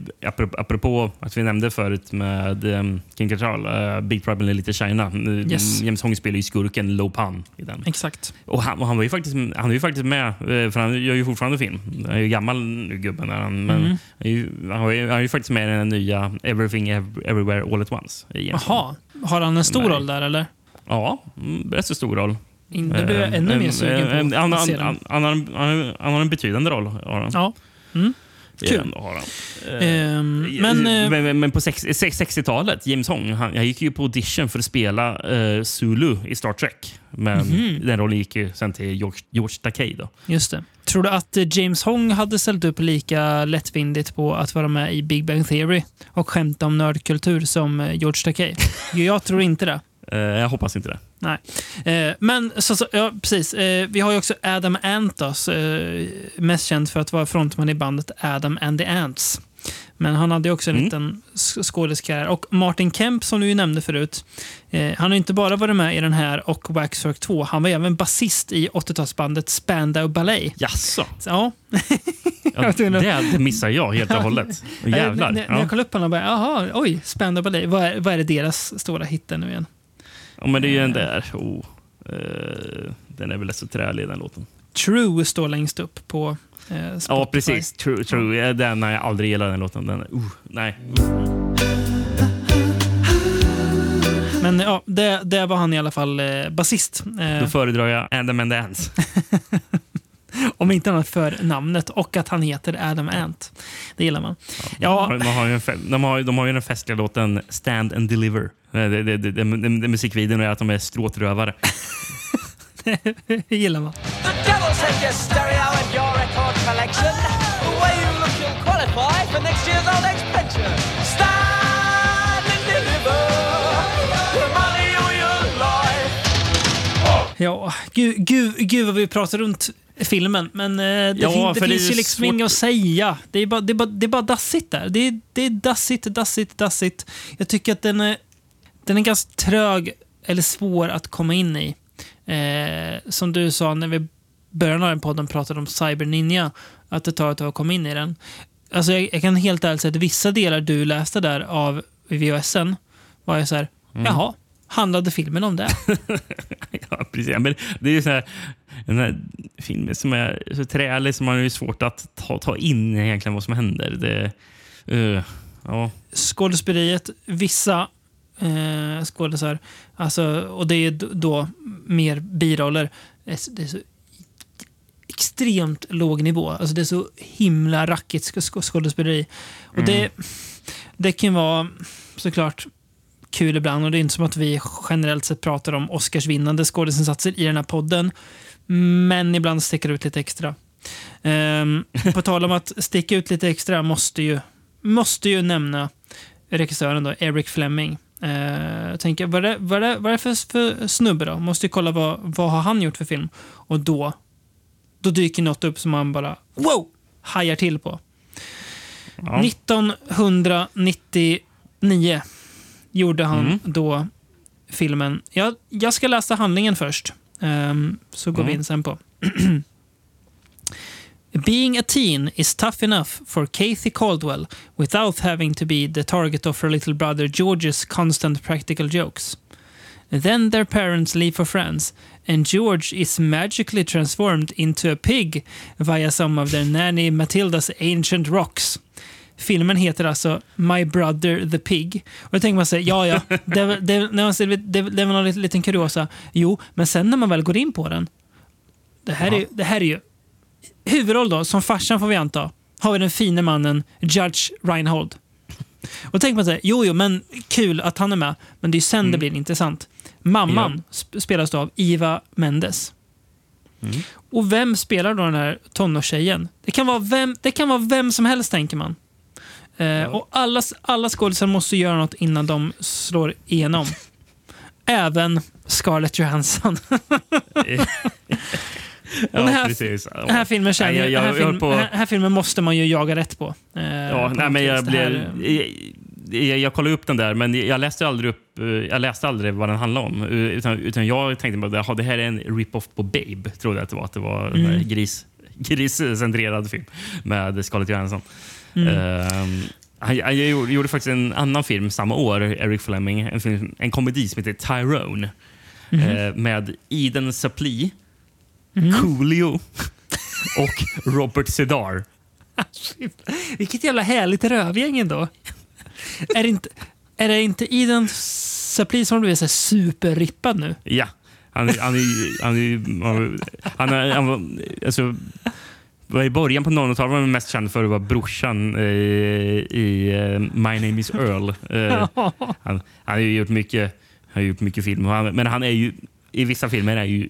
apropå, att vi nämnde förut med um, King Cattrall, uh, Big Problem in Little China. Uh, Yes. James Hong spelar ju skurken Lo Pan i den. Exakt. Och han, och han, var ju faktiskt, han är ju faktiskt med, eh, för han gör ju fortfarande film. Han är ju gammal nu gubben. Är han, men Mm. han, är ju, han, är ju, han är ju faktiskt med i den nya Everything Ev- Everywhere All At Once. Jaha, har han en stor roll där eller? Ja, mm, rätt så stor roll. Det blir jag Eh, ännu mer en- sugen på en- han, att se han, den. han, han, har en- han, han betydande roll. Har han. Ja. Mm. Kul. han. Ehm, men, eh, men, men, på sex- sex- 60-talet, James Hong, han, jag gick ju på audition för att spela eh, Zulu i Star Trek. Men Mhm. den rollen gick ju sen till George, George Takei. Då. Just det. Tror du att eh, James Hong hade ställt upp lika lättvindigt på att vara med i Big Bang Theory och skämta om nördkultur som eh, George Takei? Jag tror inte det. Eh, jag hoppas inte det. Nej. Eh, men så, så, ja, precis. Eh, vi har ju också Adam Ant, då, så, eh, mest känd för att vara frontman i bandet Adam and the Ants. Men han hade ju också en Mm. liten sk- skådiskarriär. Och Martin Kemp, som du ju nämnde förut, eh, han har inte bara varit med i den här och Waxwork 2. Han var även basist i 80-talsbandet Spandau Ballet. Jaså? Så, Ja. Ja, det, missar jag helt och hållet. Och Eh, jävlar. När, när jag Ja. kollade upp honom bara, jaha, oj, Spandau Ballet. Vad är, vad är det deras stora hit nu igen? Ja, men det är ju den där. Oh, eh, den är väl rätt så trälig den låten. True står längst upp på eh, Spotify. Ja, precis. True, true. Den har jag aldrig gillat den låten. Den, uh, nej. Men ja, det, det var han i alla fall eh, basist. Eh, Då föredrar jag Adam and the Ants. om inte annat för namnet och att han heter Adam Ant. Det gillar man. Ja, De har ju, de har, de har ju den festliga låten Stand and Deliver. Eh, Det, det, det, det, det, det, musikvideon är att de är stråtrövare. det gillar man. The devil take your stereo and your record collection. The way you look, you'll qualify for next year's old expansion. Ja, gud, gud, gud vad vi pratar runt filmen. Men eh, det, Ja, fin, det det finns är ju liksom svårt- inget att säga. Det är bara, det är bara, det är bara dassigt där. Det är, det är dassigt, dassigt, dassigt. Jag tycker att den är, den är ganska trög eller svår att komma in i. Eh, som du sa när vi började av den podden pratade om Cyber Ninja, att det tar ett tag att komma in i den. Alltså jag, jag kan helt ärligt säga att vissa delar du läste där av VHSen var jag så här, Mm. jaha, handlade filmen om det? Ja, precis. Men det är ju så här, den här filmen som är så trälig som man är ju svårt att ta, ta in egentligen vad som händer. Det, eh, ja. skådespeleriet, vissa eh, skådisar, alltså, och det är då mer biroller, det är, så- så extremt låg nivå. Alltså det är så himla rackigt sk- sk- skådespeleri. Och det, det kan vara såklart kul ibland och det är inte som att vi generellt sett pratar om Oscarsvinnande skådisinsatser i den här podden. Men ibland sticker det ut lite extra. Um, på tal om att sticka ut lite extra måste ju, måste ju nämna regissören då, Eric Fleming. Jag tänker, vad är det, vad är det, vad är det för, för snubbe då? Måste ju kolla vad, vad har han gjort för film? Och då, då dyker något upp som man bara wow, hajar till på. 1999 gjorde han Mm. då filmen. Jag, jag ska läsa handlingen först, ehm, så går vi Mm. in sen på. Being a teen is tough enough for Kathy Caldwell without having to be the target of her little brother George's constant practical jokes. Then their parents leave for France, and George is magically transformed into a pig via some of their nanny Matildas ancient rocks. Filmen heter alltså My Brother the Pig. Och då tänker man sig, ja ja, det, är- det, är- när man ser, det, det, det är väl någon liten, kuriosa. Jo, men sen när man väl går in på den. Det här, är, det här är ju huvudroll då, som farsan får vi anta, har vi den fine mannen Judge Reinhold. Och då tänker man sig, jo jo, men kul att han är med, men det är ju sen det blir intressant. Mamman sp- spelas då av Iva Mendes. Och vem spelar då den här tonårstjejen? Det kan vara vem, det kan vara vem som helst, tänker man. Eh, Och alla, alla skådisar måste göra något innan de slår igenom. Även Scarlett Johansson. Ja, den, här, precis. Ja. den här filmen känner, jag- jag höll film, på- här, här filmen måste man ju jaga rätt på. Eh, Ja, på nej, men jag, här, eh, jag, jag kollade upp den där, men jag läste aldrig, upp, eh, jag läste aldrig vad den handlade om. Utan, utan jag tänkte att det här är en rip-off på Babe. Trodde jag att det var. Att det var en Mm. gris, griscentrerad film med Scarlett Johansson. Mm. Ehm, han, han gjorde, faktiskt en annan film samma år, Eric Fleming. En, film, en komedi som heter Tyrone. Mhm. eh, med Eden Sapli, Mm. Coolio och Robert Sedar. Vilket jävla härligt rövgäng ändå. är, det inte, är det inte Eden Sapli som blivit så superrippad nu? Ja. Han, han, är- han, är- han, är- han var, alltså, var I början på 00-talet var han mest känd för att vara brorsan eh, i eh, My name is Earl. Eh, han, han har ju gjort mycket, han har gjort mycket film. Han, men han är ju, i vissa filmer är ju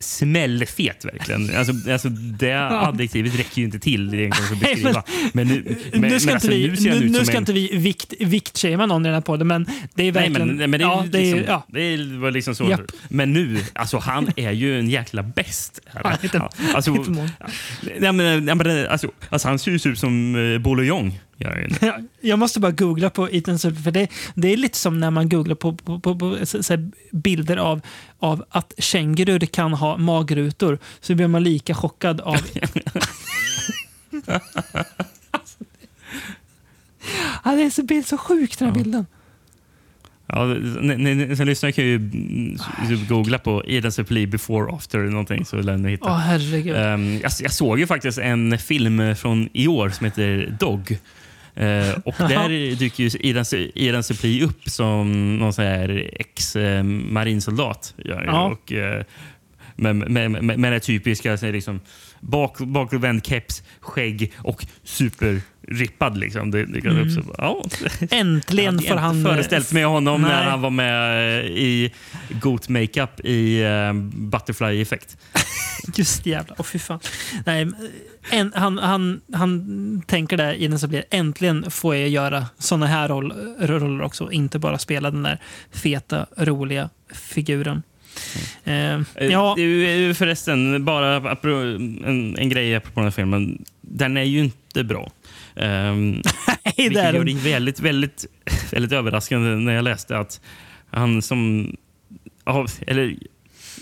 smällfet verkligen. Alltså, alltså det adjektivet räcker ju inte till egentligen för att beskriva. Men nu, men, nu ska, men inte, alltså, vi, nu nu, nu ska en- inte vi vikt, viktshamea någon i den här podden, men det är Nej, verkligen... men, men det är, ja, det är, liksom, ja. det var liksom så. Japp. Men nu, alltså han är ju en jäkla bäst. Alltså, nej, nej, alltså, alltså, han ser ju ut som uh, Bolo Jong. Gör han ju. Ja, Jag måste bara googla på Ethan Suplee, för det, det är lite som när man googlar på, på, på, på så, så bilder av, av att kängurur kan ha magrutor, så blir man lika chockad av... ja, det är så, bild, så sjukt den här bilden. Ja, ni, ni, som lyssnar kan ju googla på Eden Supply before after någonting så lär ni hitta. Åh, herregud. Ehm, jag, jag såg ju faktiskt en film från i år som heter Dog. Eh, och där dyker ju Eden, Eden Supply upp som någon sån här ex-marinsoldat. Ja. Och, eh, med, med, med, med det typiska liksom bak, bakåtvänd keps, skägg och superrippad. Liksom. Det, det, Mm. upp så, ja. Äntligen Jag får hade han... inte föreställt mig honom Nej. när han var med eh, i Goat Makeup i eh, Butterfly Effect. Just jävla, åh fy fan. Nej, en, han, han, han tänker där i den så blir äntligen får jag göra såna här roll, roller också. Inte bara spela den där feta, roliga figuren. Eh, Eh, ja, Det förresten, bara en, en grej apropå den här filmen. Den är ju inte bra. Um, det vilket är det väldigt, väldigt, väldigt överraskande när jag läste att han som... Eller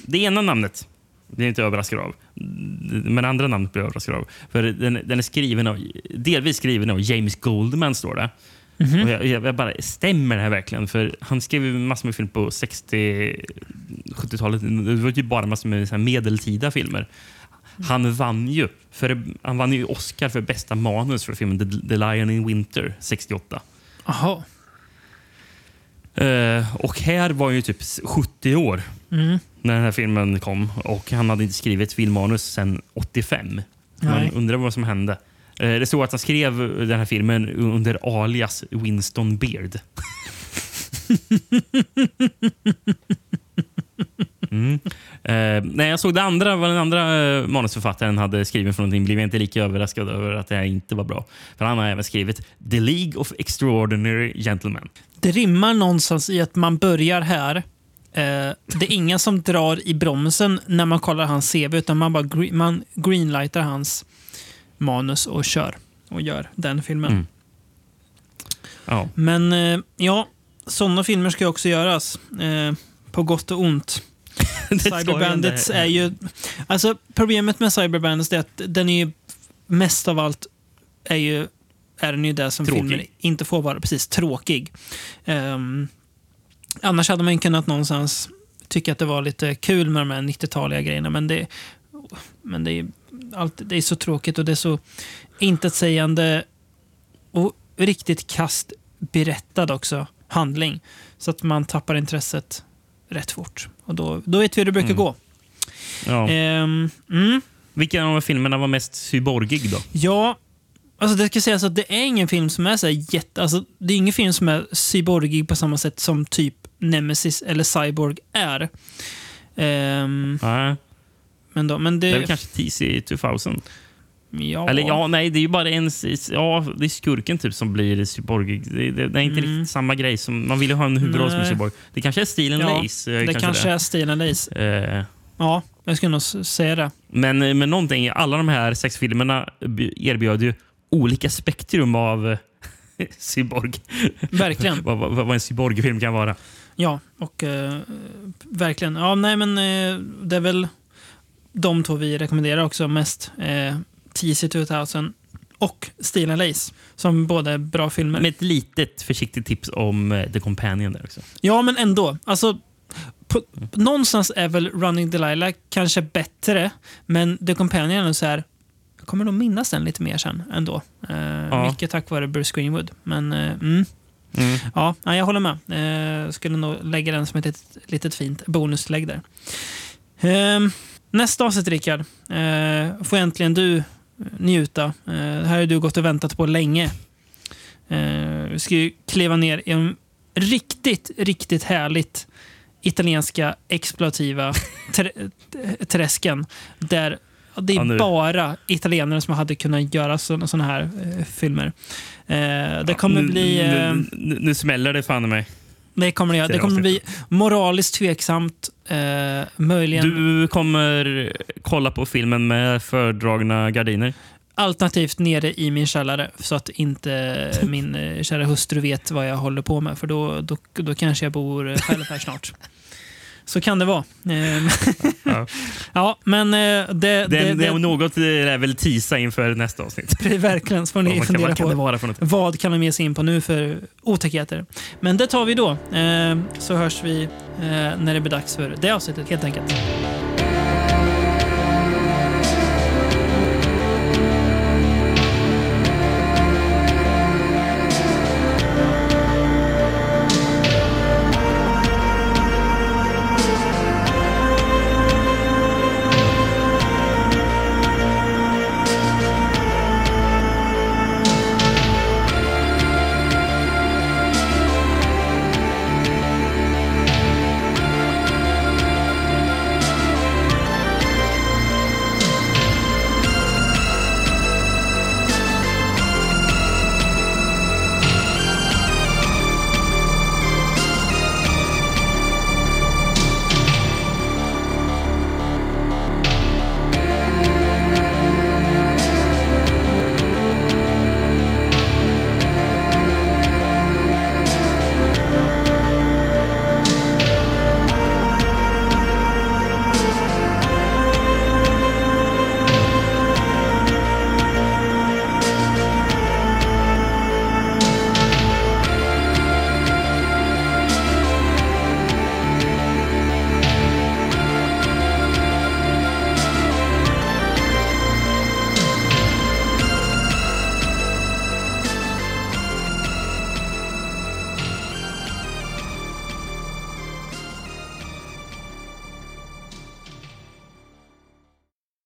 det ena namnet det är inte överraskad av. Men andra namnet blir jag överraskad av. För den, den är skriven av, delvis skriven av James Goldman, står det. Mhm. Och jag, jag bara, stämmer det här verkligen? För han skrev ju massor med film på 60-70-talet. Det var ju bara massor med så medeltida filmer. Han vann ju för, han vann ju Oscar för bästa manus för filmen The, The Lion in Winter 68. Jaha. Eh, och här var ju typ 70 år Mm. när den här filmen kom och han hade inte skrivit filmmanus sedan 85. Man Nej. undrar vad som hände. Eh, Det står att han skrev den här filmen under alias Winston Beard. Mm. Eh, när jag såg det andra, vad den andra eh, manusförfattaren hade skrivit för någonting blev jag inte lika överraskad över att det här inte var bra. För Han har även skrivit The League of Extraordinary Gentlemen. Det rimmar någonstans i att man börjar här. Eh, det är ingen som drar i bromsen när man kollar hans CV, utan man bara gre- man greenlightar hans manus och kör och gör den filmen. Mm. Ja. Men eh, ja, sådana filmer ska ju också göras. Eh, på gott och ont. Det ska Cyber ju Bandits ändå- är ju... Alltså, problemet med Cyber Bandits är att den är ju mest av allt är ju är den ju det som Tråkig. filmer inte får vara. Precis, tråkig. Ehm, annars hade man kunnat någonstans tycka att det var lite kul med de här 90-taliga grejerna, men det, men det, är, allt, det är så tråkigt och det är så intetsägande och riktigt kast berättad också handling. Så att man tappar intresset rätt fort. Och då, då vet vi hur det brukar Mm. gå. Ja. Ehm, mm. Vilken av filmerna var mest cyborgig då? Ja, alltså det ska sägas att det är ingen film som är så jätte... Alltså, det är ingen film som är cyborgig på samma sätt som typ Nemesis eller Cyborg är. Ehm, Nej. men, då, men det... Det är väl kanske TC 2000? Ja. Eller ja, nej, det är ju bara en... Ja, det är skurken typ som blir cyborgig. Det, det, det är inte Mm. riktigt samma grej. Som, man vill ju ha en huvudroll som är cyborg. Det kanske är Steel Ja, Lace. eh, det kanske är Steel and Lace. Eh, Ja, jag skulle nog säga det. men, men någonting, alla de här sex filmerna erbjöd ju olika spektrum av eh, cyborg. Verkligen. vad, vad, vad en cyborgfilm kan vara. Ja, och eh, verkligen. Ja, nej men eh, det är väl de två vi rekommenderar också mest. Eh, TC 2000 och Steel and Lace. Som båda är bra filmer. Med ett litet försiktigt tips om eh, The Companion där också. Ja, men ändå. Alltså, på, någonstans är väl Running Delilah kanske bättre, men The Companion är så här... Jag kommer nog minnas den lite mer sen ändå. Eh, Ja. Mycket tack vare Bruce Greenwood. Men eh, mm, Mm. ja, jag håller med. Eh, skulle nog lägga den som ett litet, litet fint bonuslägg där. Eh, nästa avsnitt, Rickard, eh, får äntligen du njuta. Eh, det här har du gått och väntat på länge. Eh, vi ska ju kliva ner i en riktigt, riktigt härligt italienska exploativa trä- träsken. Där det är Ja, bara italienare som hade kunnat göra sådana här eh, filmer. Eh, det kommer nu, bli... Eh, Nu, nu, nu smäller det fan i mig. det kommer det göra. Det kommer bli moraliskt tveksamt. Eh, möjligen Du kommer kolla på filmen med fördragna gardiner. alternativt nere i min källare så att inte min eh, kära hustru vet vad jag håller på med. För då, då, då kanske jag bor eh, själv här snart. Så kan det vara. Ja. ja, men eh, det, det, Det, det, om något är väl tisa inför nästa avsnitt. Verkligen, så får ni Vad kan, fundera vad kan på. för något? Vad kan de ge sig in på nu för otäckheter? Men det tar vi då. Eh, så hörs vi eh, när det blir dags för det avsnittet helt enkelt.